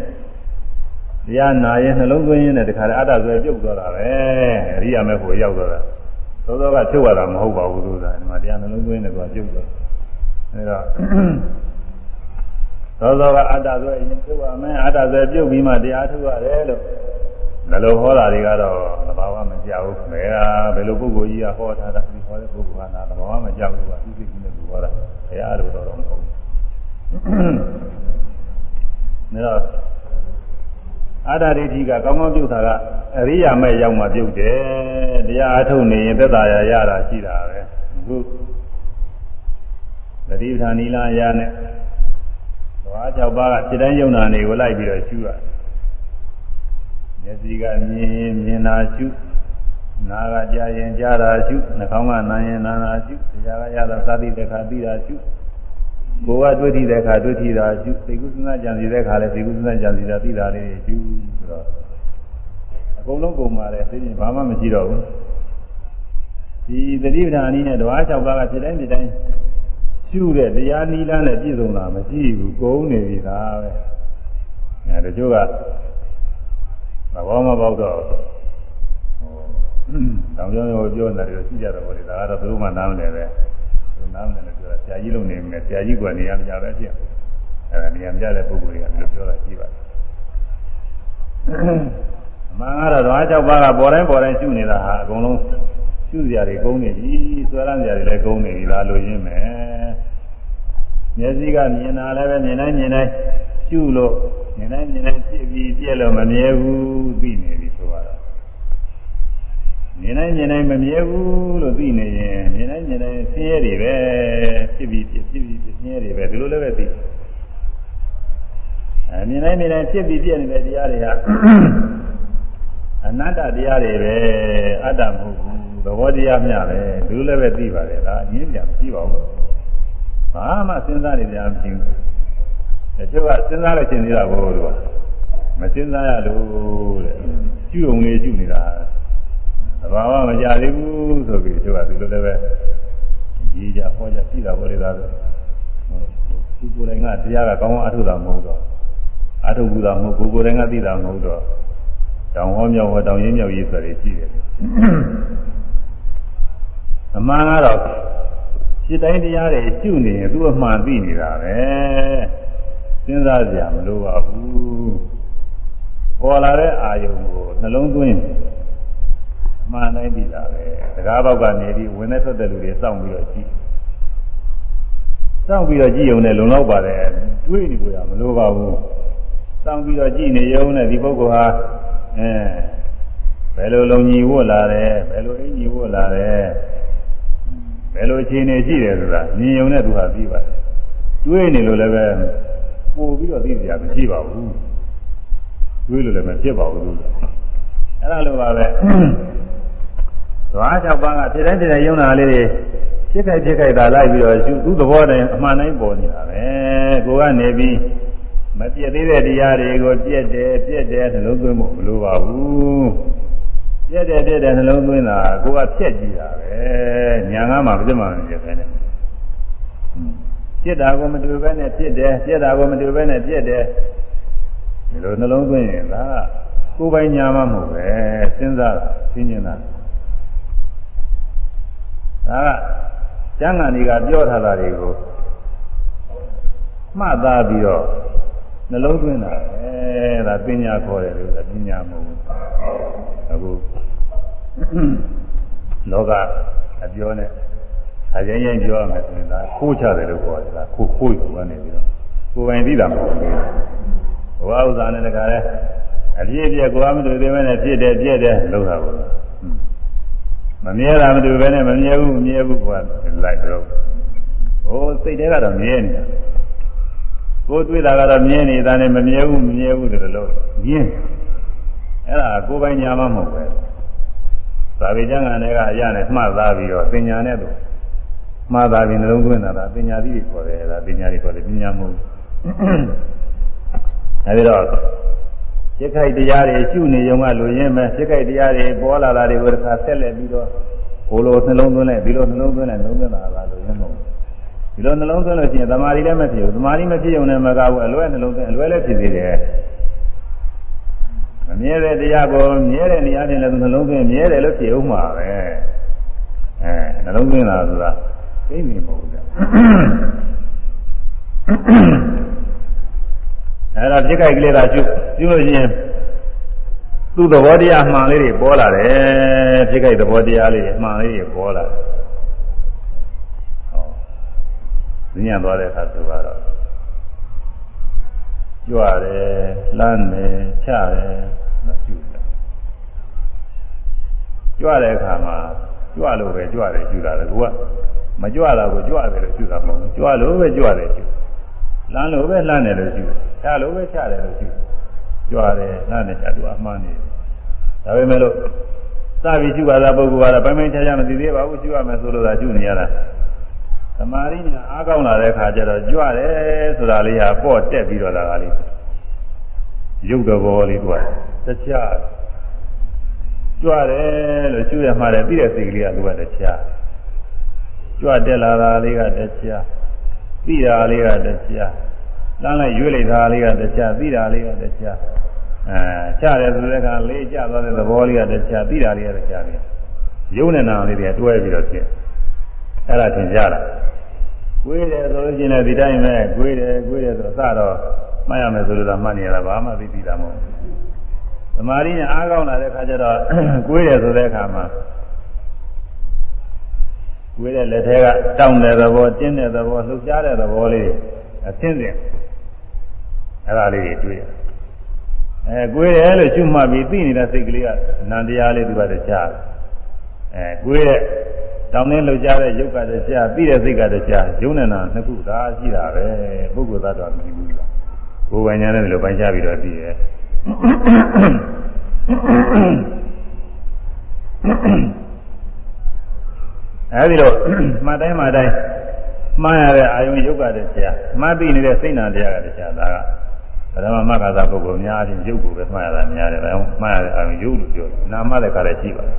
တရားနာရင်နှလုံးသွင်းရင်းနဲ့တခါတည်းအတ္တဆွဲပြုတ်သွားတာပဲအရိယာမေဖို့ရောက်သွားတာသောသောကချုပ်ရတာမဟုတ်ပါဘူးသူကဒီမှာတရားနှလုံးသွင်းနေတော့ပြုတ်သွားအဲတော့ သောသောကအတ္တဆိုရင်ပြုတ်ရမယ်အတ္တဆိုပြုတ်ပြီးမှတရားထုတ်ရတယ်လို့ဘယ်လိုဟောတာတွေကတော့သဘာဝမကြောက်ဘူးဘယ်ကဘယ်လိုပုဂ္ဂိုလ်ကြီးကဟောထားတာဒီဟောတဲ့ပုဂ္ဂိုလ်ကနာသဘာဝမကြောက်ဘူးကသူသိကြီးနဲ့သူဟောတာဘယ်အားလို့တော့တော့မဟုတ်ဘူးဒါတော့အာဒရိဋ္ဌိကကောင်းကောင်းပြုတ်တာကအရိယာမဲ့ရောက်မှပြုတ်တယ်တရားအထုတ်နေရင်သက်သာရရတာရှိတာပဲအခုသတိပဋ္ဌာန်နီလာရနဲ့ ဘာကြောက်ပါကစိတ်တိုင်းယုံနာနေကိုလိုက်ပြီးတော့ရှုရမျက်စိကမြင်ရင်မြင်တာရှုနာကကြားရင်ကြားတာရှုနှာခေါင်းကနားရင်နားတာရှုတရားကရတာသာတိတခါသိတာရှုကိုယ်ကတွေ့ထိတဲ့အခါတွေ့ထိတာရှုသိကုသနာကြံစီတဲ့အခါလည်းသိကုသနာကြံစီတာသိတာလေးရှုဆိုတော့အကုန်လုံးကုန်ပါတယ်သိရင်ဘာမှမရှိတော့ဘူးဒီသတိပဋ္ဌာန်အနည်းနဲ့တဝါ၆ပါးကဖြစ်တိုင်းဖြစ်တိုင်း ရှုတဲ့တရားနီးလန်းနဲ့ပြည့်စုံတာမရှိဘူးကုန်နေပြီသားပဲအဲတချို့ကသဘောမပေါက်တော့ဟိုတောင်ပြောပြောပြောနေတယ်ရှိကြတယ်ဘောလေဒါကတော့ဘယ်သူမှနားမလဲပဲသူနားမလဲလို့ပြောတာဆရာကြီးလုံနေမယ်ဆရာကြီးကနေရာမကြပဲဖြစ်အဲဒါနေရာမကြတဲ့ပုဂ္ဂိုလ်တွေကဒီလိုပြောတာရှိပါတယ်မှန်ကတော့ဓဝါ၆ပါးကပေါ်တိုင်းပေါ်တိုင်းရှုနေတာဟာအကုန်လုံး ရှုစရာတွေကုန်နေပြီဆွဲလန်းစရာတွေလည်းကုန်နေပြီလားလို့ရင်းမယ်မျက်စိကမြင်တာလည်းပဲမြင်တိုင်းမြင်တိုင်းရှုလို့မြင်တိုင်းမြင်တိုင်းပြည့်ပြီးပြည့်လို့မမြဲဘူးသိနေပြီဆိုတော့မြင်တိုင်းမြင်တိုင်းမမြဲဘူးလို့သိနေရင်မြင်တိုင်းမြင်တိုင်းဆင်းရဲတွေပဲဖြစ်ပြီးဖြစ်ဖြစ်ပြီးဖြစ်ဆင်းရဲတွေပဲဒီလိုလည်းပဲသိအဲမြင်တိုင်းမြင်တိုင်းဖြစ်ပြီးပြည့်နေတဲ့တရားတွေဟာအနတ္တတရားတွေပဲအတ္တမဟုတ်ဘူး သဘောတရားမျှပဲဒီလိုလည်းပဲသိပါတယ်ဒါအငြင်းပြန်ကြည့်ပါဦးဘာမှစဉ်းစားနေကြမဖြစ်ဘူးတချို့ကစဉ်းစားလို့ရှင်းနေတာဘို့လို့မစဉ်းစားရလို့တဲ့ကျุုံလေးကျุနေတာသဘာဝမကြသေးဘူးဆိုပြီးသူကဒီလိုလည်းပဲကြီးကြဟောကြကြည့်တာပေါ်လေသားဆိုသူကိုယ်တိုင်ကတရားကကောင်းအောင်အထုတာမဟုတ်တော့အထုဘူးတာမဟုတ်ကိုယ်ကိုယ်တိုင်ကသိတာမဟုတ်တော့တောင်ဟောမြောက်ဟောတောင်ရင်းမြောက်ရေးဆိုတွေရှိတယ် အမှန်ကတော့စိတ်တိုင်းတရားတွေကျุနေရင်သူ့အမှန်သိနေတာပဲစဉ်းစားကြမလို့ပါဘူးပေါ်လာတဲ့အာယုံကိုနှလုံးသွင်းမှန်တိုင်းပြီလားပဲတကားဘောက်ကနေပြီးဝင်တဲ့ထွက်တဲ့လူတွေစောင့်ပြီးတော့ကြည့်စောင့်ပြီးတော့ကြည့်ုံနဲ့လုံလောက်ပါတယ်တွေးနေကြရမလိုပါဘူးစောင့်ပြီးတော့ကြည့်နေရုံနဲ့ဒီပုဂ္ဂိုလ်ဟာအဲဘယ်လိုလုံကြီးဝတ်လာတယ်ဘယ်လိုအင်ကြီးဝတ်လာတယ် ဘယ်လိုအခြေအနေရှိတယ်ဆိုတာမြင်ုံနဲ့သူဟာသိပါတယ်တွေးနေလို့လည်းပဲပို့ပြီးတော့သိကြမရှိပါဘူးတွေးလို့လည်းမဖြစ်ပါဘူးသူအဲ့ဒါလိုပါပဲသွား၆ပါးကဖြစ်တိုင်းဖြစ်တိုင်းယုံနာလေးတွေဖြစ်ခိုက်ဖြစ်ခိုက်တာလိုက်ပြီးတော့သူသူ့သဘောတည်းအမှန်တိုင်းပေါ်နေတာပဲကိုကနေပြီးမပြည့်သေးတဲ့တရားတွေကိုပြည့်တယ်ပြည့်တယ်နှလုံးသွင်းဖို့မလိုပါဘူး ပြည့်တယ်ပြည့်တယ်နှလုံးသွင်းတာကိုကဖြက်ကြည့်တာပဲညာငါမှပြည့်မှမပြည့်ပဲနဲ့ပြည့်တာကိုမတွေ့ပဲနဲ့ပြည့်တယ်ပြည့်တာကိုမတွေ့ပဲနဲ့ပြည့်တယ်ဒီလိုနှလုံးသွင်းရင်ဒါကိုယ်ပိုင်ညာမှမဟုတ်ပဲစဉ်းစားတာသိဉ္ဇနာဒါကကျမ်းဂန်တွေကပြောထားတာတွေကိုမှတ်သားပြီးတော့ နှလုံးသွင်းတာပဲဒါပညာခေါ်တယ်လို့ဆိုတာပညာမဟုတ်ဘူးအခုလောကအပြောနဲ့အရင်ရင်ပြောရမယ်ဆိုရင်ဒါခိုးချတယ်လို့ခေါ်တယ်လားခိုးခိုးယူကနေပြီးတော့ကိုယ်ပိုင်သိတာမဟုတ်ဘူးဘဝဥစ္စာနဲ့တခါလဲအပြည့်အပြည့်ကိုယ်မတွေ့သေးမဲနဲ့ဖြစ်တယ်ပြည့်တယ်လို့တာဘူးမမြဲတာမတူပဲနဲ့မမြဲဘူးမမြဲဘူးကွာလိုက်တော့ဟိုစိတ်ထဲကတော့မြဲနေတာ ကိုယ်တွေ့တာကတော့မြဲနေတာနဲ့မမြဲဘူးမမြဲဘူးဆိုလို့မြင်းအဲ့ဒါကိုယ်ပိုင်ညာမမဟုတ်ပဲသာဝေကျမ်းဂန်တွေကအရာနဲ့မှတ်သားပြီးတော့ပညာနဲ့တော့မှားသားပြီးနှလုံးသွင်းတာဒါပညာသီးတွေခေါ်တယ်ဒါပညာတွေခေါ်တယ်ပညာမဟုတ်အဲဒီတော့စိတ်ခိုက်တရားတွေရှုနေုံကလူရင်းပဲစိတ်ခိုက်တရားတွေပေါ်လာတာတွေကိုတစ်ခါဆက်လက်ပြီးတော့ဘိုးလိုနှလုံးသွင်းလိုက်ဒီလိုနှလုံးသွင်းလိုက်နှလုံးသွင်းတာလားလူရင်းမဟုတ် ဒီလိုနှလုံးသွင်းလို့ရှိရင်သမာဓိလည်းမဖြစ်ဘူးသမာဓိမဖြစ်ုံနဲ့မကဘူးအလွဲနှလုံးသွင်းအလွဲလည်းဖြစ်သေးတယ်မမြဲတဲ့တရားကိုမြဲတဲ့နေရာချင်းလည်းနှလုံးသွင်းမြဲတယ်လို့ဖြစ်ဥမှာပဲအဲနှလုံးသွင်းတာဆိုတာသိနေမဟုတ်ဘူးအဲ့ဒါပြစ်ကြိုက်ကလေးသာကျွကျွလို့ရှိရင်သူ့သဘောတရားမှန်လေးတွေပေါ်လာတယ်ပြစ်ကြိုက်သဘောတရားလေးတွေမှန်လေးတွေပေါ်လာတယ် ဉာဏ်သွားတဲ့အခါသူကတော့ကြွတယ်လမ်းတယ်ချတယ်မကျွတယ်ကြွတဲ့အခါမှာကြွလို့ပဲကြွတယ်ကျူတာလေကိုကမကြွတာကိုကြွတယ်လို့ကျူတာမဟုတ်ဘူးကြွလို့ပဲကြွတယ်ကျူလမ်းလို့ပဲလှမ်းတယ်လို့ကျူချလို့ပဲချတယ်လို့ကျူကြွတယ်လှမ်းတယ်ချသူအမှန်နေဒါပေမဲ့လို့စပြီးကျူပါတာပုဂ္ဂိုလ်ကတော့ပိုင်းပိုင်းခြားခြားမသိသေးပါဘူးကျူရမယ်ဆိုလို့သာကျူနေရတာ သမာဓိညာအားကောင်းလာတဲ့ခါကျတော့ကြွတယ်ဆိုတာလေးဟာပေါ့တက်ပြီးတော့လာတာလေးရုပ်တော်ဘောလေးတွေ့တခြားကြွတယ်လို့ကျူရမှာတယ်ပြီးတဲ့စိတ်ကလေးကသူကတခြားကြွတက်လာတာလေးကတခြားပြီးတာလေးကတခြားလမ်းလိုက်ရွေးလိုက်တာလေးကတခြားပြီးတာလေးကတခြားအဲချတယ်ဆိုတဲ့အခါလေးကျသွားတဲ့သဘောလေးကတခြားပြီးတာလေးကတခြားလေးရုပ်နဲ့နာလေးတွေတွဲပြီးတော့ဖြစ် အဲ့ဒါသင်ကြတာကိုယ်တယ်ဆိုလို့ရှိရင်လည်းဒီတိုင်းပဲကိုယ်တယ်ကိုယ်တယ်ဆိုတော့စတော့မှတ်ရမယ်ဆိုလို့သာမှတ်နေရတာဘာမှသိပြီးတာမဟုတ်ဘူးသမာဓိနဲ့အားကောင်းလာတဲ့ခါကျတော့ကိုယ်တယ်ဆိုတဲ့အခါမှာကိုယ်တဲ့လက်ထဲကတောင်းတဲ့သဘောတင်းတဲ့သဘောလှုပ်ရှားတဲ့သဘောလေးအသင်းသင်အဲ့ဒါလေးတွေတွေ့ရအဲကိုယ်တယ်လို့ရှုမှတ်ပြီးသိနေတဲ့စိတ်ကလေးကအနန္တရားလေးသူကတခြားအဲကိုယ်ရဲ့တော င်းနှင်းလှုပ်ရှားတဲ့ယုတ်ကတရားပြီးတဲ့စိတ်ကတရားယုံနေတာနှစ်ခုဒါရှိတာပဲပုဂ္ဂိုလ်သတ္တဝါမကြည့်ဘူးလားကိုယ်ပိုင်ညာနဲ့ဒီလိုပိုင်းခြားပြီးတော့ပြီးရဲ့အဲဒီလိုမှတ်တိုင်းမှတ်တိုင်းမှားရတဲ့အာယုံယုတ်ကတရားမှတ်ပြီးနေတဲ့စိတ်နာတရားကတရားဒါကဓမ္မမဂ္ဂသာပုဂ္ဂိုလ်များအချင်းယုတ်ကိုပဲမှားရတာများတယ်ဒါကြောင့်မှားရတဲ့အာယုံယုတ်လို့ပြောတယ်နာမတဲ့ခါလည်းရှိပါတယ်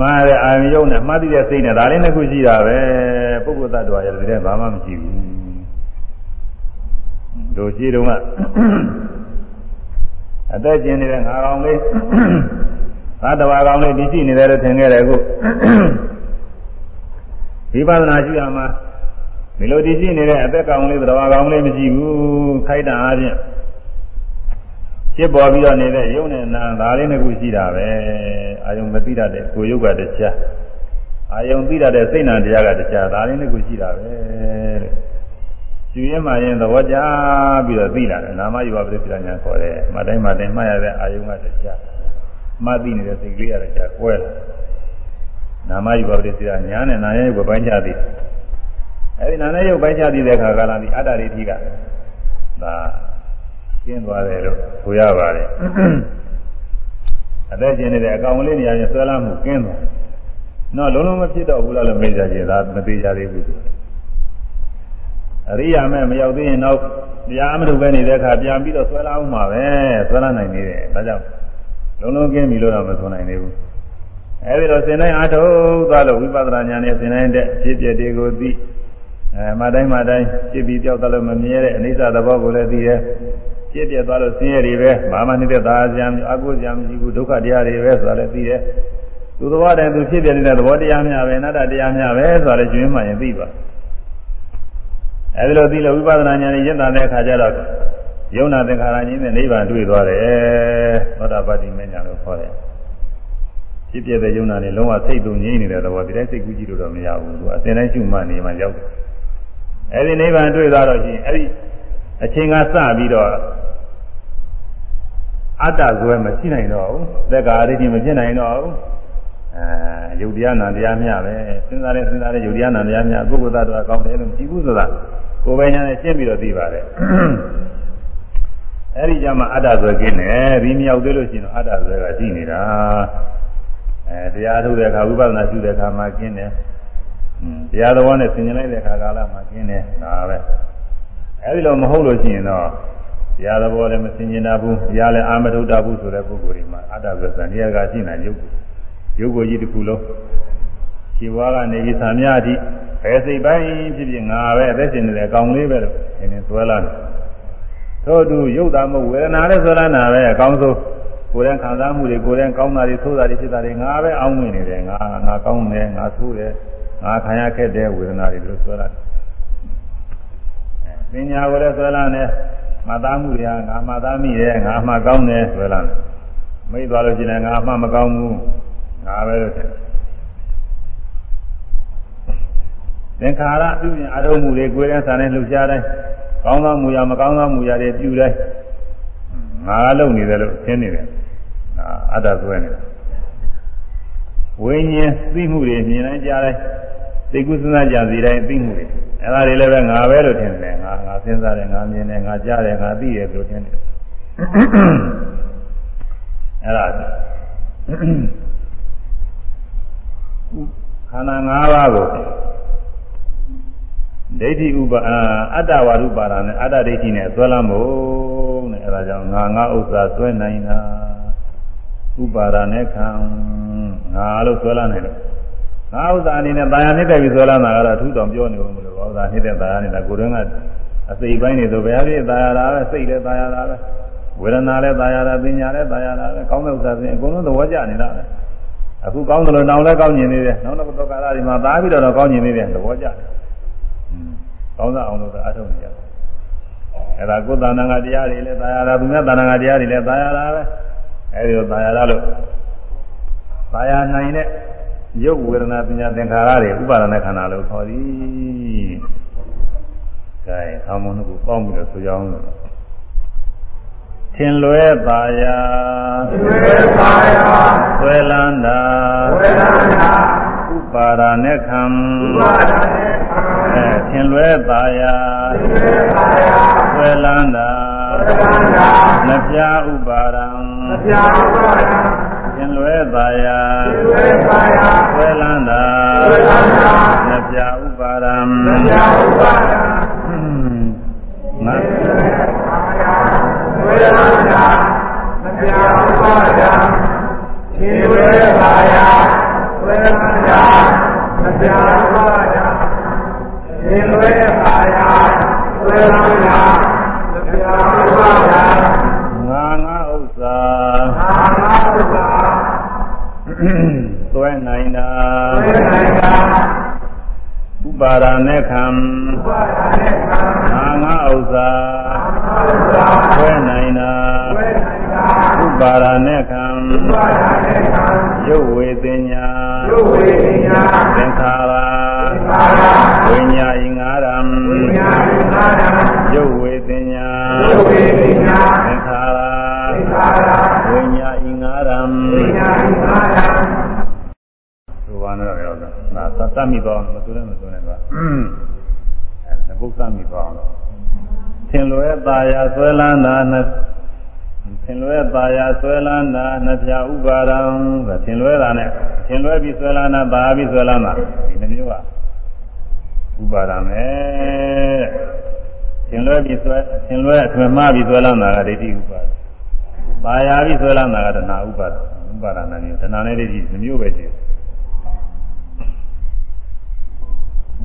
မှားတဲ့အာယုံယုတ်နဲ့မှားသိတဲ့စိတ်နဲ့ဒါလေးနှစ်ခုရှိတာပဲပုဂ္ဂိုလ်သတ္တဝါရဲ့ဒီထဲဘာမှမရှိဘူးတို့ရှိတုန်းကအသက်ကျင်နေတဲ့ငါကောင်လေးငါတဘာကောင်လေးဒီရှိနေတယ်လို့ထင်ခဲ့တယ်အခုဝိပဿနာရှိရမှာဒီလိုဒီရှိနေတဲ့အသက်ကောင်လေးတဘာကောင်လေးမရှိဘူးခိုက်တံအားဖြင့် ဖြစ်ပေါ်ပြီးတော့နေတဲ့ယုံနဲ့နာဒါလေးနှစ်ခုရှိတာပဲအာယုံမသိတတ်တဲ့ကိုယ်ယုတ်ကတရားအာယုံသိတတ်တဲ့စိတ်နာတရားကတရားဒါလေးနှစ်ခုရှိတာပဲတဲ့ယူရင်မှရင်သဘောကျပြီးတော့သိလာတယ်နာမယူပါပရိစ္ဆေညာခေါ်တယ်မတိုင်းမတိုင်းမှတ်ရတဲ့အာယုံကတရားမှတ်သိနေတဲ့စိတ်ကလေးရတဲ့တရားကွဲလာနာမယူပါပရိစ္ဆေညာနဲ့နာယယုတ်ပိုင်းခြားသည်အဲဒီနာယယုတ်ပိုင်းခြားသည်တဲ့ခါကလာပြီးအတ္တရိဋ္ဌိကဒါ ကျင်းသွားတယ်လို့ဆိုရပါတယ်အသက်ရှင်နေတဲ့အကောင်လေးနေရာချင်းဆွဲလာမှုကျင်းသွားတော့လုံးလုံးမဖြစ်တော့ဘူးလားလို့မေးကြခြင်းဒါမသေးကြသေးဘူးအရိယာမဲ့မရောက်သေးရင်တော့တရားမထုတ်ပဲနေတဲ့အခါပြန်ပြီးတော့ဆွဲလာအောင်မှာပဲဆွဲလာနိုင်နေတယ်ဒါကြောင့်လုံးလုံးကင်းပြီလို့တော့မဆိုနိုင်သေးဘူးအဲဒီတော့စင်တိုင်းအားထုတ်သွားလို့ဝိပဿနာဉာဏ်နဲ့စင်တိုင်းတဲ့ဖြစ်ပြတွေကိုသိအဲမတိုင်းမတိုင်းဖြစ်ပြီးကြောက်တယ်လို့မမြဲတဲ့အနိစ္စသဘောကိုလည်းသိရဲ ဖြစ်ပြသွားလို့ဆင်းရဲတွေပဲဘာမှနေတဲ့သာဇံအကုဇံမရှိဘူးဒုက္ခတရားတွေပဲဆိုတာလည်းသိရဲသူသဘောတည်းသူဖြစ်ပြနေတဲ့သဘောတရားများပဲအနတ္တတရားများပဲဆိုတာလည်းကျွင်းမှရင်သိပါအဲဒီလိုသိလို့ဝိပဿနာဉာဏ်နဲ့ရင့်တာတဲ့အခါကျတော့ယုံနာသင်္ခါရကြီးနဲ့နိဗ္ဗာန်တွေ့သွားတယ်သောတာပတ္တိမဉ္ဇဉ်လို့ခေါ်တယ်ဖြစ်ပြတဲ့ယုံနာနဲ့လုံးဝစိတ်တုံငြိမ့်နေတဲ့သဘောဒီတိုင်းစိတ်ကူးကြည့်လို့တော့မရဘူးသူအစဉ်တိုင်းရှုမှတ်နေမှရောက်တယ်အဲဒီနိဗ္ဗာန်တွေ့သွားတော့ရှင်အဲဒီ အချိန်ကစပြီးတော့အတ္တဇွဲမရှိနိုင်တော့ဘူးသက်္ကာရတိမဖြစ်နိုင်တော့ဘူးအဲယုတ်တရားနာတရားမျှပဲစဉ်းစားတဲ့စဉ်းစားတဲ့ယုတ်တရားနာတရားမျှပုဂ္ဂိုလ်သတ္တဝါကောင်းတယ်လို့ကြည့်ဘူးဆိုတာကိုယ်ပဲညာနဲ့ရှင်းပြီးတော့သိပါတယ်အဲဒီကြမှာအတ္တဇွဲကင်းတယ်ဒီမြောက်သေးလို့ရှိရင်တော့အတ္တဇွဲကရှိနေတာအဲတရားထုတ်တဲ့အခါဝိပဿနာရှုတဲ့အခါမှာကင်းတယ်တရားတော်နဲ့ဆင်ញင်လိုက်တဲ့အခါကာလမှာကင်းတယ်ဒါပဲ အဲဒီလိုမဟုတ်လို့ရှိရင်တော့တရားတော်လည်းမဆင်ញင်တာဘူးတရားလည်းအာမထုတ်တာဘူးဆိုတဲ့ပုဂ္ဂိုလ်တွေမှာအတ္တဇွဲစံတရားကရှိနေရုပ်ရုပ်ကိုကြီးတစ်ခုလုံးခြေဝါးကနေပြီးသံမြအထိဘယ်စိတ်ပိုင်းဖြစ်ဖြစ်ငါပဲအသက်ရှင်နေတယ်ကောင်းလေးပဲလို့နည်းနည်းသွဲလာတယ်သို့သူရုပ်တာမဟုတ်ဝေဒနာနဲ့သွဲလာတာပဲအကောင်းဆုံးကိုယ်တိုင်ခံစားမှုတွေကိုယ်တိုင်ကောင်းတာတွေသိုးတာတွေဖြစ်တာတွေငါပဲအောင်းဝင်နေတယ်ငါငါကောင်းတယ်ငါသိုးတယ်ငါခံရခဲ့တဲ့ဝေဒနာတွေလို့သွဲလာတယ် ပညာကိုလည်းသွဲလာတယ်မသားမှုတွေကငါမသားမိတယ်ငါမှကောင်းတယ်သွဲလာတယ်မိသွားလို့ရှိရင်ငါမှမကောင်းဘူးငါပဲလို့ထင်တယ်သင်္ခါရပြုရင်အထုံးမှုတွေကိုယ်နဲ့စာနဲ့လှုပ်ရှားတိုင်းကောင်းသောမူရာမကောင်းသောမူရာတွေပြုတိုင်းငါလုံနေတယ်လို့ရှင်းနေတယ်အတ္တသွဲနေတယ်ဝိညာဉ်သိမှုတွေမြင်တိုင်းကြားတိုင်းသိကုသနာကြစီတိုင်းသိမှုတွေ အဲဒါတွေလည်းပဲငါပဲလို့ထင်တယ်ငါငါစဉ်းစားတယ်ငါမြင်တယ်ငါကြားတယ်ငါသိတယ်လို့ထင်တယ်အဲဒါခန္ဓာ၅ပါးကိုဒိဋ္ဌိဥပါအတ္တဝါရုပါဒနဲ့အတ္တဒိဋ္ဌိနဲ့ဆွဲလမ်းဖို့နဲ့အဲဒါကြောင့်ငါငါဥစ္စာဆွဲနိုင်တာဥပါဒနဲ့ခံငါလို့ဆွဲလမ်းနိုင်တယ် ငါဥစ္စာအနေနဲ့တာယာနှစ်တက်ပြီးဆွဲလမ်းတာကတော့အထူးတောင်ပြောနေလို့မလို့ဥစ္စာနှစ်တက်တာယာနေတာကိုယ်တွင်းကအစိပ်ပိုင်းနေဆိုဘယ်အဖြစ်တာယာတာပဲစိတ်လည်းတာယာတာပဲဝေဒနာလည်းတာယာတာပညာလည်းတာယာတာပဲကောင်းတဲ့ဥစ္စာစဉ်အကုန်လုံးသဘောကျနေတာပဲအခုကောင်းတယ်လို့နောင်လည်းကောင်းကျင်နေတယ်နောက်တော့ကာလဒီမှာသားပြီးတော့ကောင်းကျင်နေတယ်သဘောကျတယ်ကောင်းစားအောင်လို့အထုတ်နေကြတယ်အဲ့ဒါကိုယ်တဏ္ဍာငါတရားတွေလည်းသာယာတာသူများတဏ္ဍာငါတရားတွေလည်းသာယာတာပဲအဲ့ဒီလိုသာယာတာလို့သာယာနိုင်တဲ့ ရုပ်ဝေဒနာပညာသင်္ခါရတွေဥပါဒနာခန္ဓာလို့ခေါ်သည်။ဒါရင်အမုန်းကိုပေါင်းပြီးတော့ဆိုကြအောင်လို့ထင်လွဲပါရာဝေပါယဆွဲလန်းတာဝေလာနာဥပါဒာနဲ့ခံပါဒနေခံအဲထင်လွဲပါရာဝေပါယဆွဲလန်းတာဝေလာနာနှပြဥပါဒံပြာပါ ယထင်လွဲပါရာဝေပါယဆွဲလန်းတာဝေလာနာနှပြဥပါဒံပြာပါယငါဝေလာနာပြာပါယဒီဝေပါယဝေလာနာပြာပါယဒီဝေပါယဝေလာနာပြာပါယ ငါငါဥစ္စာ အာနာဥပါ သွဲနိုင်တာ ဝေနိုင်တာ ဥ ပါဒာနဲ့ခံပါဒနေခံငါငါဥစ္စာအာဥပါသွဲနိုင်တာဝေနိုင်တာဥပါဒာနဲ့ခံပါဒနေခံရုပ်ဝေသညာရုပ်ဝေညာသင်္ခါရပါဒဝိညာဉ်ငါရံဝိညာဉ်နာနာရုပ်ဝေသညာရုပ်ဝေညာသင်္ခါရပါဒဝိညာဉ်ငါရံဝိညာဉ်နာနာဒီဘာနဲ့ရောဒါသာသတ်မိတော့မဆိုလည်းမဆို နဘုတ်သမီပါအောင်သင်လွယ်သာယာဆွဲလန်းတာနှစ်သင်လွယ်သာယာဆွဲလန်းတာနှစ်ဖြာဥပါရံဆိုသင်လွယ်တာနဲ့သင်လွယ်ပြီးဆွဲလန်းတာသာပြီးဆွဲလန်းတာဒီနှမျိုးကဥပါရံပဲသင်လွယ်ပြီးဆွဲသင်လွယ်အထွေမှပြီးဆွဲလန်းတာကဒိဋ္ဌိဥပါရံသာယာပြီးဆွဲလန်းတာကတဏှာဥပါရံဥပါရဏမျိုးတဏှာနဲ့ဒိဋ္ဌိနှမျိုးပဲရှိတယ်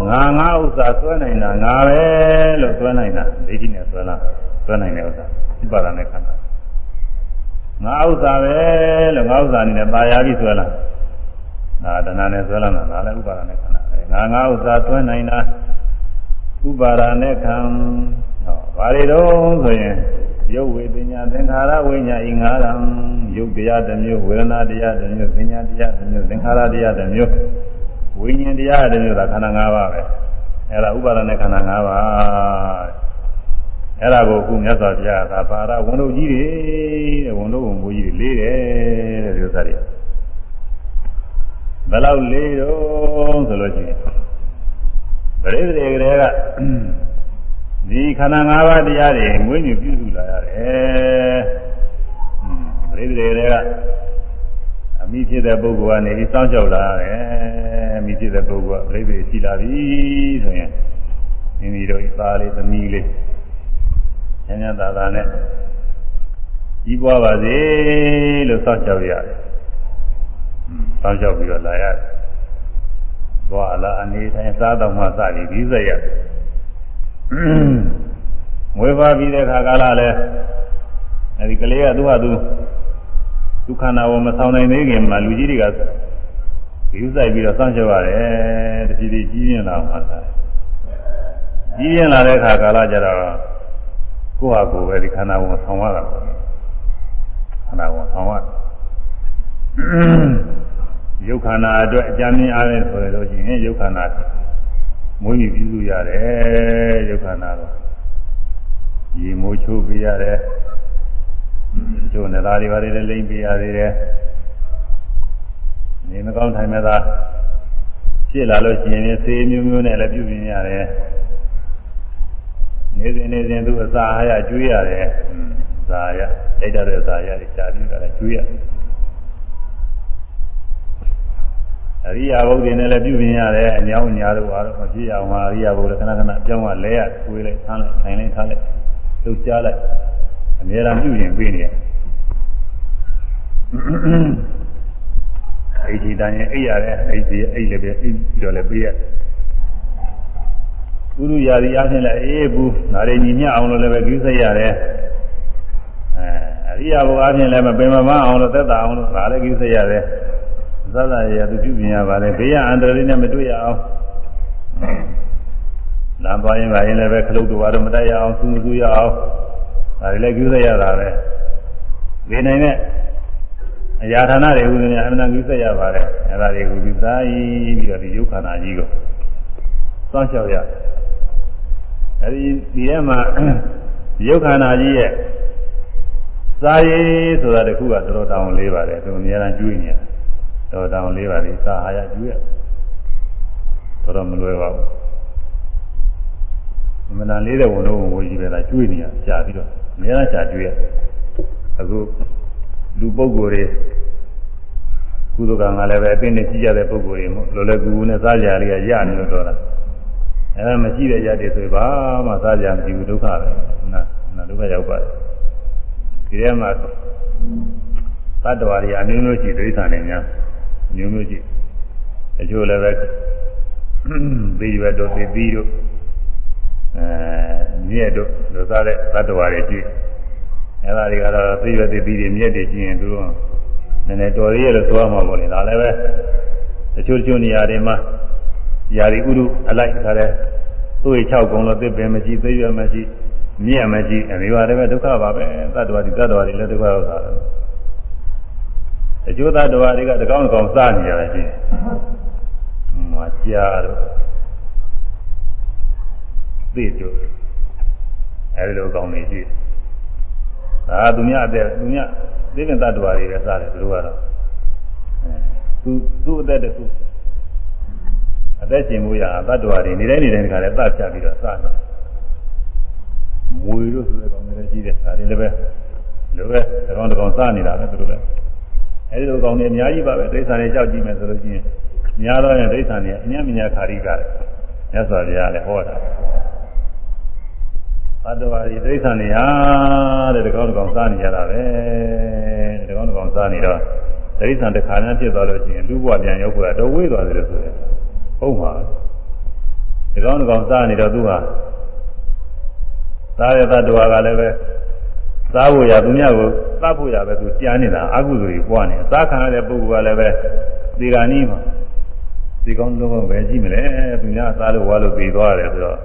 ငါငါဥစ္စာဆွဲနိုင်တာငါပဲလို့ဆွဲနိုင်တာဒိဋ္ဌိနဲ့ဆွဲလာဆွဲနိုင်တဲ့ဥစ္စာဥပါဒနဲ့ခန္ဓာငါဥစ္စာပဲလို့ငါဥစ္စာအနေနဲ့ပါရပြီးဆွဲလာဒါတဏှာနဲ့ဆွဲလာတာဒါလည်းဥပါဒနဲ့ခန္ဓာပဲငါငါဥစ္စာဆွဲနိုင်တာဥပါဒနဲ့ခံဟောဘာတွေတော့ဆိုရင်ရုပ်ဝေပညာသင်္ခါရဝိညာဉ်ဤငါးရံရုပ်တရားတစ်မျိုးဝေဒနာတရားတစ်မျိုးပညာတရားတစ်မျိုးသင်္ခါရတရားတစ်မျိုး ဝိညာဉ်တရားတစ်မျိုးဒါခန္ဓာ၅ပါးပဲအဲ့ဒါဥပါဒနဲ့ခန္ဓာ၅ပါးအဲ့ဒါကိုအခုမြတ်စွာဘုရားကပါရဝန်တို့ကြီးတွေတဲ့ဝန်တို့ဝန်ကိုကြီးတွေလေးတယ်တဲ့ဒီဥစ္စာတွေဘယ်လောက်လေးတော့ဆိုလို့ရှိရင်ပရိသေတွေကလေးကဒီခန္ဓာ၅ပါးတရားတွေမွေးမြူပြုစုလာရတယ်ပရိသေတွေကအ မိဖြစ်တဲ့ပုဂ္ဂိုလ်ကနေပြီးစောင့်ရှောက်လာရတယ်အမိဖြစ်တဲ့ပုဂ္ဂိုလ်ကပရိသေရှိလာပြီဆိုရင်မိမိတို့ဤသားလေးသမီးလေးညညသာသာနဲ့ကြီးပွားပါစေလို့စောင့်ရှောက်ရတယ်စောင့်ရှောက်ပြီးတော့လာရတယ်သွားလာအနေတိုင်းစားတော့မှစပြီးပြီးဆက်ရတယ်မွေးပါပြီးတဲ့ခါကာလလဲအဲဒီကလေးကသူ့ဟာသူ ဒုက္ခနာဝမဆောင်နိုင်သေးခင်မှာလူကြီးတွေကဒီဥဆိုင်ပြီးတော့စောင့်ရှောက်ရတယ်တတိတိကြီးပြင်းလာမှသာကြီးပြင်းလာတဲ့ခါကာလကျတော့ကိုယ့်ဟာကိုယ်ပဲဒီခန္ဓာဝဆောင်ရတာပေါ့ခန္ဓာဝဆောင်ရယုတ်ခန္ဓာအတွက်အကြမ်းမြင်အားဖြင့်ဆိုရလို့ရှိရင်ယုတ်ခန္ဓာမွေးမြူပြုစုရတယ်ယုတ်ခန္ဓာတော့ရေမိုးချိုးပေးရတယ် ကျိုးနေသားတွေပါလေလိမ့်ပေးရသေးတယ်နေမကောင်းထိုင်မဲ့သားဖြစ်လာလို့ရှိရင်ဆေးမျိုးမျိုးနဲ့လည်းပြုပြင်ရတယ်နေစဉ်နေစဉ်သူအစာအာရကျွေးရတယ်အစာအာရတိုက်တဲ့အစာအာရတွေရှားပြီးကြတယ်ကျွေးရအရိယာဘုရားနဲ့လည်းပြုပြင်ရတယ်အညောင်းညာတို့ဘာလို့မဖြစ်အောင်ဟာအရိယာဘုရားခဏခဏအပြောင်းကလဲရကျွေးလိုက်ဆန်းလိုက်ထိုင်လိုက်ထားလိုက်လှုပ်ရှားလိုက် အများအားပြုရင်ပေးနေရအိတ်ဒီတိုင်းအိတ်ရတယ်အိတ်ဒီအိတ်လည်းပဲအိတ်ပြီးတော့လည်းပေးရပုရုယာရီအားဖြင့်လည်းအေးဘူးနာရီညီမျှအောင်လို့လည်းပဲကြည့်စိတ်ရတယ်အဲအရိယာဘုရားအားဖြင့်လည်းမပင်မမအောင်လို့သက်သာအောင်လို့ဒါလည်းကြည့်စိတ်ရတယ်သဒ္ဒရာသူပြုပြင်ရပါလေဘေးရအန္တရာယ်နဲ့မတွေ့ရအောင်လမ်းသွားရင်ပါရင်လည်းပဲခလုတ်တော်တော့မတက်ရအောင်စူးစူးရအောင် ဒါတွေလည်းကြည့်စိတ်ရတာပဲဒီနိုင်နဲ့အရာဌာနတွေဥဒ္ဒညာအမှန်ကြီးဆက်ရပါတယ်အဲဒါတွေကိုဒီသားကြီးပြီးတော့ဒီယုတ်ခန္ဓာကြီးကိုစောင့်ရှောက်ရအဲဒီဒီထဲမှာယုတ်ခန္ဓာကြီးရဲ့စားရည်ဆိုတာတခုကတော်တော်တောင်းလေးပါတယ်သူအများအားကျွေးနေတော်တောင်းလေးပါလေစားဟာရကျွေးရတော်တော်မလွယ်ပါဘူး မနာလေးတဲ့ဝန်တော့ဝန်ကြီးပဲလားကျွေးနေရရှာပြီးတော့အများအားရှာကျွေးရအခုလူပုဂ္ဂိုလ်တွေကုသကံကလည်းပဲအသိနဲ့ကြည့်ရတဲ့ပုဂ္ဂိုလ်တွေမို့လောလောကူကူနဲ့စားကြရလေးရရနေလို့တော့လားအဲမရှိတဲ့ရတဲ့ဆိုဘာမှစားကြမရှိဘူးဒုက္ခပဲနာနာဒုက္ခရောက်ပါတယ်ဒီထဲမှာသတ္တဝါတွေအမျိုးမျိုးရှိဒိဋ္ဌာန်တွေများမျိုးမျိုးရှိအကျိုးလည်းပဲပြီးရွယ်တို့ပြီးပြီးတို့ အဲမြည့်တို့လို့စားတဲ့သတ္တဝါတွေရှိအဲဒါတွေကတော့ပြီးရွယ်ပြီးပြီးတွေမြည့်တွေရှိရင်သူတို့နည်းနည်းတော်ရည်ရလို့ဆိုရမှာပေါ့လေဒါလည်းပဲတချို့တချို့နေရာတွေမှာယာရီဥရုအလိုက်ခါတဲ့သူ့ရဲ့6ကုံလို့သစ်ပင်မရှိသိရွယ်မရှိမြင့်မရှိအဲဒီပါလည်းပဲဒုက္ခပါပဲသတ္တဝါတွေသတ္တဝါတွေလည်းဒုက္ခရောက်တာတယ်အကျိုးသတ္တဝါတွေကတကောင်းတကောင်းစားနေကြတယ်ရှိတယ်။မှာကြားတော့ သိတို့အဲဒီလိုကောင်းနေရှိတယ်။ဒါသူများအသက်သူများသိတဲ့တ attva တွေလည်းစားတယ်သူတို့ကတော့သူသူ့အသက်တခုအသက်ရှင်မှုရတ attva တွေနေတိုင်းနေတိုင်းတခါလဲသတ်ချပြီးတော့စားတယ်မွေတို့ဆိုတဲ့ကောင်တွေလည်းကြီးတယ်ဒါတွေလည်းပဲလိုပဲတကောင်တကောင်စားနေတာပဲသူတို့လည်းအဲဒီလိုကောင်တွေအများကြီးပါပဲဒိဋ္ဌာန်တွေကြောက်ကြည့်မယ်ဆိုလို့ရှိရင်များတော့ရင်ဒိဋ္ဌာန်တွေအမြတ်မြညာခါရိကတယ်မြတ်စွာဘုရားလည်းဟောတာ ဘတ်တော်ရီဒိဋ္ဌာန်တွေဟာတဲ့တကောင်တကောင်စားနေကြတာပဲတကောင်တကောင်စားနေတော့ဒိဋ္ဌာန်တစ်ခါနဲ့ဖြစ်သွားလို့ရှိရင်လူ့ဘဝပြန်ရောက်ဖို့တော့ဝေးသွားတယ်လို့ဆိုတယ်ဟုတ်ပါဒီကောင်တကောင်စားနေတော့သူဟာသားရသတ္တဝါကလည်းပဲစားဖို့ရသူများကိုသတ်ဖို့ရပဲသူကြားနေတာအကုသိုလ်ကြီးပွားနေစားခံရတဲ့ပုဂ္ဂိုလ်ကလည်းပဲဒီကနေ့မှာဒီကောင်းလုံးပဲကြည့်မလဲသူများစားလို့ဝါလို့ပြီးသွားတယ်ဆိုတော့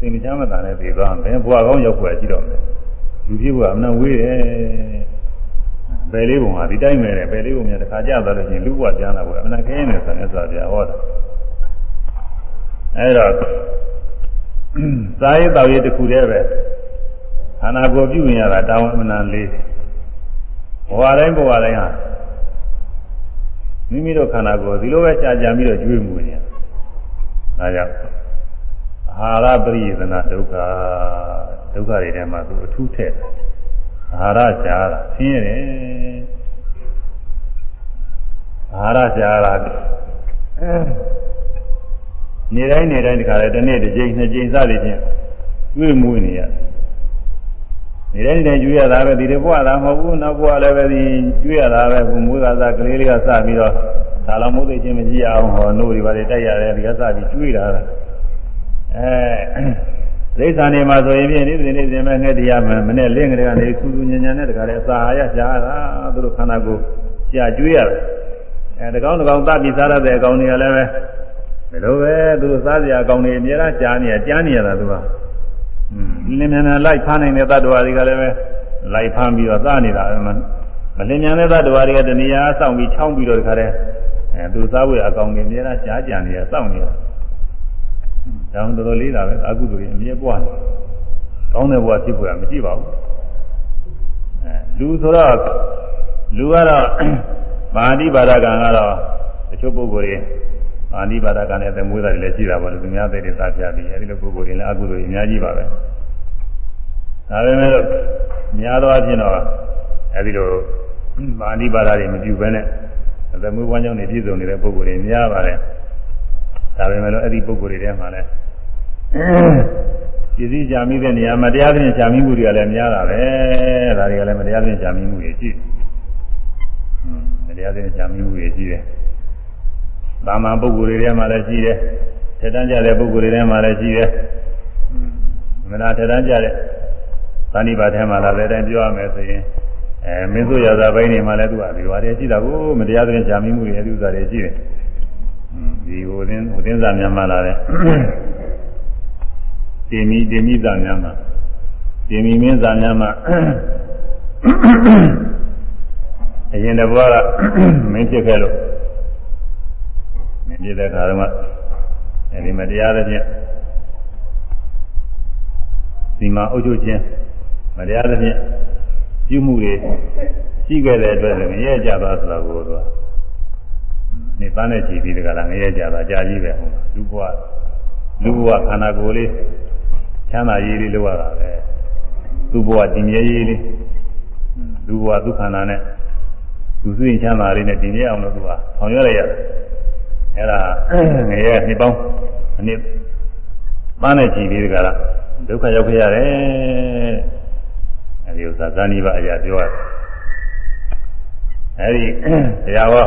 သင်္ချမ်းမတန်နဲ့ပြီးသွားမယ်ဘွာကောင်းရောက်ွယ်ကြည့်တော့မယ်လူဖြစ်ဖို့အမှန်ဝေးတယ်ပယ်လေးပုံဟာဒီတိုင်းပဲပယ်လေးပုံများတစ်ခါကြသွားလို့ရှိရင်လူ့ဘဝကျမ်းလာဖို့အမှန်ခင်းနေတယ်ဆိုရင်ဆိုပြဟောတာအဲဒါစားရေးတောက်ရေးတစ်ခုတည်းပဲခန္ဓာကိုယ်ပြုရင်ရတာတောင်းအမှန်တန်လေးဘဝတိုင်းဘဝတိုင်းဟာမိမိတို့ခန္ဓာကိုယ်ဒီလိုပဲကြာကြာပြီးတော့ကျွေးမွေနေဒါကြောင့် အာဟာရပရိယေသနာဒုက္ခဒုက္ခတွေထဲမှာသူအထူးထည့်အာဟာရရှားတာဆင်းရဲတယ်အာဟာရရှားတာနေတိုင်းနေတိုင်းတခါလေတစ်နေ့တစ်ကြိမ်နှစ်ကြိမ်စသည်ဖြင့်ကျွေးမွေးနေရနေတိုင်းနေတိုင်းကျွေးရတာပဲဒီတဘွားလားမဟုတ်ဘူးနောက်ဘွားလည်းပဲဒီကျွေးရတာပဲဘုမွေးကစားကလေးလေးကစပြီးတော့ဒါလောမိုးသိချင်းမကြည့်အောင်ဟောနို့တွေပါလေတိုက်ရတယ်ဒီကစပြီးကျွေးတာ အဲဒိဋ္ဌာနေမှာဆိုရင်ဖြင့်နေ့စဉ်နေ့စဉ်ပဲငှက်တရားမှမနဲ့လင်းကလေးကနေစူးစူးညံညံနဲ့တခါလေအစာဟာရရှားတာသူတို့ခန္ဓာကိုယ်ကြာကျွေးရတယ်အဲတကောင်းတကောင်းသတ်ပြီးစားရတဲ့အကောင်တွေကလည်းပဲဘယ်လိုပဲသူတို့စားစရာအကောင်တွေအများအားကြားနေရကြားနေရတာသူကอืมလင်းမြန်မြန်လိုက်ဖမ်းနိုင်တဲ့တ attva တွေကလည်းပဲလိုက်ဖမ်းပြီးတော့စားနေတာမလင်းမြန်တဲ့တ attva တွေကတဏှာစောင့်ပြီးချောင်းပြီးတော့တခါတည်းအဲသူစားဖို့အကောင်တွေအများအားကြားကြံနေရစောင့်နေရ ဒါမှတော်တော်လေးတာပဲအကုသိုလ်ကြီးအမြဲပွားနေကောင်းတဲ့ဘဝဖြစ်ဖို့မရှိပါဘူးအဲလူဆိုတော့လူကတော့မာတိပါဒကံကတော့တချို့ပုဂ္ဂိုလ်တွေမာတိပါဒကံနဲ့သမွေးတာတွေလည်းရှိတာပေါ့လေသူများသိတဲ့သားပြပြီးအဲဒီလိုပုဂ္ဂိုလ်တွေလည်းအကုသိုလ်ကြီးအများကြီးပါပဲဒါပေမဲ့လို့များသောအားဖြင့်တော့အဲဒီလိုမာတိပါဒတွေမပြုဘဲနဲ့သမွေးဝမ်းကြောင်းနေပြည့်စုံနေတဲ့ပုဂ္ဂိုလ်တွေများပါတယ်ဒါပေမဲ့လို့အဲ့ဒီပုဂ္ဂိုလ်တွေထဲမှာလည်း ပြည်စည်းကြမိတဲ့နေရာမှာတရားသဖြင့်ကြာမိမှုတွေကလည်းများတာပဲဒါတွေကလည်းမတရားသဖြင့်ကြာမိမှုတွေရှိတယ်မတရားသဖြင့်ကြာမိမှုတွေရှိတယ်သာမန်ပုဂ္ဂိုလ်တွေထဲမှာလည်းရှိတယ်ထက်တန်းကြတဲ့ပုဂ္ဂိုလ်တွေထဲမှာလည်းရှိတယ်မနာထက်တန်းကြတဲ့သဏိပါထဲမှာလည်းတိုင်းပြောရမယ်ဆိုရင်အဲမင်းတို့ရသာပိုင်းတွေမှာလည်းသူကဒီဘာတွေရှိတာကိုမတရားသဖြင့်ကြာမိမှုတွေအဲဒီဥစ္စာတွေရှိတယ်ဒီဟိုသင်းဟိုသင်းစာများမှလာတယ် တင်မီတင်မီစာများမှတင်မီမင်းစာများမှအရင်တဘွားကမင်းဖြစ်ခဲ့လို့မင်းဖြစ်တဲ့ခါတော့အဲဒီမတရားတဲ့ဖြင့်ဒီမှာအုပ်ချုပ်ခြင်းမတရားတဲ့ဖြင့်ပြုမှုတွေရှိခဲ့တဲ့အတွက်ငရဲကြသွားဆိုတော့ကိုယ်တော့နေပန်းနဲ့ကြည်ပြီးတကလားငရဲကြသွားကြာကြီးပဲဟုတ်လူဘဝလူဘဝခန္ဓာကိုယ်လေး ချမ်းသာရေးလေးလောက်ရတာပဲသူ့ဘဝတည်မြဲရေးလေးလူဘဝဒုက္ခနာနဲ့သူစိတ်ချမ်းသာလေးနဲ့တည်မြဲအောင်လို့သူကဆောင်ရွက်ရရတယ်အဲ့ဒါငရဲနှစ်ပေါင်းအနည်းပန်းနဲ့ကြည်ပြီးတကလားဒုက္ခရောက်ခဲ့ရတယ်အဲဒီဥစ္စာဇာနိဘအရာပြောရတယ်အဲဒီတရားဟော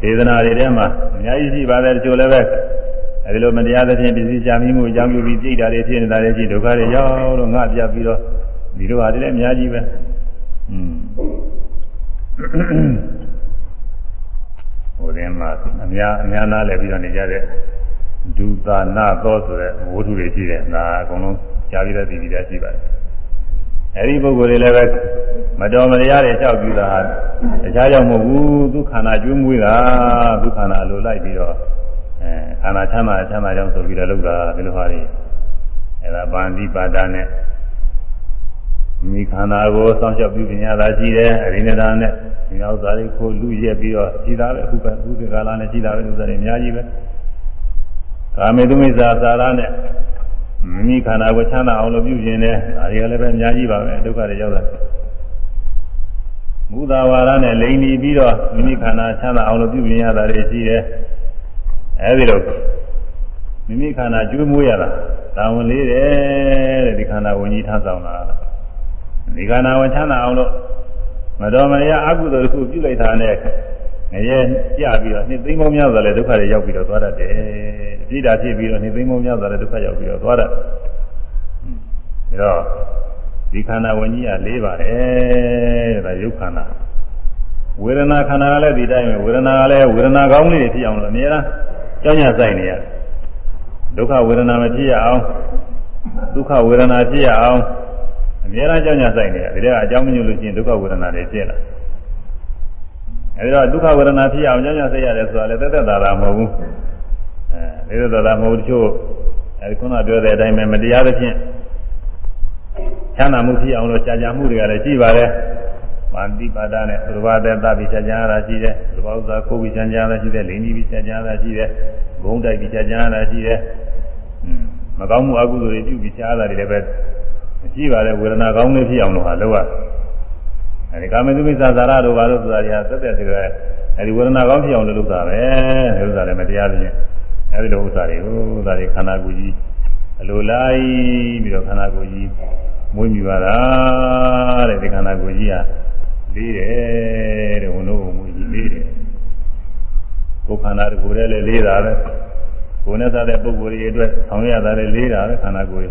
ဒေသနာတွေထဲမှာအများကြီးရှိပါတယ်တချို့လည်းပဲ အဲဒီလိုမတရားသဖြင့်ပစ္စည်းချမိမှုအကြောင်းပြုပြီးကြိတ်တာတွေဖြစ်နေတာတွေရှိဒုက္ခတွေရောက်လို့ငါပြပြီးတော့ဒီလိုဟာတွေလည်းအများကြီးပဲอืมဟိုထဲမှာအများအများနားလည်ပြီးတော့နေကြတဲ့ဒုသာနာသောဆိုတဲ့ဝတ္ထုတွေရှိတယ်ဒါအကုန်လုံးကြားပြီးတော့သိပြီးသားရှိပါတယ်အဲဒီပုဂ္ဂိုလ်တွေလည်းပဲမတော်မတရားတွေလျှောက်ပြီးတာတခြားကြောင့်မဟုတ်ဘူးသူခန္ဓာကျွေးမွေးတာသူခန္ဓာလိုလိုက်ပြီးတော့ အဲခန္ဓာချမ်းသာချမ်းသာကြောင့်ဆိုပြီးတော့လုပ်တာဒီလိုဟာတွေအဲဒါဗန္တိပါဒနဲ့မိခန္ဓာကိုစောင့်ရှောက်ပြုပညာသာရှိတယ်အရိနဒာနဲ့ဒီဥစ္စာတွေခိုးလူရက်ပြီးတော့ရှိတာပဲအခုကအခုဒီကာလနဲ့ရှိတာပဲဥစ္စာတွေအများကြီးပဲကာမေတုမိစ္ဆာသာရနဲ့မိမိခန္ဓာကိုချမ်းသာအောင်လို့ပြုခြင်းနဲ့ဒါတွေကလည်းပဲအများကြီးပါပဲဒုက္ခတွေရောက်တာမူသာဝါဒနဲ့လိန်နေပြီးတော့မိမိခန္ဓာချမ်းသာအောင်လို့ပြုပြင်ရတာတွေရှိတယ် အဲဒီလိုမိမိခန္ဓာကျွေးမွေးရတာတာဝန်လေးတယ်တဲ့ဒီခန္ဓာဝင်ကြီးထမ်းဆောင်တာဒီခန္ဓာဝင်ချမ်းသာအောင်လို့မတော်မရအကုသိုလ်တစ်ခုပြုလိုက်တာနဲ့ငရဲကြပြီးတော့နှစ်သိမ်းပေါင်းများစွာလည်းဒုက္ခတွေရောက်ပြီးတော့သွားတတ်တယ်။ပြည်တာဖြစ်ပြီးတော့နှစ်သိမ်းပေါင်းများစွာလည်းဒုက္ခရောက်ပြီးတော့သွားတတ်။ဒါတော့ဒီခန္ဓာဝင်ကြီးက၄ပါတယ်တဲ့ဒါယုတ်ခန္ဓာဝေဒနာခန္ဓာကလည်းဒီတိုင်းပဲဝေဒနာကလည်းဝေဒနာကောင်းလေးတွေဖြစ်အောင်လို့အများအား ကြောင်းရဆိုင်နေရတယ်။ဒုက္ခဝေဒနာမဖြစ်ရအောင်ဒုက္ခဝေဒနာဖြစ်ရအောင်အများအားကြောင်းရဆိုင်နေရတယ်။ဒါကအကြောင်းမညွှန်လို့ရှိရင်ဒုက္ခဝေဒနာတွေဖြစ်လာ။အဲဒီတော့ဒုက္ခဝေဒနာဖြစ်အောင်ကြောင်းကြစိတ်ရတယ်ဆိုတာလည်းသက်သက်သာသာမဟုတ်ဘူးအဲသက်သက်သာသာမဟုတ်တချို့အဲဒီခုနပြောတဲ့အတိုင်းပဲမတရားသဖြင့်ချမ်းသာမှုဖြစ်အောင်လို့ကြာကြာမှုတွေကလည်းရှိပါတယ် မန္တိပါဒနဲ့သုဘသက်သပိကြာကြာရတာရှိတယ်သုဘဥစ္စာကိုယ်ပြီးကြာကြာရတာရှိတယ်လိင်ကြီးပြီးကြာကြာရတာရှိတယ်ဘုံတိုက်ပြီးကြာကြာရတာရှိတယ်မကောင်းမှုအကုသိုလ်တွေပြုပြီးကြာရတာတွေလည်းပဲရှိပါတယ်ဝေဒနာကောင်းလေးဖြစ်အောင်လို့ဟာလောက်ရအဲဒီကာမတုမိစ္ဆာသာရတို့ဘာလို့ဆိုတာတွေကသက်သက်တကယ်အဲဒီဝေဒနာကောင်းဖြစ်အောင်လုပ်တာပဲဒီဥစ္စာလည်းမတရားခြင်းအဲဒီလိုဥစ္စာတွေကိုဥစ္စာတွေခန္ဓာကိုယ်ကြီးအလိုလိုက်ပြီးတော့ခန္ဓာကိုယ်ကြီးမွေးမြူပါတာတဲ့ဒီခန္ဓာကိုယ်ကြီးဟာ လေးတယ်တဲ့ဝန်တို့မွေးကြီးလေးတယ်ကိုယ်ခန္ဓာကိုယ်တည်းလည်းလေးတာပဲကိုယ်နဲ့သားတဲ့ပုဂ္ဂိုလ်တွေအတွက်ဆောင်ရတာလည်းလေးတာပဲခန္ဓာကိုယ်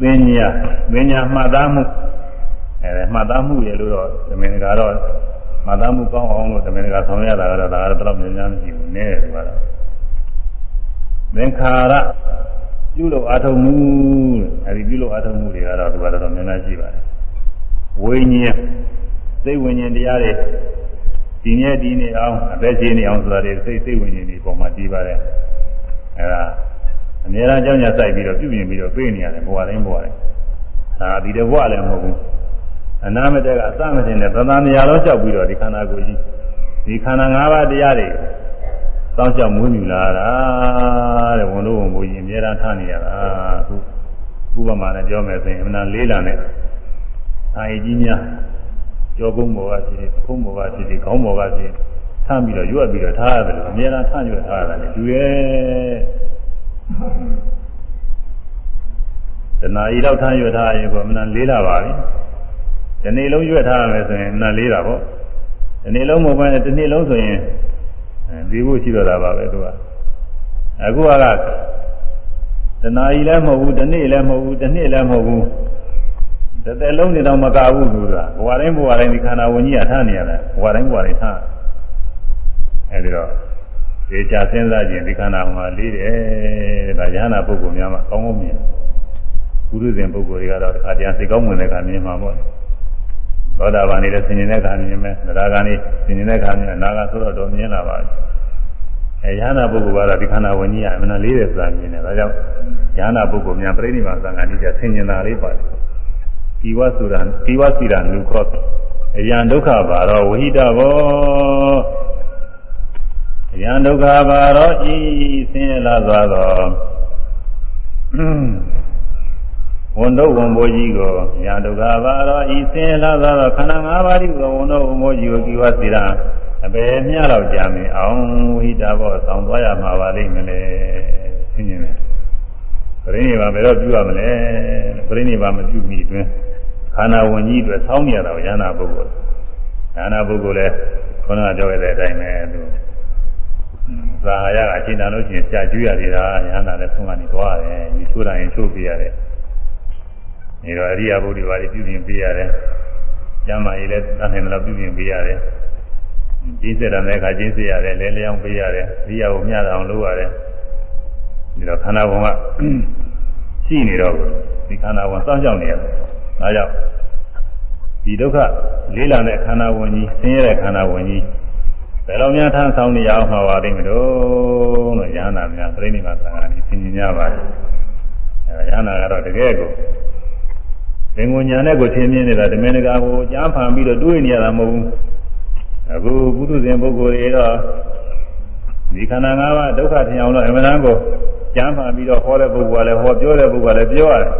ပညာပညာမှတ်သားမှုအဲမှတ်သားမှုရလို့တော့သမင်္ဂါတော့မှတ်သားမှုကောင်းအောင်လို့သမင်္ဂါဆောင်ရတာကတော့ဒါကတော့ဘယ်တော့မှများမရှိဘူးနည်းတယ်ကွာသင်္ခါရပြုလို့အာထုံမှုအဲဒီပြုလို့အာထုံမှုတွေကတော့ဒီကတော့များများရှိပါတယ် ဝိညာဉ်စိတ်ဝိညာဉ်တရားတွေဒီနေ့ဒီနေ့အောင်အသက်ရှင်နေအောင်ဆိုတာတွေစိတ်စိတ်ဝိညာဉ်တွေပုံမှာတည်ပါတယ်အဲဒါအများအားကြောင့်ညာစိုက်ပြီးတော့ပြုပြင်ပြီးတော့ပြေးနေရတယ်ဘဝတိုင်းဘဝတိုင်းဒါဒီတဘဝလည်းမဟုတ်ဘူးအနာမတက်ကအစမတင်တဲ့သံသနာရောကြောက်ပြီးတော့ဒီခန္ဓာကိုယ်ကြီးဒီခန္ဓာ၅ပါးတရားတွေစောင့်ရှောက်မွေးမြူလာတာတဲ့ဝန်တို့ဝန်ကိုကြီးအများအားထားနေရတာအခုဥပမာနဲ့ပြောမယ်ဆိုရင်အမှန်လေးလာနဲ့ အာယကြီးများကြောကုန်းဘောကဖြစ်ခုံးဘောကဖြစ်ခေါင်းဘောကဖြစ်ထမ်းပြီးတော့ရွက်ပြီးတော့ထားရတယ်လို့အများအားထားရွက်ထားရတယ်လူရဲ့တဏှာဤတော့ထားရွက်ထားရင်ကောမနလေးလာပါပြီဒီနေ့လုံးရွက်ထားရမယ်ဆိုရင်နတ်လေးတာပေါ့ဒီနေ့လုံးမဟုတ်ဘဲနဲ့ဒီနေ့လုံးဆိုရင်ဒီဖို့ရှိတော့တာပါပဲသူကအခုကတဏှာဤလည်းမဟုတ်ဘူးဒီနေ့လည်းမဟုတ်ဘူးဒီနေ့လည်းမဟုတ်ဘူး တစ်သက်လုံးနေတော့မကဘူးသူကဘဝတိုင်းဘဝတိုင်းဒီခန္ဓာဝင်ကြီးကထားနေရတယ်ဘဝတိုင်းဘဝတိုင်းထားအဲဒီတော့ဒီချစဉ်းစားခြင်းဒီခန္ဓာမှာလေးတယ်ဒါယဟနာပုဂ္ဂိုလ်များမှာကောင်းကောင်းမြင်ကုသဇဉ်ပုဂ္ဂိုလ်တွေကတော့အခါတရားစိတ်ကောင်းဝင်တဲ့ခါမြင်မှာပေါ့သောတာပန်နေတဲ့ဆင်ញင်တဲ့ခါမြင်မယ်သရဂန်နေဆင်ញင်တဲ့ခါမြင်အနာဂတ်ဆိုတော့တော့မြင်လာပါပြီအဲယဟနာပုဂ္ဂိုလ်ကတော့ဒီခန္ဓာဝင်ကြီးကအမှန်လေးတယ်ဆိုတာမြင်တယ်ဒါကြောင့်ယဟနာပုဂ္ဂိုလ်များပြိဋိမာသံဃာတိကျဆင်ញင်တာလေးပါတယ် ကိဝသုရံကိဝစီရံလူခောအယံဒုက္ခပါတော့ဝဟိတဘောအယံဒုက္ခပါတော့ဤဆင်းရဲလာသွားတော့ဝန်တို့ဝန်ဘိုးကြီးကိုအယံဒုက္ခပါတော့ဤဆင်းရဲလာသွားတော့ခန္ဓာ၅ပါးဒီကိုဝန်တို့ဝန်ဘိုးကြီးကိုကိဝစီရံအပေမြတော့ကြာမင်းအောင်ဝဟိတဘောဆောင်းသွားရမှာပါလိမ့်မလဲဆင်းရဲတယ်ပြိဋိဘာဘယ်တော့ပြုရမလဲပြိဋိဘာမပြုမိအတွင်း ခန္ဓာဝင်ကြီးအတွက်ဆောင်းနေရတာကိုယန္တာပုဂ္ဂိုလ်ယန္တာပုဂ္ဂိုလ်လည်းခေါင်းကပြောရတဲ့အတိုင်းပဲသူသာဟာရကအချိန်တန်လို့ရှိရင်ကြာကျွေးရသေးတာယန္တာလည်းဆုံးကနေသွားတယ်ဒီချိုးတိုင်းချိုးပြရတယ်နေတော့အရိယာဘုဒ္ဓဘာတွေပြုပြင်ပေးရတယ်ကျမ်းမာရေးလည်းတန်တယ်လို့ပြုပြင်ပေးရတယ်ကျင်းစစ်တဲ့အခါကျင်းစစ်ရတယ်လဲလျောင်းပေးရတယ်အရိယာကိုမျှအောင်လုပ်ရတယ်ဒီတော့ခန္ဓာဘုံကရှိနေတော့ဒီခန္ဓာဘုံစောင့်ရှောက်နေရတယ် ဒါကြောင့်ဒီဒုက္ခလေးလံတဲ့ခန္ဓာဝင်ကြီးဆင်းရဲတဲ့ခန္ဓာဝင်ကြီးဘယ်လိုများထမ်းဆောင်နေရအောင်မှာပါလိမ့်မလို့လို့ရဟန္တာများပြိဋိမာသံဃာကြီးသင်ញပါတယ်အဲရဟန္တာကတော့တကယ်ကိုသင်္ကိုညာနဲ့ကိုသင်မြင်နေတာဓမင်းတကာကိုကြားဖန်ပြီးတော့တွေးနေရတာမဟုတ်ဘူးအခုပုထုဇဉ်ပုဂ္ဂိုလ်တွေတော့ဒီခန္ဓာ၅ပါးဒုက္ခထင်အောင်လို့အမှန်တန်ကိုကြားဖန်ပြီးတော့ဟောတဲ့ပုဂ္ဂိုလ်ကလည်းဟောပြောတဲ့ပုဂ္ဂိုလ်ကလည်းပြောရတယ်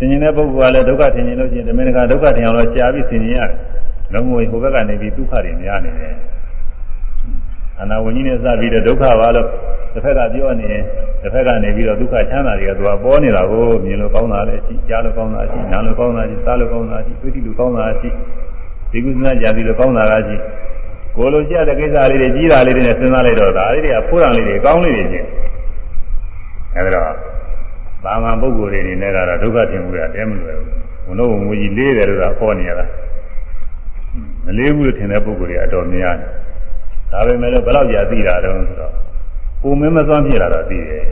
ဆင်ញင်တဲ့ပုဂ္ဂိုလ်ကလည်းဒုက္ခထင်မြင်လို့ရှိရင်ဓမ္မနကဒုက္ခထင်အောင်လို့ကြာပြီးဆင်ញင်ရတယ်။လုံးဝဟိုဘက်ကနေပြီးဒုက္ခတွေများနေတယ်။အနာဝဉ္ကြီးနဲ့စပြီးတော့ဒုက္ခပါလို့တစ်ဖက်ကပြောနေရင်တစ်ဖက်ကနေပြီးတော့ဒုက္ခချမ်းသာတွေကသူကပေါ်နေတာကိုမြင်လို့ကောင်းတာလည်းရှိကြားလို့ကောင်းတာရှိနားလို့ကောင်းတာရှိစားလို့ကောင်းတာရှိတွေ့တိလို့ကောင်းတာရှိဒီကုသနာကြာပြီးလို့ကောင်းတာကရှိကိုလိုကြတဲ့ကိစ္စလေးတွေကြီးတာလေးတွေနဲ့စဉ်းစားလိုက်တော့ဒါလေးတွေကဖိုးရံလေးတွေကောင်းလေးတွေချင်းအဲဒါတော့ သာမန်ပုဂ္ဂိုလ်တွေအနေနဲ့ကတော့ဒုက္ခထင်မှုရတဲမလွယ်ဘူး။ဘုံတော့ငွေကြီးလေးတယ်လို့သာဟောနေရတာ။မလေးဘူးလို့ထင်တဲ့ပုဂ္ဂိုလ်တွေအတော်များတယ်။ဒါပေမဲ့လည်းဘယ်တော့ကြာသိတာတုံးဆိုတော့ပုံမင်းမစွမ်းဖြစ်လာတော့သိတယ်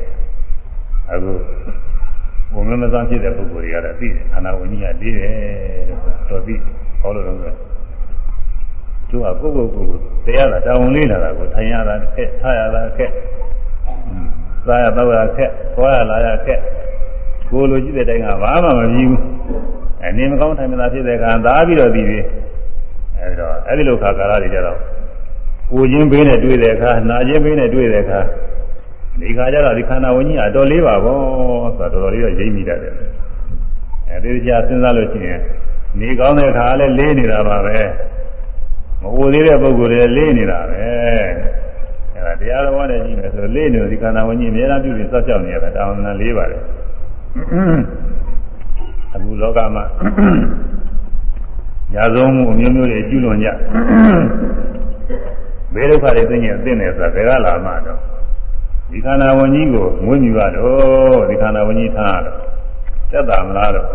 ။အခုပုံမင်းမစွမ်းဖြစ်တဲ့ပုဂ္ဂိုလ်တွေကတော့သိတယ်။ခန္ဓာဝင်ကြီးကလေးတယ်လို့တော့သိဟောလို့တော့သူကကိုယ့်ကိုယ်ကိုတရားလာတောင်းလေးလာတာကိုထိုင်ရတာခက်ထားရတာခက် စားရတော့ရခက်သွားရလာရခက်ကိုလိုကြည့်တဲ့တိုင်ကဘာမှမပြီးဘူးအနေမကောင်းထိုင်မသာဖြစ်တဲ့အခါသာပြီးတော့ပြီးပြီအဲဒီတော့အဲဒီလိုခါကာလတွေကြတော့ကိုချင်းဘေးနဲ့တွေ့တဲ့အခါနာချင်းဘေးနဲ့တွေ့တဲ့အခါဒီခါကျတော့ဒီခန္ဓာဝิญကြီးအတော်လေးပါဘောဆိုတော့တော်တော်လေးတော့ရိပ်မိတတ်တယ်အဲဒီကြာစဉ်းစားလို့ရှိရင်နေကောင်းတဲ့အခါလည်းလေးနေတာပါပဲမအိုသေးတဲ့ပုဂ္ဂိုလ်တွေလေးနေတာပဲအဲဒါ တရားတော်နဲ့ကြည့်မယ်ဆိုတော့လေးနေဒီခန္ဓာဝဉ္ကြီးအများအားပြုပြီးစောက်ရှောက်နေရတာတာဝန်နဲ့လေးပါတယ်အခုလောကမှာညာဆုံးမှုအမျိုးမျိုးတွေကျุလွန်ကြဘေးဒုက္ခတွေသိရင်သိနေဆိုတာဘယ်ကလာမှတော့ဒီခန္ဓာဝဉ္ကြီးကိုမွေးမြူရတော့ဒီခန္ဓာဝဉ္ကြီးထားရတော့သက်တာမလားတော့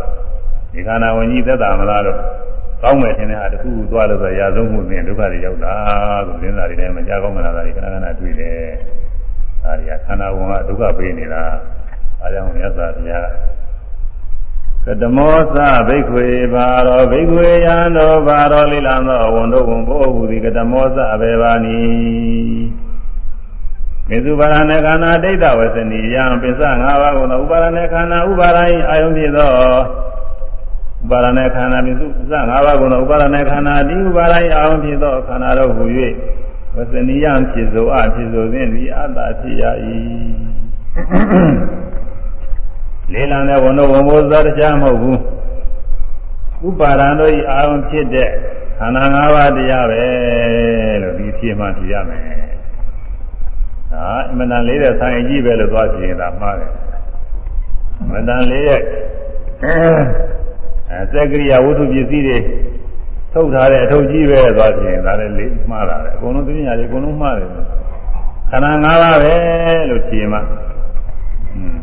ဒီခန္ဓာဝဉ္ကြီးသက်တာမလားတော့ ကောင်းမယ်ထင်တဲ့ဟာတခုခုသွားလို့ဆိုရာဆုံးမှုပြင်ဒုက္ခတွေရောက်တာကိုသင်္သာတွေထဲမှာကြာကောင်းမလားတာတွေခဏခဏတွေ့တယ်။အဲဒီခန္ဓာဝန်ကဒုက္ခပေးနေတာ။အဲကြောင့်မြတ်စွာဘုရားကတမောသဘိက္ခွေဘာရောဘိက္ခွေယံတော်ဘာရောလိလံသောဝန်တို့ဝန်ဘို့ဟူသည်ကတမောသအဘေဘာနီမေစုပါရဏေခန္ဓာဒိဋ္ဌဝဆနီယံပစ္စ၅ပါးကိုသောဥပါရဏေခန္ဓာဥပါရယအာယုံဖြစ်သော ဥပါဒနာခန္ဓာပြုစုစငါးပါးကုန်သောဥပါဒနာခန္ဓာဒီဥပါဒယအောင်ဖြစ်သောခန္ဓာတို့ဟူ၍ဝစနိယဖြစ်သောအဖြစ်သောဖြင့်ဒီအတ္တဖြစ်ရ၏လေလံတဲ့ဝန်တို့ဝန်မိုးသောတရားမဟုတ်ဘူးဥပါဒံတို့ဤအာယုံဖြစ်တဲ့ခန္ဓာ၅ပါးတရားပဲလို့ဒီဖြစ်မှဖြစ်ရမယ်ဟာအမှန်တန်လေးတဲ့ဆိုင်ကြီးပဲလို့သွားပြင်တာမှားတယ်အမှန်တန်လေးရဲ့ အဲစက်ကရိယာဝတ္ထုပစ္စည်းတွေထုတ်ထားတဲ့အထုပ်ကြီးပဲသွားပြင်ဒါလည်းလေးမှားတာပဲအကုန်လုံးသိညာတွေအကုန်လုံးမှားတယ်ခန္ဓာ၅ပါးပဲလို့ဖြေမှอืม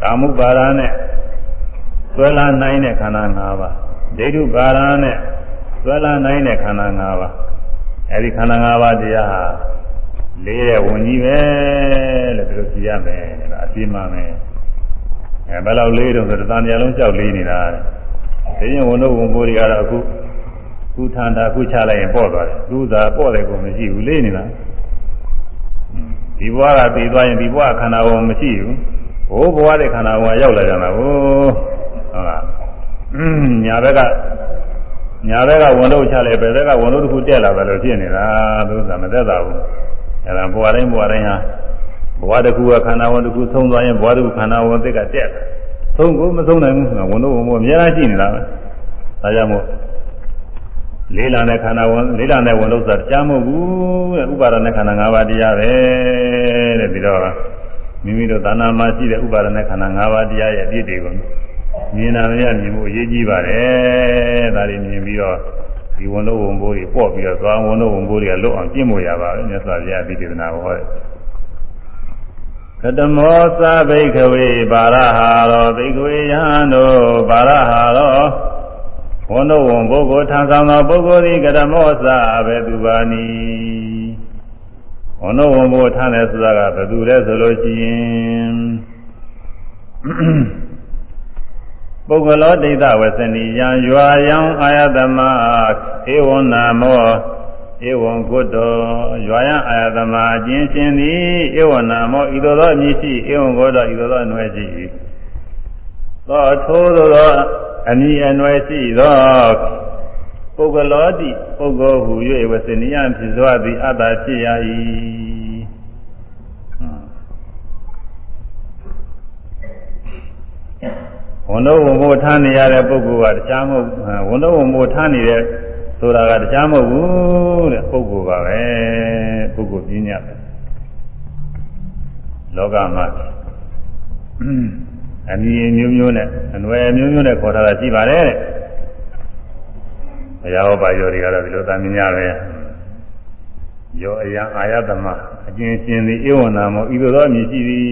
ကာမုပါဒာနဲ့ဆွဲလာနိုင်တဲ့ခန္ဓာ၅ပါးဒိဋ္ဌုပါဒာနဲ့ဆွဲလာနိုင်တဲ့ခန္ဓာ၅ပါးအဲဒီခန္ဓာ၅ပါးတရားဟာလေးတဲ့ဝင်ကြီးပဲလို့ပြောပြရမယ်ဒါအပြင်းမှမယ် အဲဘယ်လောက်လေးတော့ဆိုတော့တန်တရားလုံးကြောက်လေးနေတာတဲ့ဒီရင်ဝန်တို့ဝန်ကိုတွေကတော့အခုခုထန်တာခုချလိုက်ရင်ပေါ့သွားတယ်သူသာပေါ့တယ်ကိုမရှိဘူးလေးနေတာဒီဘဝကပြီးသွားရင်ဒီဘဝခန္ဓာကိုမရှိဘူးဟိုဘဝတဲ့ခန္ဓာကိုရောက်လာကြတာဟုတ်ဟုတ်လားညာဘက်ကညာဘက်ကဝန်တော့ချလဲဘယ်ဘက်ကဝန်တော့တစ်ခုတက်လာတယ်လို့ဖြစ်နေတာသူကမသက်သာဘူးအဲဒါဘဝတိုင်းဘဝတိုင်းဟာ ဘဝတစ်ခုကခန္ဓာဝန်တစ်ခုဆုံးသွားရင်ဘဝတစ်ခုခန္ဓာဝန်သစ်ကတက်ဆုံးကိုမဆုံးနိုင်ဘူးကဝန်တော့ဝန်အများကြီးရှိနေတာပဲဒါကြောင့်မို့လေးလာတဲ့ခန္ဓာဝန်လေးလာတဲ့ဝန်လို့ဆိုတာကြားမဟုတ်ဘူးတဲ့ဥပါဒณะခန္ဓာ၅ပါးတရားပဲတဲ့ပြီးတော့မိမိတို့သာနာမှာရှိတဲ့ဥပါဒณะခန္ဓာ၅ပါးတရားရဲ့အပြည့်တွေကိုမြင်နာမရမြင်မှုအရေးကြီးပါတယ်ဒါတွေမြင်ပြီးတော့ဒီဝန်လို့ဝန်ဘိုးတွေပေါ့ပြီးတော့သွားဝန်လို့ဝန်ဘိုးတွေကလွတ်အောင်ကျင့်ဖို့ရပါပဲမြတ်စွာဘုရားဒီဒေသနာကိုဟောတယ် ကတမောသဗိခဝေပါရဟာရောဘိခဝေယဟန်တို့ပါရဟာရောဝန်တို့ဝန်ပုဂ္ဂိုလ်ထံဆောင်သောပုဂ္ဂိုလ်သည်ကတမောသဘေသူပါနီဝန်တို့ဝန်ပုဂ္ဂိုလ်ထံတယ်ဆိုတာကဘယ်သူလဲဆိုလို့ရှိရင်ပုဂ္ဂလောဒိဋ္ဌဝဆနိယံရွာယံအာယတမဧဝံနာမော ဧဝံကုတ္တောရွာယံအာယတမအကျဉ်းရှင်သည်ဧဝံနာမောဤသို့သောအမည်ရှိဧဝံကုတ္တောဤသို့သောအနွယ်ရှိသောထိုးသောအမည်အနွယ်ရှိသောပုဂ္ဂလောတိပုဂ္ဂိုလ်ဟူ၍ဝဆနိယံဖြစ်စွာသည်အတ္တဖြစ်ရ၏ဝန်တော့ဝန်မို့ထားနေရတဲ့ပုဂ္ဂိုလ်ကတရားမဟုတ်ဝန်တော့ဝန်မို့ထားနေတဲ့ ဆိုတာကတရားမဟုတ်ဘူးတဲ့ပုဂ္ဂိုလ်ပါပဲပုဂ္ဂိုလ်ပြင်းညပဲလောကမှာအမည်မျိုးမျိုးနဲ့အနွယ်မျိုးမျိုးနဲ့ခေါ်ထားတာရှိပါတယ်တဲ့ဘုရားဟောပါရောတွေကတော့ဒီလိုသာမြင်ရပဲယောအယံအာယတမအကျဉ်းရှင်သည်ဧဝနာမောဤသို့သောအမည်ရှိသည်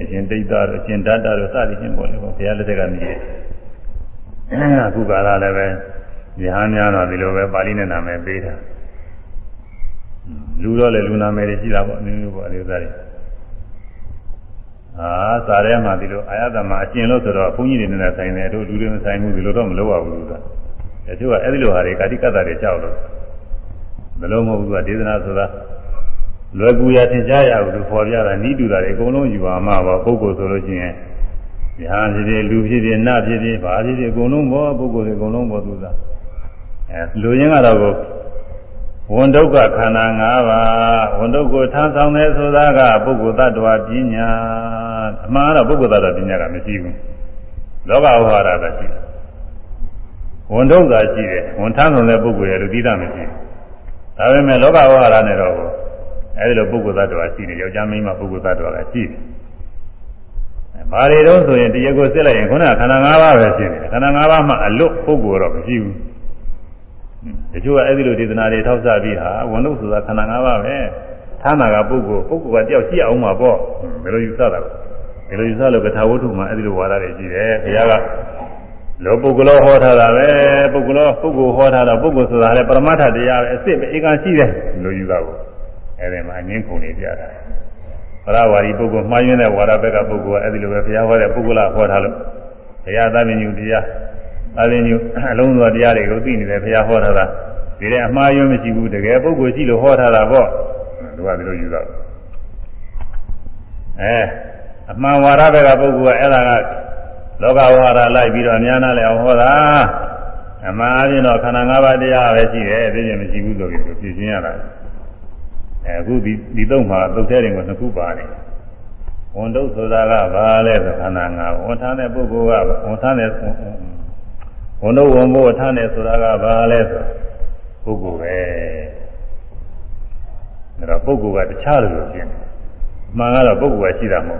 အရှင်ဒိဋ္ဌတို့အရှင်ဓာတတို့စသည်ဖြင့်ပေါ်လေပေါ့ဘုရားလက်ထက်ကမြည်တယ်အခုကာလလည်းပဲ ဉာဏ်များတော့ဒီလိုပဲပါဠိနဲ့နာမည်ပေးတာလူတော့လေလူနာမည်တွေရှိတာပေါ့အမျိုးမျိုးပေါ့အလေးစားတွေအာစာထဲမှာဒီလိုအာယတမအကျဉ်လို့ဆိုတော့ဘုန်းကြီးတွေနဲ့ဆိုင်တယ်တို့လူတွေမဆိုင်ဘူးဒီလိုတော့မလုပ်ရဘူးလို့ဆိုတာတချို့ကအဲ့ဒီလိုဟာတွေကာတိကတ္တတွေကြောက်လို့မလုံးမဟုတ်ဘူးကဒေသနာဆိုတာလွယ်ကူရထင်ရှားရဘူးလို့ခေါ်ပြတာဤတူတာတွေအကုန်လုံးယူပါမှာပါပုဂ္ဂိုလ်ဆိုလို့ချင်းညာဖြစ်ဖြစ်လူဖြစ်ဖြစ်နတ်ဖြစ်ဖြစ်ဘာဖြစ်ဖြစ်အကုန်လုံးဘောပုဂ္ဂိုလ်တွေအကုန်လုံးဘောသူသာ အဲလူရင်းကတော့ကိုဝန်ဒုက္ခခန္ဓာ၅ပါးဝန်ဒုက္ခထမ်းဆောင်တယ်ဆိုတာကပုဂ္ဂိုလ်တ attva ပညာအမှန်တော့ပုဂ္ဂိုလ်တ attva ပညာကမရှိဘူးလောကဝါဒကရှိတယ်ဝန်ဒုက္ခရှိတယ်ဝန်ထမ်းဆောင်တဲ့ပုဂ္ဂိုလ်ရဲ့လူသီးတာမရှိဘူးဒါပေမဲ့လောကဝါဒနဲ့တော့အဲဒီလိုပုဂ္ဂိုလ်သတ္တဝါရှိတယ်ယောက်ျားမိန်းမပုဂ္ဂိုလ်သတ္တဝါလည်းရှိတယ်။ဘာတွေတော့ဆိုရင်တရားကိုစစ်လိုက်ရင်ခုနကခန္ဓာ၅ပါးပဲရှိနေတယ်။ခန္ဓာ၅ပါးမှအလွတ်ပုဂ္ဂိုလ်တော့မရှိဘူး။ တချို့ကအဲဒီလိုဒေသနာတွေထောက်ဆပြီးဟာဝန်လို့ဆိုတာခန္ဓာ၅ပါးပဲ။ဌာနကပုဂ္ဂိုလ်ပုဂ္ဂိုလ်ကတယောက်ရှိအောင်မှာပေါ့။ဘယ်လိုယူဆတာလဲ။ဘယ်လိုယူဆလို့ကထာဝတ္ထုမှာအဲဒီလိုဝါဒတွေရှိတယ်။ဘုရားကလောပုဂ္ဂလောဟောထားတာပဲပုဂ္ဂလောပုဂ္ဂိုလ်ဟောထားတာပုဂ္ဂိုလ်ဆိုတာလည်းပရမတ္ထတရားပဲအစ်စ်ပဲဧကံရှိတယ်လို့ယူတာကိုအဲဒီမှာအငင်းခုန်နေပြတာပရဝါဒီပုဂ္ဂိုလ်မှားယွင်းတဲ့ဝါဒဘက်ကပုဂ္ဂိုလ်ကအဲဒီလိုပဲဘုရားဟောတဲ့ပုဂ္ဂလဟောထားလို့ဘုရားသဗ္ဗညုတရား သဗ္ဗညုအလုံးစုံတရားတွေကိုသိနေတယ်ဘုရားဟောထားတာဒီတဲ့အမှားယွင်းမရှိဘူးတကယ်ပုဂ္ဂိုလ်ရှိလို့ဟောထားတာပေါ့သူကဒီလိုယူတာအဲအမှန်ဝါဒဘက်ကပုဂ္ဂိုလ်ကအဲ့ဒါကလောကဝါဒလိုက်ပြီးတော့အများနာလဲအောင်ဟောတာအမှန်အပြင်တော့ခန္ဓာ၅ပါးတရားပဲရှိတယ်အပြည့်စုံမရှိဘူးဆိုပြီးပြည့်ရှင်းရတာအဲအခုဒီဒီတော့မှာသုတ်သေးတယ်ကနှစ်ခုပါတယ်ဝန်တုတ်ဆိုတာကဘာလဲဆိုခန္ဓာ၅ပါးဝန်ထားတဲ့ပုဂ္ဂိုလ်ကဝန်ထားတဲ့ ဝန်တုတ်ဝန်ဖို့ထားတဲ့ဆိုတာကဘာလဲဆိုပုဂ္ဂိုလ်ပဲဒါတော့ပုဂ္ဂိုလ်ကတခြားလိုလိုဖြစ်နေအမှန်ကတော့ပုဂ္ဂိုလ်ကရှိတာမ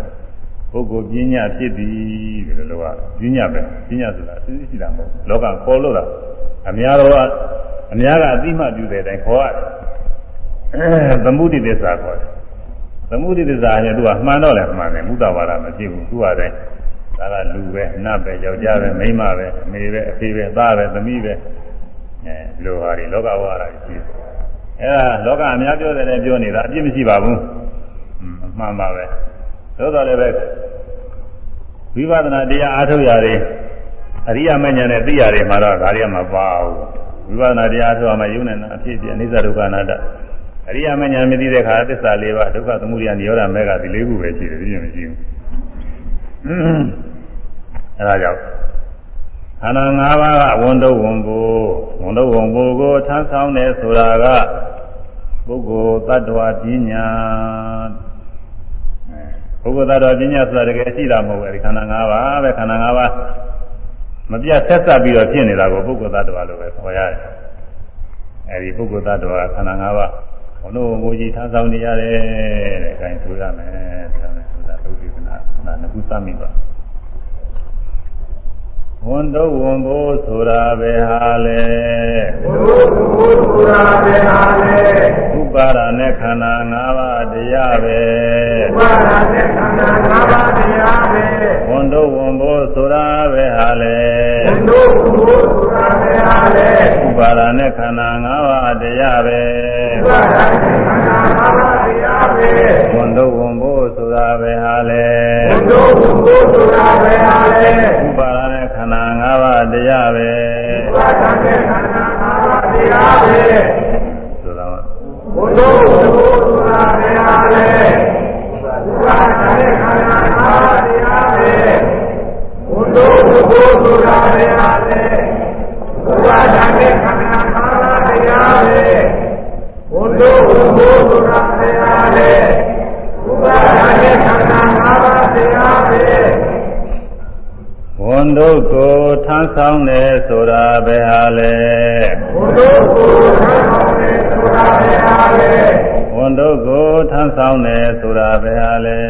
ဟုတ်ပုဂ္ဂိုလ်ပညာဖြစ်သည်ဒီလိုလိုကပညာပဲပညာဆိုတာသိသိရှိတာမဟုတ်လောကခေါ်လို့တာအများတော့အများကအသိမှပြုတဲ့အတိုင်းခေါ်ရတယ်သမုဒိသစ္စာခေါ်တယ်သမုဒိသစ္စာနဲ့သူကမှန်တော့လည်းမှန်တယ်မုဒ္ဒဝါဒမဖြစ်ဘူးသူကတည်း ဒါကလူပဲနတ်ပဲယောက်ျားပဲမိန်းမပဲအမေပဲအဖေပဲသားပဲသမီးပဲအဲလိုဟာတွေလောကဝါဒကြီးရှိတယ်အဲဒါလောကအများပြောတယ်လည်းပြောနေတာအပြစ်မရှိပါဘူးအမှန်ပါပဲသို့တော်လည်းပဲဝိပဿနာတရားအားထုတ်ရတယ်အရိယာမဉ္ဇဉ်နဲ့သိရတယ်မှာတော့ဒါရီမပါဘူးဝိပဿနာတရားအားထုတ်မှယုံနေတာအဖြစ်ပြအနိစ္စဒုက္ခအနတ္တအရိယာမဉ္ဇဉ်မသိတဲ့ခါသစ္စာ၄ပါးဒုက္ခသမုဒယနိရောဓမေဃဒီ၄ခုပဲရှိတယ်ပြည့်မရှိဘူး အဲဒါကြောင့်ခန္ဓာ၅ပါးကဝန်တော့ဝန်ကိုဝန်တော့ဝန်ကိုကိုထမ်းဆောင်တယ်ဆိုတာကပုဂ္ဂိုလ်တ attva ပညာပုဂ္ဂိုလ်တ attva ပညာဆိုတာတကယ်ရှိတာမဟုတ်ဘူးအဲဒီခန္ဓာ၅ပါးပဲခန္ဓာ၅ပါးမပြတ်ဆက်ဆက်ပြီးတော့ဖြစ်နေတာကိုပုဂ္ဂိုလ်တ attva လို့ပဲခေါ်ရတယ်အဲဒီပုဂ္ဂိုလ်တ attva ခန္ဓာ၅ပါးဘုံတို့ငိုကြီးထမ်းဆောင်နေရတယ်တဲ့အဲဒါဆိုရမယ်ဒါနဲ့ဆိုတာသုတ်ဒီကနာနာနှစ်ခုသတ်မိပါ ဝန်တော့ဝန်ဖို့ဆိုတာပဲဟာလေဘုရားဘုရားပဲဟာလေဥပါဒနဲ့ခန္ဓာ၅ပါးတရားပဲဘုရားနဲ့ခန္ဓာ၅ပါးတရားပဲဝန်တော့ဝန်ဖို့ဆိုတာပဲဟာလေဘုရားဘုရားပဲဟာလေဥပါဒနဲ့ခန္ဓာ၅ပါးတရားပဲဘုရားနဲ့ခန္ဓာ၅ပါးတရားပဲဝန်တော့ဝန်ဖို့ဆိုတာပဲဟာလေဘုရားဘုရားပဲဟာလေဥပါဒနဲ့ခ န္ဓာ၅ပါးတရားပဲဘုရားနဲ့ခန္ဓာ၅ပါးတရားပဲဆိုတော့ဘုရားဘုရားပဲဟာလေဘုရားနဲ့ခန္ဓာ၅ပါးတရားပဲဘုရားဘုရားပဲဟာလေဘုရားနဲ့ခန္ဓာ၅ပါးတရားပဲဘုရားဘုရားပဲဟာလေ န်တို့ကိုထမ်းဆောင်တယ်ဆိုတာပဲဟာလေဘုရားဘုရားပဲဆိုတာပဲဟာလေဝန်တို့ကိုထမ်းဆောင်တယ်ဆိုတာပဲဟာလေ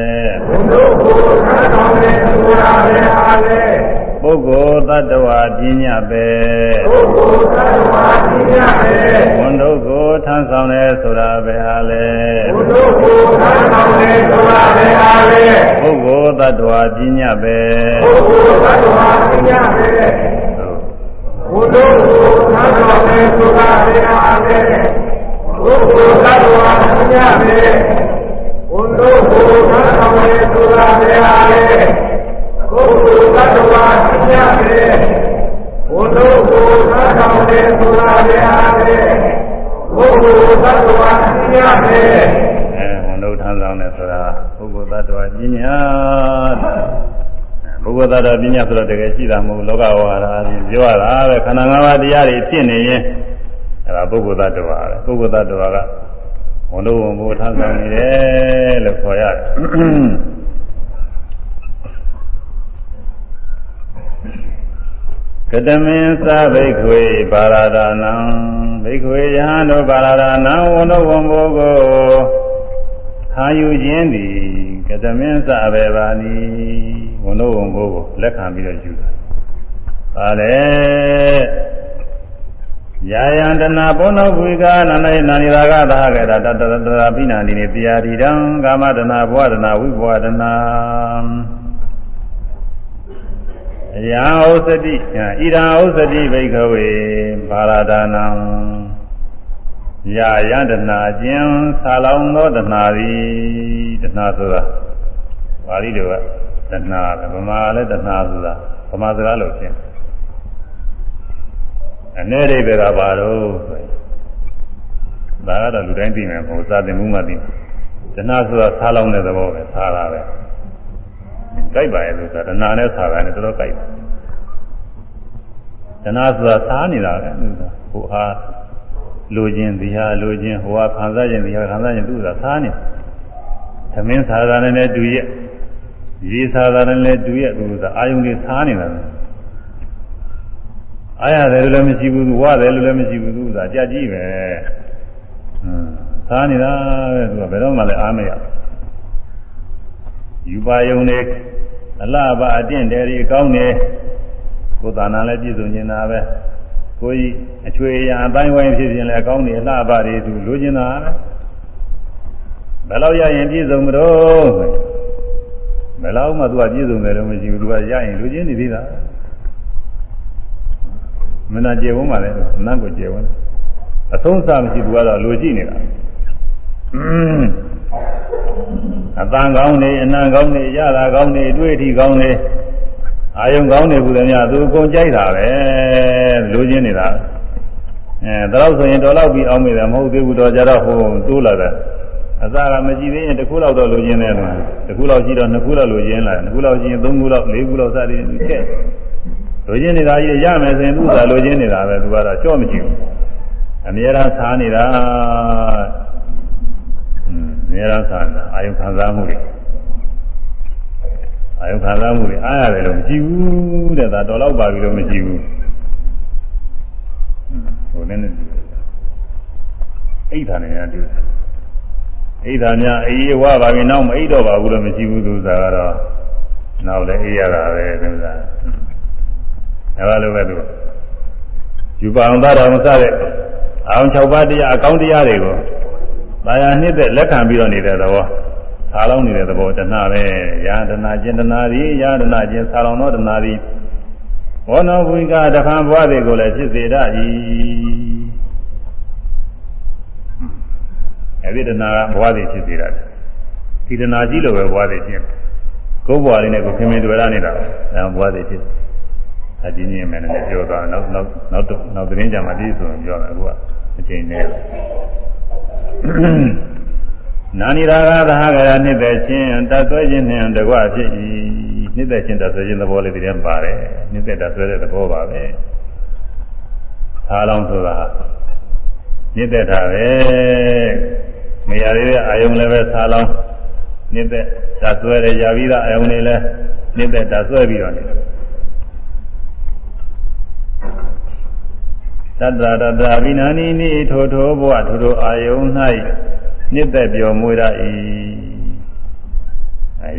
ဘုရားဘုရားပဲဆိုတာပဲဟာလေ ပုဂ္ဂိုလ်တ attva ပညာပဲပုဂ္ဂိုလ်သတ္တဝါပညာပဲဝန်တို့ကိုထမ်းဆောင်တယ်ဆိုတာပဲဟာလေဘုရားဘုရားကောင်းတယ်ဆိုတာပဲဟာလေပုဂ္ဂိုလ်တ attva ပညာပဲပုဂ္ဂိုလ်သတ္တဝါပညာပဲဘုရားဘုရားကောင်းတယ်ဆိုတာပဲဟာလေပုဂ္ဂိုလ်သတ္တဝါပညာပဲဘုရားဘုရားကောင်းတယ်ဆိုတာပဲဟာလေ ပုဂ္ဂိုလ်သတ္တဝါပညာပဲဘုရားဘုရားကောင်းတယ်ဆိုတာပဲဟာလေပုဂ္ဂိုလ်သတ္တဝါပညာပဲအဲဝန်တို့ထမ်းဆောင်တယ်ဆိုတာပုဂ္ဂိုလ်တ attva ပညာပုဂ္ဂိုလ်တ attva ပညာဆိုတော့တကယ်ရှိတာမဟုတ်ဘူးလောကဝါဒအပြင်ပြောရတာပဲခန္ဓာ၅ပါးတရားတွေဖြစ်နေရင်အဲဒါပုဂ္ဂိုလ်တ attva ပဲပုဂ္ဂိုလ်တ attva ကဝန်တို့ဝန်ဘိုးထမ်းဆောင်နေတယ်လို့ခေါ်ရတယ် ကတမင်းသဘိခွေပါရဒာနံဘိခွေယဟန်တို့ပါရဒာနံဝန်တို့ဝန်ဘိုးကိုခံယူခြင်းသည်ကတမင်းသဘေပါနီဝန်တို့ဝန်ဘိုးကိုလက်ခံပြီးတော့ယူတာပါလေယာယံတနာဘောနောဝိကာနန္ဒေနာနိရာဂသာဟကေတတတတရာပိနာနိနေတရားတိတံကာမတနာဘဝတနာဝိဘဝတနာအ ယံဩစတိဣဒံဩစတိဘိကဝေဘာရဒာနံယာယံတနာခြင်းဆာလောင်သောတနာသည်တနာဆိုတာပါဠိတော်ကတနာပဲဗမာလည်းတနာဆိုတာဗမာစကားလို့ဖြစ်အနေအိဗေကပါတော့ဆိုရင်ဒါကတော့လူတိုင်းသိမယ်ဘုရားသင်မှုမှသိမယ်တဏှာဆိုတာဆားလောင်းတဲ့သဘောပဲဆားတာပဲ ကြိုက်ပါရဲ့လို့ဆိုတာတဏှာနဲ့ဆားတာနဲ့တော်တော်ကြိုက်တယ်တဏှာဆိုတာဆားနေတာပဲသူကဟိုအားလိုခြင်းဒီဟာလိုခြင်းဟိုအားခံစားခြင်းဒီဟာခံစားခြင်းသူကဆားနေသမင်းဆားတာနဲ့လည်းတူရဲ့ရေးဆားတာနဲ့လည်းတူရဲ့သူကအာယုန်တွေဆားနေတာပဲအားရတယ်လို့လည်းမရှိဘူးဝရတယ်လို့လည်းမရှိဘူးသူကကြက်ကြီးပဲဟမ်စားနေတာပဲသူကဘယ်တော့မှလည်းအားမရ ယူပါယုံနေအလှပအတင့်တယ်ဒီကောင်းနေကိုယ်သာနာလည်းပြည့်စုံနေတာပဲကိုကြီးအချွေရအတိုင်းဝိုင်းဖြစ်ခြင်းလည်းအကောင်းနေအလှပတွေသူလိုချင်တာပဲဘယ်လောက်ရရင်ပြည့်စုံမလို့ဘယ်လောက်မှသူကပြည့်စုံတယ်လို့မရှိဘူးသူကရရင်လိုချင်နေသေးတာမနာကျေဝန်းပါလေနတ်ကိုကျေဝန်းအဆုံးစားမရှိဘူးကတော့လိုကြည့်နေတာအ တန်ကောင်းနေအနံကောင်းနေရတာကောင်းနေအတွေ့အထိကောင်းနေအာယုံကောင်းနေဘူးလည်းများသူအကုန်ကြိုက်တာပဲလိုချင်နေတာအဲဒါတော့ဆိုရင်တော်တော့ပြီးအောင်မိတယ်မဟုတ်သေးဘူးတော့ကြတော့ဟိုတိုးလာတယ်အစားကမကြည့်သေးရင်တစ်ခုလောက်တော့လိုချင်တယ်လို့တစ်ခုလောက်ရှိတော့နှစ်ခုလောက်လိုချင်လာတယ်နှစ်ခုလောက်ရှိရင်သုံးခုလောက်လေးခုလောက်စသည်ချက်လိုချင်နေတာကြီးရမယ်ဆိုရင်သူကလိုချင်နေတာပဲသူကတော့ကြော့မရှိဘူးအမြဲတမ်းစားနေတာอืมအ မြဲတမ်းစားနေတာအာယုခံစားမှုတွေအာယုခံစားမှုတွေအားရတယ်လို့မရှိဘူးတဲ့ဒါတော်တော့ပါပြီလို့မရှိဘူးဟိုလည်းနဲ့အိဋ္ဌာနဲ့တူအိဋ္ဌာများအေးဝပါပြီနောက်မအိဋ္တော့ပါဘူးလို့မရှိဘူးသူစားကတော့နောက်လည်းအေးရတာပဲသူစားအဲလိုပဲသူယူပါအောင်သာတော်မစတဲ့အောင်6ပါးတရားအကောင်းတရားတွေကို တာယာနှစ်သက်လက်ခံပြီးတော့နေတဲ့သဘောဆာလောင်းနေတဲ့သဘောတဏှပဲယာတနာကျင်တနာသည်ယာတနာကျင်ဆာလောင်းသောတဏှသည်ဘောနောဘုိကတခံဘဝတွေကိုလည်းဖြစ်စေတတ်၏အဲဒီတဏှာကဘဝတွေဖြစ်စေတတ်တယ်ဒီတဏှာကြီးလိုပဲဘဝတွေဖြစ်ကိုယ်ဘဝလေးနဲ့ကိုခင်မင်တွေ့ရနေတာအဲဘဝတွေဖြစ်အဒီနည်းမယ်နဲ့ပြောသွားနောက်နောက်နောက်တော့နောက်သတင်းကြမှာဒီဆိုရင်ပြောမယ်အခုကအချိန်နဲ့ နာနိရာဂသဟကရနှစ်သက်ခြင်းတတ်သွဲခြင်းနှင့်တကွဖြစ်၏နှစ်သက်ခြင်းတတ်သွဲခြင်းသဘောလေးတည်းပါတယ်နှစ်သက်တတ်သွဲတဲ့သဘောပါပဲသာလောင်းဆိုတာနှစ်သက်တာပဲမရသေးတဲ့အာယုံလည်းပဲသာလောင်းနှစ်သက်တတ်သွဲတဲ့ຢာပြီးသားအာယုံတွေလည်းနှစ်သက်တတ်သွဲပြီးတော့နေတယ် တတ္တရတအဘိနာနိနိထိုထိုဘဝထိုထိုအာယုံ၌နှစ်သက်ပြောမွေရ၏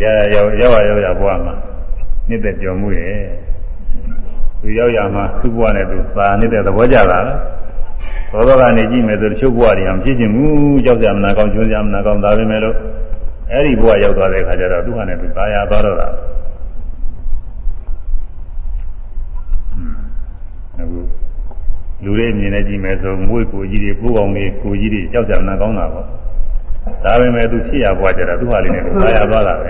ရရရောက်ရောက်ရောက်ရဘဝမှာနှစ်သက်ပြောမွေရသူရောက်ရမှာသူ့ဘဝနဲ့သူသာနှစ်သက်သဘောကြတာဘောဘောကနေကြည့်မယ်ဆိုတချို့ဘဝတွေမဖြစ်ချင်ဘူးကြောက်ကြမနာကောင်းကျွန်းကြမနာကောင်းဒါပဲမဲ့လို့အဲ့ဒီဘဝရောက်သွားတဲ့အခါကျတော့သူ့ဟာနဲ့သူသာယာသွားတော့တာအခု လူတွေမြင်နေကြည့်မယ်ဆိုမွေးကိုကြီးတွေပိုးကောင်လေးကိုကြီးတွေကြောက်ကြမနာကောင်းတာပေါ့ဒါပေမဲ့သူဖြစ်ရပွားကြတာသူ့ဟာလေးနဲ့သာယာသွားတာပဲ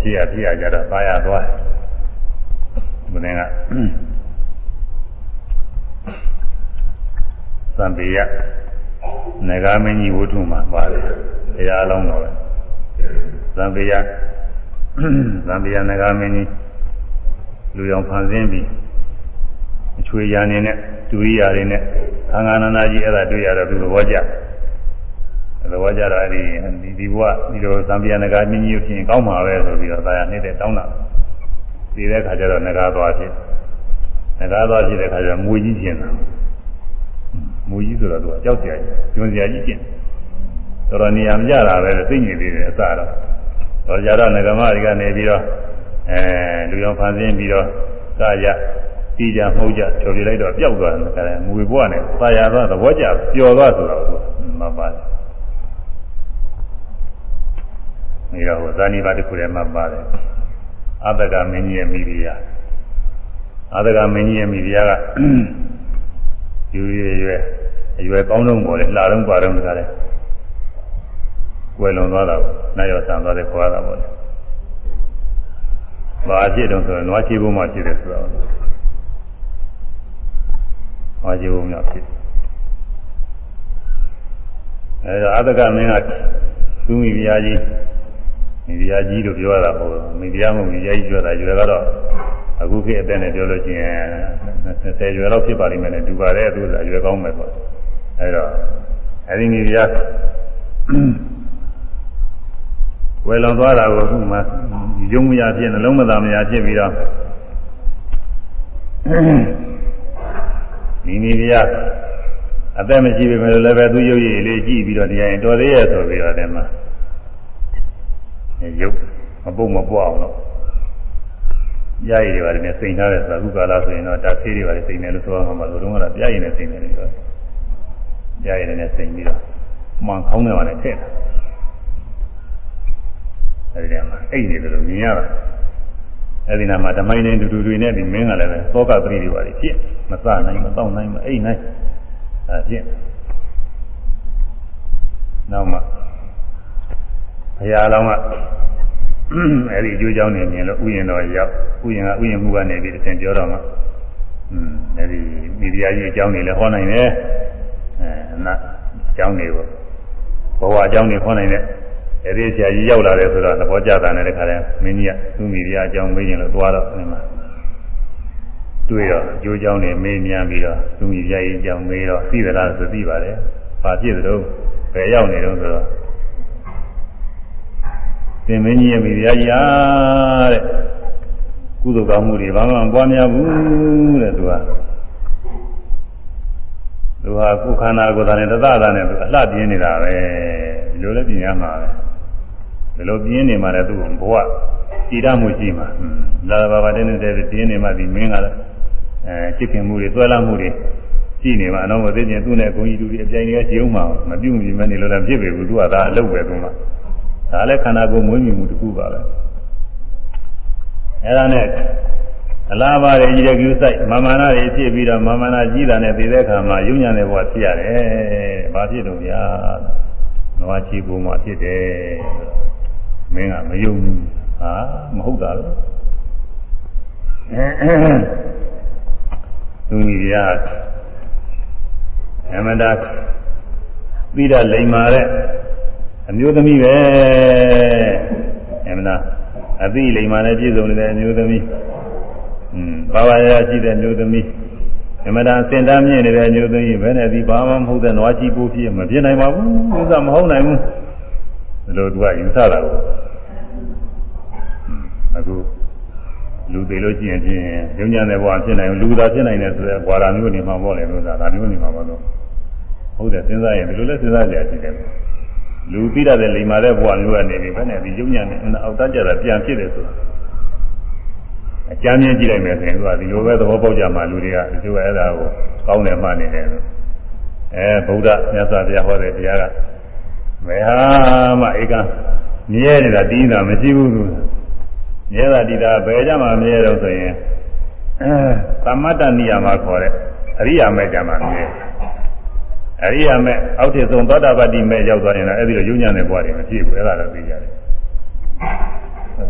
ဖြစ်ရဖြစ်ရကြတော့သာယာသွားဘုရင်ကသံပေယနဂါမင်းကြီးဝတ္ထုမှာပါတယ်တရားအလုံးတော်ပဲသံပေယသံပေယနဂါမင်းကြီးလူရောင်ဖန်ဆင်းပြီး အချွေရနေနဲ့ဒူရိယာတွေနဲ့သံဃာနာနာကြီးအဲ့ဒါတွေ့ရတော့သူသဘောကျသဘောကျတော့အဲ့ဒီဒီဒီဘုရားဒီလိုသံပြာနဂါမြင့်ကြီးဖြစ်ရင်ကောင်းမှာပဲဆိုပြီးတော့သာယာနေတဲ့တောင်းတာဒီတဲ့ခါကျတော့နဂါသွားဖြစ်နဂါသွားဖြစ်တဲ့ခါကျတော့မွေကြီးကျင်တာမွေကြီးဆိုတော့သူကကြောက်စရာကြီးကျွန်းစရာကြီးကျင်တော်တော်နေရာမကြတာပဲသိညင်သေးတယ်အစတော့တော့ကြတော့ငကမတွေကနေပြီးတော့အဲလူရောင်ဖန်ဆင်းပြီးတော့ကာ ရတီးကြမှုကြချော်ပြလိုက်တော့ပျောက်သွားတယ်မွေဘွားနဲ့သာယာသွားသဘောကျပျော်သွားဆိုတော့သူမပါတယ်နေတော့ဇာနိပါတစ်ခုထဲမှာပါတယ်အတ္တကမင်းကြီးရဲ့မိဖုရားအတ္တကမင်းကြီးရဲ့မိဖုရားကယူရွယ်ရွယ်အရွယ်ကောင်းဆုံးပေါ်လေလှတော့ပါတော့တခါလဲကွယ်လွန်သွားတာနိုင်ရောဆံသွားတယ်ခေါ်ရတာပေါ့လေဘာဖြစ်တော့ဆိုတော့နွားချေဖို့မှဖြစ်တယ်ဆိုတော့ နွားချေဖို့မှဖြစ်အဲဒါအတ္တကမင်းကသူမိဖုရားကြီးမိဖုရားကြီးလို့ပြောရတာပေါ့မိဖုရားမဟုတ်မိဖုရားကြီးပြောတာယူရကတော့အခုခေတ်အသက်နဲ့ပြောလို့ရှိရင်20ရွယ်လောက်ဖြစ်ပါလိမ့်မယ်နဲ့တူပါတယ်သူကအရွယ်ကောင်းမယ်ပေါ့အဲတော့အဲဒီမိဖုရားဝယ်လွန်သွားတာကိုအခုမှယုံမရဖြစ်နှလုံးမသာမရဖြစ်ပြီးတော့ မိမိဖုရားအသက်မရှိပေမဲ့လည်းပဲသူရုပ်ရည်လေးကြည့်ပြီးတော့တရားရင်တော်သေးရဲ့ဆိုပြီးတော့တဲ့မှာရုပ်မပုတ်မပွားအောင်တော့ပြားရည်တွေပါတယ်နဲ့စိန်ထားတဲ့သာခုကာလဆိုရင်တော့ဒါသေးတွေပါတယ်စိန်တယ်လို့ဆိုရမှာမလို့တော့ကပြားရည်နဲ့စိန်တယ်လို့ပြောပြားရည်နဲ့စိန်ပြီးတော့မှန်ခေါင်းနဲ့ပါနဲ့ထည့်တာအဲဒီတည်းမှာအိတ်နေတယ်လို့မြင်ရတာ အဲဒီနာမှာဓမိုင်းနေတူတူတွေနဲ့ဒီမင်းကလည်းပဲသောကပရိတွေပါဖြစ်မစနိုင်မတော့နိုင်မအိတ်နိုင်အဲဖြစ်နောက်မှဘုရားလောင်းကအဲဒီအကျိုးကြောင့်နေမြင်လို့ဥယျာဉ်တော်ရောက်ဥယျာဉ်ကဥယျာဉ်မှုကနေပြီးသင်ပြောတော့မှอืมအဲဒီမိဖုရားကြီးအကြောင်းတွေလည်းဟောနိုင်တယ်အဲနာအကြောင်းတွေကိုဘဝအကြောင်းတွေဟောနိုင်တယ် အဲဒီဆရာကြီးရောက်လာတယ်ဆိုတော့သဘောကျတာနဲ့တခါတည်းမင်းကြီးကသူ့မိဖုရားအကြောင်းမေးရင်လို့သွားတော့ဒီမှာတွေ့တော့အကျိုးကြောင့်နေမေးမြန်းပြီးတော့သူမိပြရေးကြောင့်မေးတော့သိသလားဆိုသိပါတယ်။ဘာဖြစ်သလဲဘယ်ရောက်နေတော့ဆိုတော့သင်မင်းကြီးရဲ့မိဖုရားကြီးအားတဲ့ကုသိုလ်ကောင်းမှုတွေဘာမှမပွားများဘူးတဲ့သူကသူဟာကိုယ်ခန္ဓာကိုယ်သာနဲ့တသတာနဲ့သူအလှပြင်းနေတာပဲဒီလိုလည်းပြင်းရမှာပဲ ဒီလိုပြင်းနေမှလည်းသူ့ဘဝကြည်ရမှုရှိမှာလာဘာဘာတဲ့နေတဲ့ပြင်းနေမှဒီမင်းကလည်းအဲချစ်ခင်မှုတွေသွဲလာမှုတွေရှိနေမှာအနောက်မသိချင်းသူ့နဲ့ဂုံကြီးတူတွေအပြိုင်တွေရှိအောင်မှာမပြုတ်မြင်မနေလို့လည်းဖြစ်ပေဘူးသူကဒါအလုပ်ပဲသူကဒါလည်းခန္ဓာကိုယ်မွေးမြူမှုတစ်ခုပါပဲအဲဒါနဲ့အလားပါရဲ့ကြီးတဲ့ကျူးဆိုင်မာမနာတွေဖြစ်ပြီးတော့မာမနာကြီးတာနဲ့သိတဲ့အခါမှာယုံညာတဲ့ဘဝဖြစ်ရတယ်။ဘာဖြစ်လို့ဗျာ။နွားချီပုံမှာဖြစ်တယ်။ မင်းကမယုံဘူး။ဟာမဟုတ်တာလေ။သူကြီးကအမတာပြီးတော့လိမ်မာတဲ့အမျိုးသမီးပဲ။အမနာအသိလိမ်မာနဲ့ပြည့်စုံနေတဲ့အမျိုးသမီးอืมဘာဝရရှိတဲ့မျိုးသမီးအမတန်စင်တမ်းမြင့်နေတဲ့မျိုးသမီးဘယ်နဲ့ဒီဘာမှမဟုတ်တဲ့နွားကြီးပိုးဖြစ်မပြနိုင်ပါဘူးဥစ္စာမဟုတ်နိုင်ဘူး ဒီလိုသူကယူဆတာကိုအခုလူသေးလို့ရှိရင်ဖြင့်ညဉ့်ညံတဲ့ဘဝဖြစ်နိုင်လူသာဖြစ်နိုင်တယ်ဆိုတဲ့ဘဝရာမျိုးနေမှာပေါ့လေလို့သာဒါမျိုးနေမှာပေါ့လို့ဟုတ်တယ်စဉ်းစားရင်ဒီလိုလဲစဉ်းစားကြရရှိတယ်လူပြီးတဲ့လိမ္မာတဲ့ဘဝမျိုးကနေပြီးဘယ်နဲ့ဒီညဉ့်ညံတဲ့အောက်တကြတာပြန်ဖြစ်တယ်ဆိုတာအကြမ်းမြင်ကြည့်လိုက်မယ်ဆိုရင်သူကဒီလိုပဲသဘောပေါက်ကြမှာလူတွေကဒီလိုအဲ့ဒါကိုကောင်းတယ်မှနေတယ်လို့အဲဗုဒ္ဓမြတ်စွာဘုရားဟောတဲ့တရားက မဟာမဧကမြဲနေတာတည်နေတာမရှိဘူးသူမြဲတာတည်တာဘယ်ကြမှာမြဲတော့ဆိုရင်အဲသမတ္တနိယမှာခေါ်တဲ့အရိယာမဲ့ကြမှာမြဲအရိယာမဲ့အောက်ထစ်ဆုံးသောတာပတ္တိမဲ့ရောက်သွားရင်လည်းအဲ့ဒီလိုယုံညာတဲ့ဘဝတွေမဖြစ်ဘူးအဲ့ဒါလည်းသိကြတယ်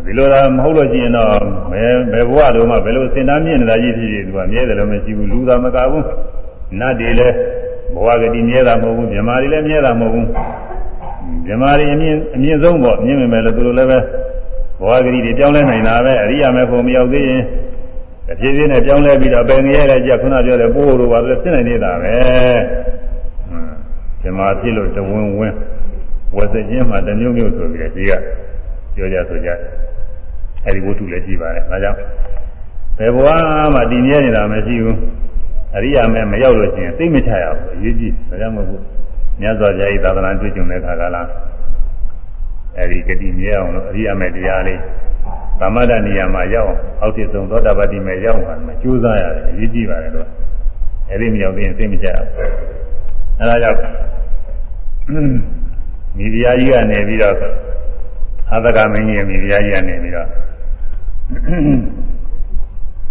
ဒီလိုသာမဟုတ်လို့ရှိရင်တော့ဘယ်ဘယ်ဘဝလုံးမှဘယ်လိုစင်သားမြင့်နေတာကြီးဖြစ်ဖြစ်သူကမြဲတယ်လို့မရှိဘူးလူသာမကဘူးနတ်တွေလည်းဘဝကတိမြဲတာမဟုတ်ဘူးမြမာတွေလည်းမြဲတာမဟုတ်ဘူး မြမာတွေအမြင့်အမြင့်ဆုံးပေါ့မြင့်မြင်မယ်လို့သူတို့လည်းပဲဘဝကတိတွေပြောင်းလဲနိုင်တာပဲအရိယာမေဖို့မရောက်သေးရင်အဖြစ်ဖြစ်နဲ့ပြောင်းလဲပြီးတော့ပင်ငရဲတဲ့ကြခုနပြောတဲ့ပိုးတို့ပါလို့ဖြစ်နိုင်နေတာပဲမြမာဖြစ်လို့တဝင်းဝင်းဝက်စခြင်းမှာတမျိုးမျိုးဆိုပြီးတော့ဒီကပြောကြဆိုကြအဲဒီဝတ္ထုလည်းရှိပါတယ်ဒါကြောင့်ဘယ်ဘဝမှတည်မြဲနေတာမရှိဘူးအရိယာမဲမရောက်လို့ရှိရင်သိမချရဘူးအရေးကြီးဒါကြောင့်မို့ဘူး မြတ်စွာဘုရားဤသာသနာတွေ့ကြုံတဲ့ခါကလာအဲဒီဂတိမြဲအောင်လို့အရိယာမဲတရားလေးသမထနေရာမှာရောက်အောင်အောက်တည်ဆုံးသောတာပတိမဲရောက်မှာကြိုးစားရတယ်အရေးကြီးပါတယ်လို့အဲဒီမရောက်သေးရင်သိမချရဘူးအဲဒါကြောင့်မိဖုရားကြီးကနေပြီးတော့အသကမင်းကြီးရဲ့မိဖုရားကြီးကနေပြီးတော့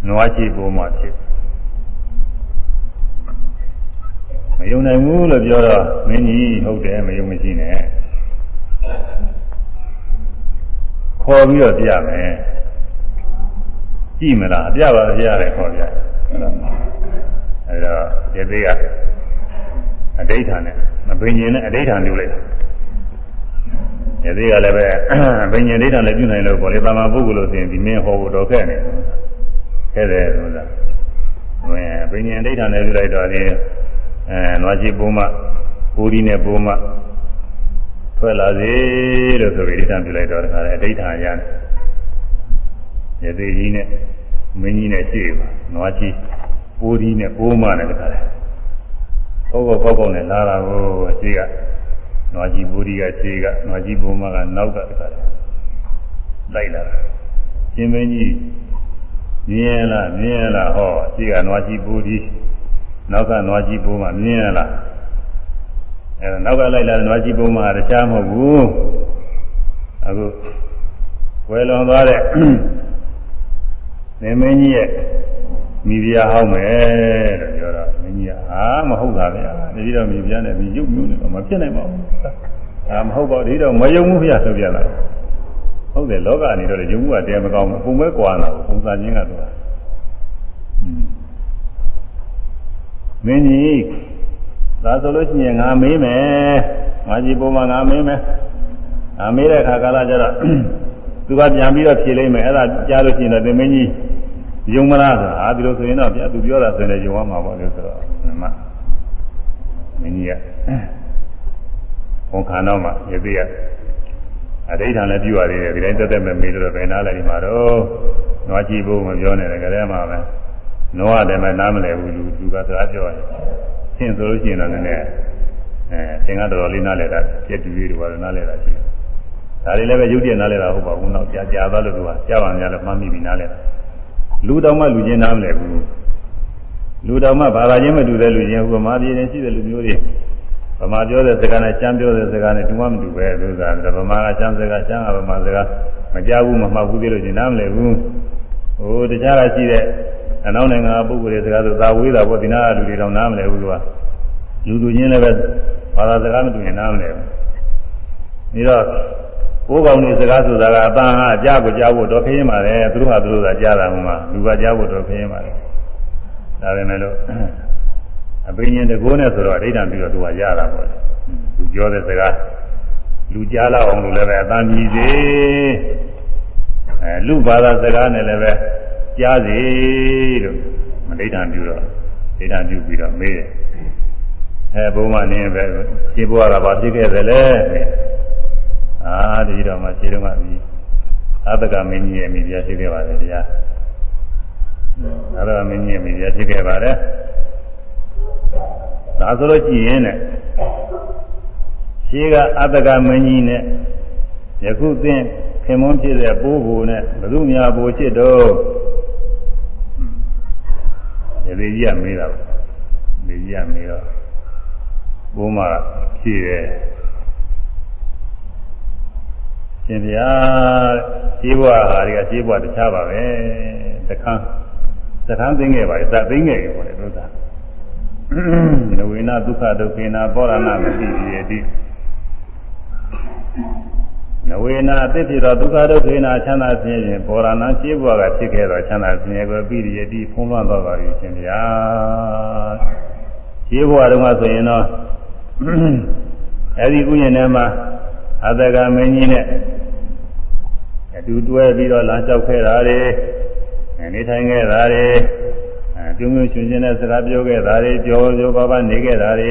နွားချီပုံမှဖြစ် ယုံနိုင်ဘူးလို့ပြောတော့မင်းကြီးဟုတ်တယ်မယုံမရှိနဲ့ခေါ်ပြီးတော့ပြမယ်ကြည့်မလားပြပါပြရတယ်ခေါ်ပြအဲဒါဒီသေးကအဋိဋ္ဌာနဲ့မပင်ကျင်နဲ့အဋိဋ္ဌာပြုလိုက်တာယသိကလည်းပဲဘိညာဉ်ဒိဋ္ဌာလည်းပြုနိုင်လို့ပေါ့လေတာမန်ပုဂ္ဂိုလ်လို့ဆိုရင်ဒီမင်းဟောဖို့တော့ခဲ့နေခဲ့တယ်ဆိုတာဝင်ဘိညာဉ်ဒိဋ္ဌာလည်းပြုလိုက်တော့ဒီ အဲနွားချီပုံမှကိုဒီနဲ့ပုံမှထွက်လာစေလို့ဆိုပြီးဒိဋ္ဌာပြုလိုက်တော့တခါလေဒိဋ္ဌာရတယ်ယသိကြီးနဲ့မင်းကြီးနဲ့ရှိပါနွားချီကိုဒီနဲ့ပုံမှနဲ့တခါလေဘောဘောဘောဘောနဲ့လာတာကိုရှိကနွားကြီးဘူရီကခြေကနွားကြီးဘုံမကနောက်ကတခါလိုက်လာတာရှင်မင်းကြီးမြင်လားမြင်လားဟောခြေကနွားကြီးဘူရီ နောက်ကနွားကြီးဘုံမမြင်လားအဲနောက်ကလိုက်လာတဲ့နွားကြီးဘုံမကတခြားမဟုတ်ဘူးအခုဝယ်လွန်သွားတဲ့နေမင်းကြီးရဲ့မိဖုရားဟောင်းမယ်လို့ပြောတော့မင်းကြီးကအာမဟုတ်တာဗျာတတိတော့မိဖုရားနဲ့မိရုပ်မျိုးနဲ့တော့မဖြစ်နိုင်ပါဘူးအာမဟုတ်ပါဘူးဒီတော့မယုံဘူးဖုရားဆိုပြလာဟုတ်တယ်လောကနေတော့ယုံမှုကတဲမကောင်းဘူးပုံပဲကွာလာပုံစံချင်းကတော့ မင်းကြီးဒါဆိုလို့ရှိရင်ငါမေးမယ်ငါကြီးပုံမှန်ငါမေးမယ်ငါမေးတဲ့အခါကာလကျတော့သူကပြန်ပြီးတော့ဖြေလိုက်မယ်အဲ့ဒါကြားလို့ရှိရင်တော့သင်မင်းကြီးယုံမလားဆိုတာအာဒီလိုဆိုရင်တော့ပြသူပြောတာဆိုရင်ယုံရမှာပေါ့လို့ဆိုတော့မမမင်းကြီးကဘုံခါတော့မှရသေးရအဋိဌာန်လည်းပြုရသေးတယ်ဒီတိုင်းတက်တက်မဲ့မေးလို့ပဲနားလည်းဒီမှာတော့နွားကြည့်ဖို့မပြောနဲ့ကြတဲ့မှာပဲ နွားတယ်မဲ့နားမလဲဘူးလူသူကသွားပြောတယ်ရှင်းဆိုလို့ရှိရင်တော့လည်းအဲသင်္ကတော်တော်လေးနားလဲတာပြည့်တူလေးတွေကတော့နားလဲတာရှိတယ်ဒါတွေလည်းပဲရုပ်တရက်နားလဲတာဟုတ်ပါဘူးတော့ကြာကြာသွားလို့သူကကြာပါများလို့မှတ်မိပြီးနားလဲတာလူတော်မှလူချင်းနားမလဲဘူးလူတော်မှဘာသာချင်းမတူတဲ့လူချင်းဟိုမှာပြည်နေရှိတဲ့လူမျိုးတွေဗမာပြောတဲ့စကားနဲ့ကျမ်းပြောတဲ့စကားနဲ့တူမှမတူပဲလို့ဆိုတာဗမာကကျမ်းစကားကျမ်းကဗမာစကားမကြဘူးမမှတ်ဘူးသေးလို့ချင်းနားမလဲဘူးဟိုတခြားကရှိတဲ့ အနောက်နိုင်ငံပုဂ္ဂိုလ်တွေစကားဆိုသာဝေးတာပေါ့ဒီနာကလူတွေတော့နားမလဲဘူးသူကလူလူချင်းလည်းပဲဘာသာစကားမတူရင်နားမလဲဘူးပြီးတော့ကိုယ်ကောင်နေစကားဆိုတာကအပန်းအကြားကိုကြားဖို့တော့ခင်းပါလေသူတို့ဟာသူတို့သာကြားတာမှလူကကြားဖို့တော့ခင်းပါလေဒါပဲမဲ့လို့အပင်ရှင်တကိုးနဲ့ဆိုတော့အဋ္ဌံပြီးတော့သူကရတာပေါ့လူပြောတဲ့စကားလူကြားလောက်အောင်လို့လည်းပဲအတန်ကြီးစေအဲလူဘာသာစကားနဲ့လည်းပဲ ကြားစေလို့မဋ္ဌံပြုတော့ဋ္ဌံပြုပြီးတော့မေးတယ်အဲဘုံမနင်းပဲရှင်းဘွားကဘာဖြစ်ခဲ့သလဲအာဒီတော့မှခြေတော့မှပြီးအတကမင်းကြီးရဲ့မိဖုရားရှိခဲ့ပါတယ်တရားအတကမင်းကြီးရဲ့မိဖုရားရှိခဲ့ပါတယ်ဒါဆိုလို့ရှိရင်နဲ့ရှိကအတကမင်းကြီးနဲ့ယခုသင်ခင်မွန်းဖြစ်တဲ့ပိုးဘူနဲ့ဘုသူများဘူချစ် တော့ဒီကြီးကမေးတာပါဒီကြီးကမေးတော့ဘုမဖြည့်တယ်ရှင်ဗျာရှင်းဘွားဟာတွေကရှင်းဘွားတခြားပါပဲတခန်းတခန်းသိငယ်ပါလေသသိငယ်ကြီးပေါ့လေတို့သာနဝေနဒုက္ခဒုက္ခေနာပောရဏမတိရေတိ နဝေနာအသစ်ဖြစ်သောဒုက္ခဒုက္ခေနာချမ်းသာခြင်းဖြင့်ပောရဏရှင်းဘွားကဖြစ်ခဲ့သောချမ်းသာခြင်းရဲ့ကိုပိရိယတိဖုံးလွှမ်းတော်ပါပြီရှင်ဗျာရှင်းဘွားတုန်းကဆိုရင်တော့အဲဒီကုညင်ထဲမှာအတကမင်းကြီးနဲ့အတူတွဲပြီးတော့လမ်းလျှောက်ခဲ့တာတွေနေထိုင်ခဲ့တာတွေအပြုံးပြုံးရှင်ရှင်နဲ့စကားပြောခဲ့တာတွေကြောကြောပါပါနေခဲ့တာတွေ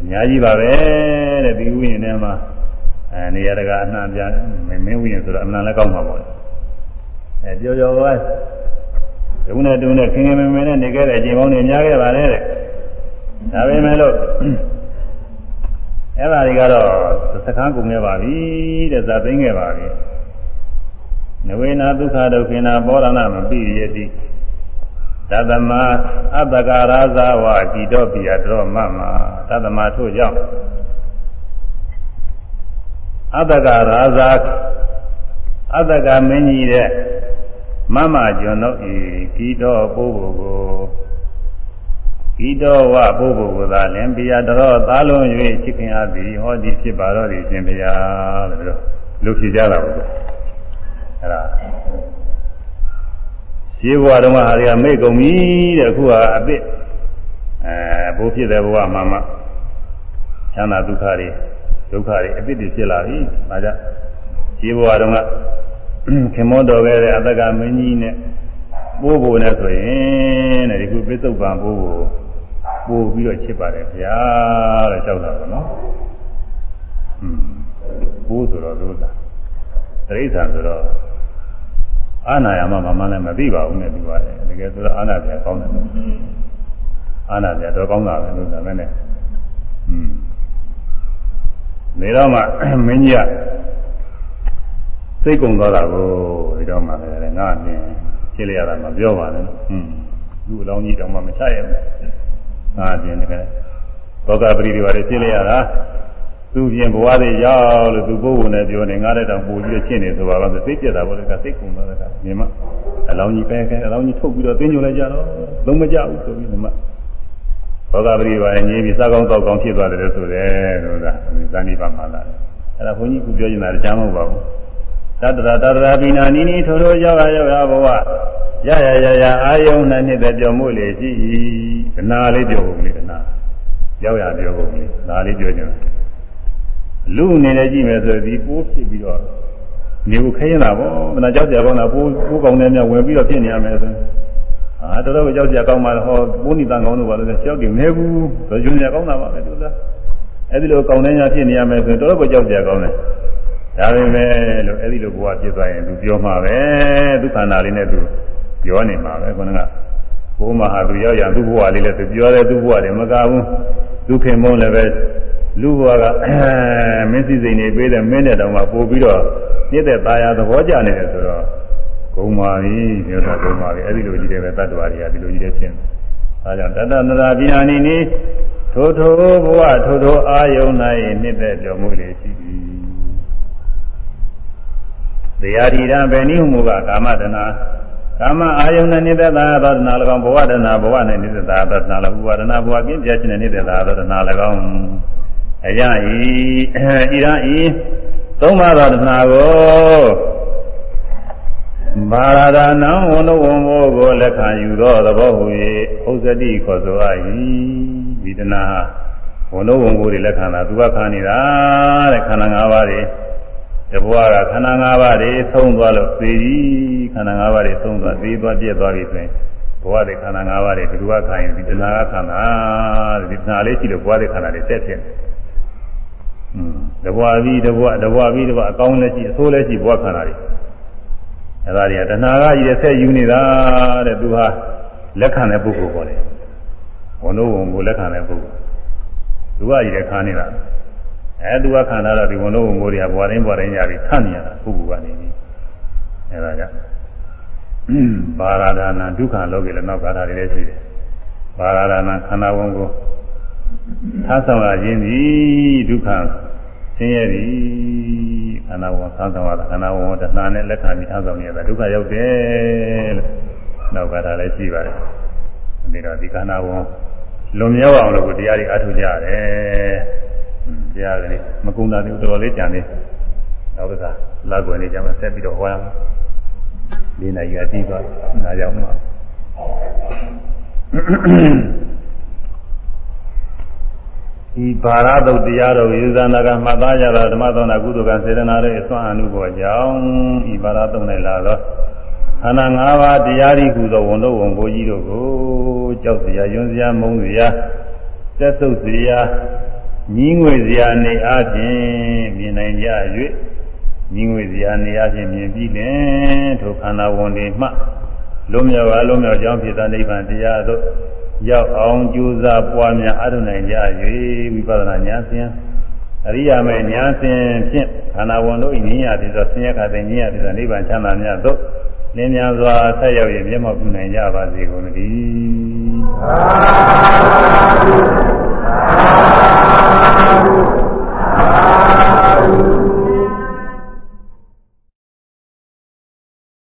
အများကြီးပါပဲတဲ့ဒီဥယျာဉ်ထဲမှာ အဲနေရာတကာအနှံ့ပြမင်းဥယျာဉ်ဆိုတော့အမှန်လည်းကောင်းမှာပေါ့အဲကြောကြောပါဒုနဲ့ဒုနဲ့ခင်ခင်မင်မင်နဲ့နေခဲ့တဲ့အချိန်ပေါင်းတွေများခဲ့ပါလေတဲ့ဒါပေမဲ့လို့အဲ့ဒါတွေကတော့သက္ကန်းကုန်ခဲ့ပါပြီတဲ့ဇာသိမ့်ခဲ့ပါပြီနဝေနာဒုက္ခဒုက္ခိနာပောရဏမပိယတိသတ္တမအတ္တကာရဇာဝတိတောပိယတောမမသတ္တမထို့ကြောင့် အတ္တကာရဇာအတ္တကမင်းကြီးတဲ့မမကျွန်တို့ဤကိတောပို့ဖို့ကိုဤတော်ဝပုဂ္ဂိုလ်ကသာလင်ပြရတော်သားလုံး၍ချစ်ခင်အပ်သည်ဟောသည်ဖြစ်ပါတော့သည်ရှင်ဗျာလို့လူဖြစ်ကြတာပေါ့အဲ့ဒါရှင်းဘဝတုန်းကဟာတွေကမေ့ကုန်ပြီတဲ့အခုကအစ်စ်အဲဘိုးဖြစ်တဲ့ဘဝမှာမှချမ်းသာဒုက္ခတွေ ဒုက္ခတွေအစ်စ်တွေဖြစ်လာပြီ။ဒါကြောင့်ရှင်းဘဝတုန်းကခင်မောတော်ခဲ့တဲ့အတ္တကမင်းကြီးနဲ့ပိုးဖို့နဲ့ဆိုရင်တဲ့ဒီခုပစ္စုပန်ပိုးဖို့ပို့ပြီးတော့ချစ်ပါတယ်ဗျာတဲ့လျှောက်တာပေါ့နော်။ဟွန်းပိုးဆိုတော့လို့သာတိရစ္ဆာန်ဆိုတော့အာနာယမမမလည်းမသိပါဘူးနဲ့ပြောရတယ်တကယ်ဆိုတော့အာနာပြန်ကောင်းတယ်လို့အာနာပြန်တော့ကောင်းတာပဲလို့ဒါမဲ့နဲ့ဟွန်း နေတော့မှမင်းကြီးကစိတ်ကုံသွားတာကိုဒီတော့မှလည်းငါအမြင်ရှင်းလိုက်ရတာမပြောပါနဲ့ဟွန်းလူအလောင်းကြီးတောင်မှမချရဘူးငါအမြင်တကယ်သောကပရိဒီဝါတွေရှင်းလိုက်ရတာသူပြင်ဘဝတွေရောက်လို့သူပုဂ္ဂိုလ်နဲ့ပြောနေငါလည်းတောင်ပို့ပြီးရှင်းနေဆိုပါတော့စိတ်ပြက်တာပေါ့လေကစိတ်ကုံသွားတာမြင်မအလောင်းကြီးပဲခဲအလောင်းကြီးထုတ်ပြီးတော့သိညိုလိုက်ကြတော့လုံးမကြဘူးဆိုပြီးဒီမှာ ဘောဂပရိပါရငြင်းပြီးစားကောင်းတောက်ကောင်းဖြစ်သွားတယ်လို့ဆိုတယ်လို့ကဇာနိပါမှာလာတယ်အဲ့ဒါဘုန်းကြီးကပြောနေတာတရားမဟုတ်ပါဘူးတတရာတတရာပိနာနီနီထိုထိုရောက်ရရောက်ရဘဝရရရရအာယုံနဲ့နှစ်ပြောမှုလေရှိ၏ဒနာလေးပြောဖို့လေဒနာရောက်ရပြောဖို့လေဒါလေးပြောကြတယ်လူအနေနဲ့ကြည့်မယ်ဆိုဒီပိုးဖြစ်ပြီးတော့နေကိုခဲရင်တာပေါ့မနာကြောက်ကြပါဘူးပိုးပိုးကောင်းတဲ့မြဝင်ပြီးတော့ဖြစ်နေရမယ်ဆို အာတော်တော်ကြောက်ကြကောင်းပါလားဟောပိုးနီတန်ကောင်းလို့ပါလို့ကြောက်ကြမဲဘူးဆိုရင်ကြောက်တာပါပဲသူလားအဲ့ဒီလိုကောင်းတဲ့ညာဖြစ်နေရမယ်ဆိုရင်တော်တော်ကြောက်ကြကောင်းတယ်ဒါပေမဲ့လို့အဲ့ဒီလိုဘဝဖြစ်သွားရင်သူပြောမှာပဲဒုက္ခနာလေးနဲ့သူပြောနေမှာပဲခေါင်းကဘုမဟာသူရောက်ရသူဘဝလေးလည်းသူပြောတယ်သူဘဝတယ်မကဘူးဒုခင်မုန်းလည်းပဲလူဘဝကမင်းစိစိန်နေပေးတယ်မင်းနဲ့တောင်မှပို့ပြီးတော့ညစ်တဲ့ตาရသဘောကြနေတယ်ဆိုတော့ ဂုံပါပြီပြောတာဂုံပါပြီအဲ့ဒီလိုကြီးတယ်ပဲတတ္တဝါတွေကဒီလိုကြီးတယ်ဖြစ်နေဒါကြောင့်တတ္တနရာပိဏာနိနိထိုထိုဘဝထိုထိုအာယုန်၌နှစ်သက်ကြော်မှုတွေရှိသည်တရားဓိရဗေနိဟုမူကကာမတနာကာမအာယုန်နဲ့နိတ္တသာသောတနာ၎င်းဘဝတနာဘဝနဲ့နိတ္တသာသောတနာ၎င်းဘဝတနာဘဝကင်းပြခြင်းနဲ့နိတ္တသာသောတနာ၎င်းအယဤဣရဤသုံးပါးသောတနာကို မာရဒနံဝန္ဒဝံဘောကိုလက်ခံယူသောသဘောဟူ၍ဥစ္စတိခေါ်ဆိုအပ်၏ဒီတနာဝန္ဒဝံကိုတွေလက်ခံတာသူကခံနေတာတဲ့ခန္ဓာ၅ပါးတွေတဘွားကခန္ဓာ၅ပါးတွေသုံးသွားလို့သေပြီခန္ဓာ၅ပါးတွေသုံးသွားသေသွားပြည့်သွားပြီဆိုရင်ဘဝတွေခန္ဓာ၅ပါးတွေဒီလိုကခံရင်ဒီတနာကခံတာဒီတနာလေးရှိလို့ဘဝတွေခန္ဓာတွေတက်ဖြစ်တယ်อืมတဘွားပြီးတဘွားတဘွားပြီးတဘွားအကောင်းလည်းရှိအဆိုးလည်းရှိဘဝခန္ဓာတွေ အဲဒါတွေကတဏှာကကြီးတဲ့ဆက်ယူနေတာတဲ့သူဟာလက်ခံတဲ့ပုဂ္ဂိုလ်ပေါ်တယ်ဘုံတို့ဘုံကိုလက်ခံတဲ့ပုဂ္ဂိုလ်သူကကြီးတဲ့ခါနေတာအဲသူကခံတာတော့ဒီဘုံတို့ဘုံကိုတွေကဘွားတိုင်းဘွားတိုင်းရပြီးထပ်နေရတာပုဂ္ဂိုလ်ကနေပြီးအဲဒါကြောင့်ဘာဂဒါနာဒုက္ခလောကေလည်းနောက်ကာထာတွေလည်းရှိတယ်ဘာဂဒါနာခန္ဓာဝန်ကိုထားဆောင်ရခြင်းသည်ဒုက္ခဆင်းရဲသည်ခ န္ဓာဝန်ဆောင်းဆောင်ရတာခန္ဓာဝန်တဏှာနဲ့လက်ခံပြီးထားဆောင်ရတာဒုက္ခရောက်တယ်လို့နောက်ကထားလည်းရှိပါတယ်ဒီတော့ဒီခန္ဓာဝန်လွန်မြောက်အောင်လို့တရားတွေအထုတ်ကြရတယ်တရားကလေးမကုန်းတာတွေတော်တော်လေးကြံနေနောက်ကလာကွယ်နေကြမှာဆက်ပြီးတော့ဟောရမယ်လေးနိုင်ရအပြီးသွားနားကြောင်မှာ ဒီဘာရတုတ်တရားတော်ယူဇာနာကမှတ်သားကြတာဓမ္မသောနာကုသကံစေတနာရဲ့အစွမ်းအမှုပေါ်ကြောင့်ဒီဘာရတုတ်နဲ့လာတော့ခန္ဓာ၅ပါးတရားဤကုသောဝန်တော်ဝန်ကိုကြီးတို့ကိုကြောက်စရာယွန်းစရာမုန်းစရာသက်သုတ်စရာညီးငွေစရာနေအားဖြင့်မြင်နိုင်ကြ၍ညီးငွေစရာနေအားဖြင့်မြင်ပြီးလင်ထိုခန္ဓာဝန်တွေမှလုံးမြောက်ပါလုံးမြောက်ကြောင်းဖြစ်သောနိဗ္ဗာန်တရားတို့ ရောက်အောင်ကြိုးစားပွားများအထုနိုင်ကြ၍ဝိပဿနာဉာဏ်စဉ်အရိယာမေဉာဏ်စဉ်ဖြင့်ခန္ဓာဝန်တို့ဉာဏ်ရပြီးသောဆင်းရဲခါတဲ့ဉာဏ်ရပြီးသောနိဗ္ဗာန်ချမ်းသာမြတ်သို့လင်းမြန်စွာဆက်ရောက်ရမျက်မှောက်ပြုနိုင်ကြပါစေကုန်သတည်းသာသာသာသာ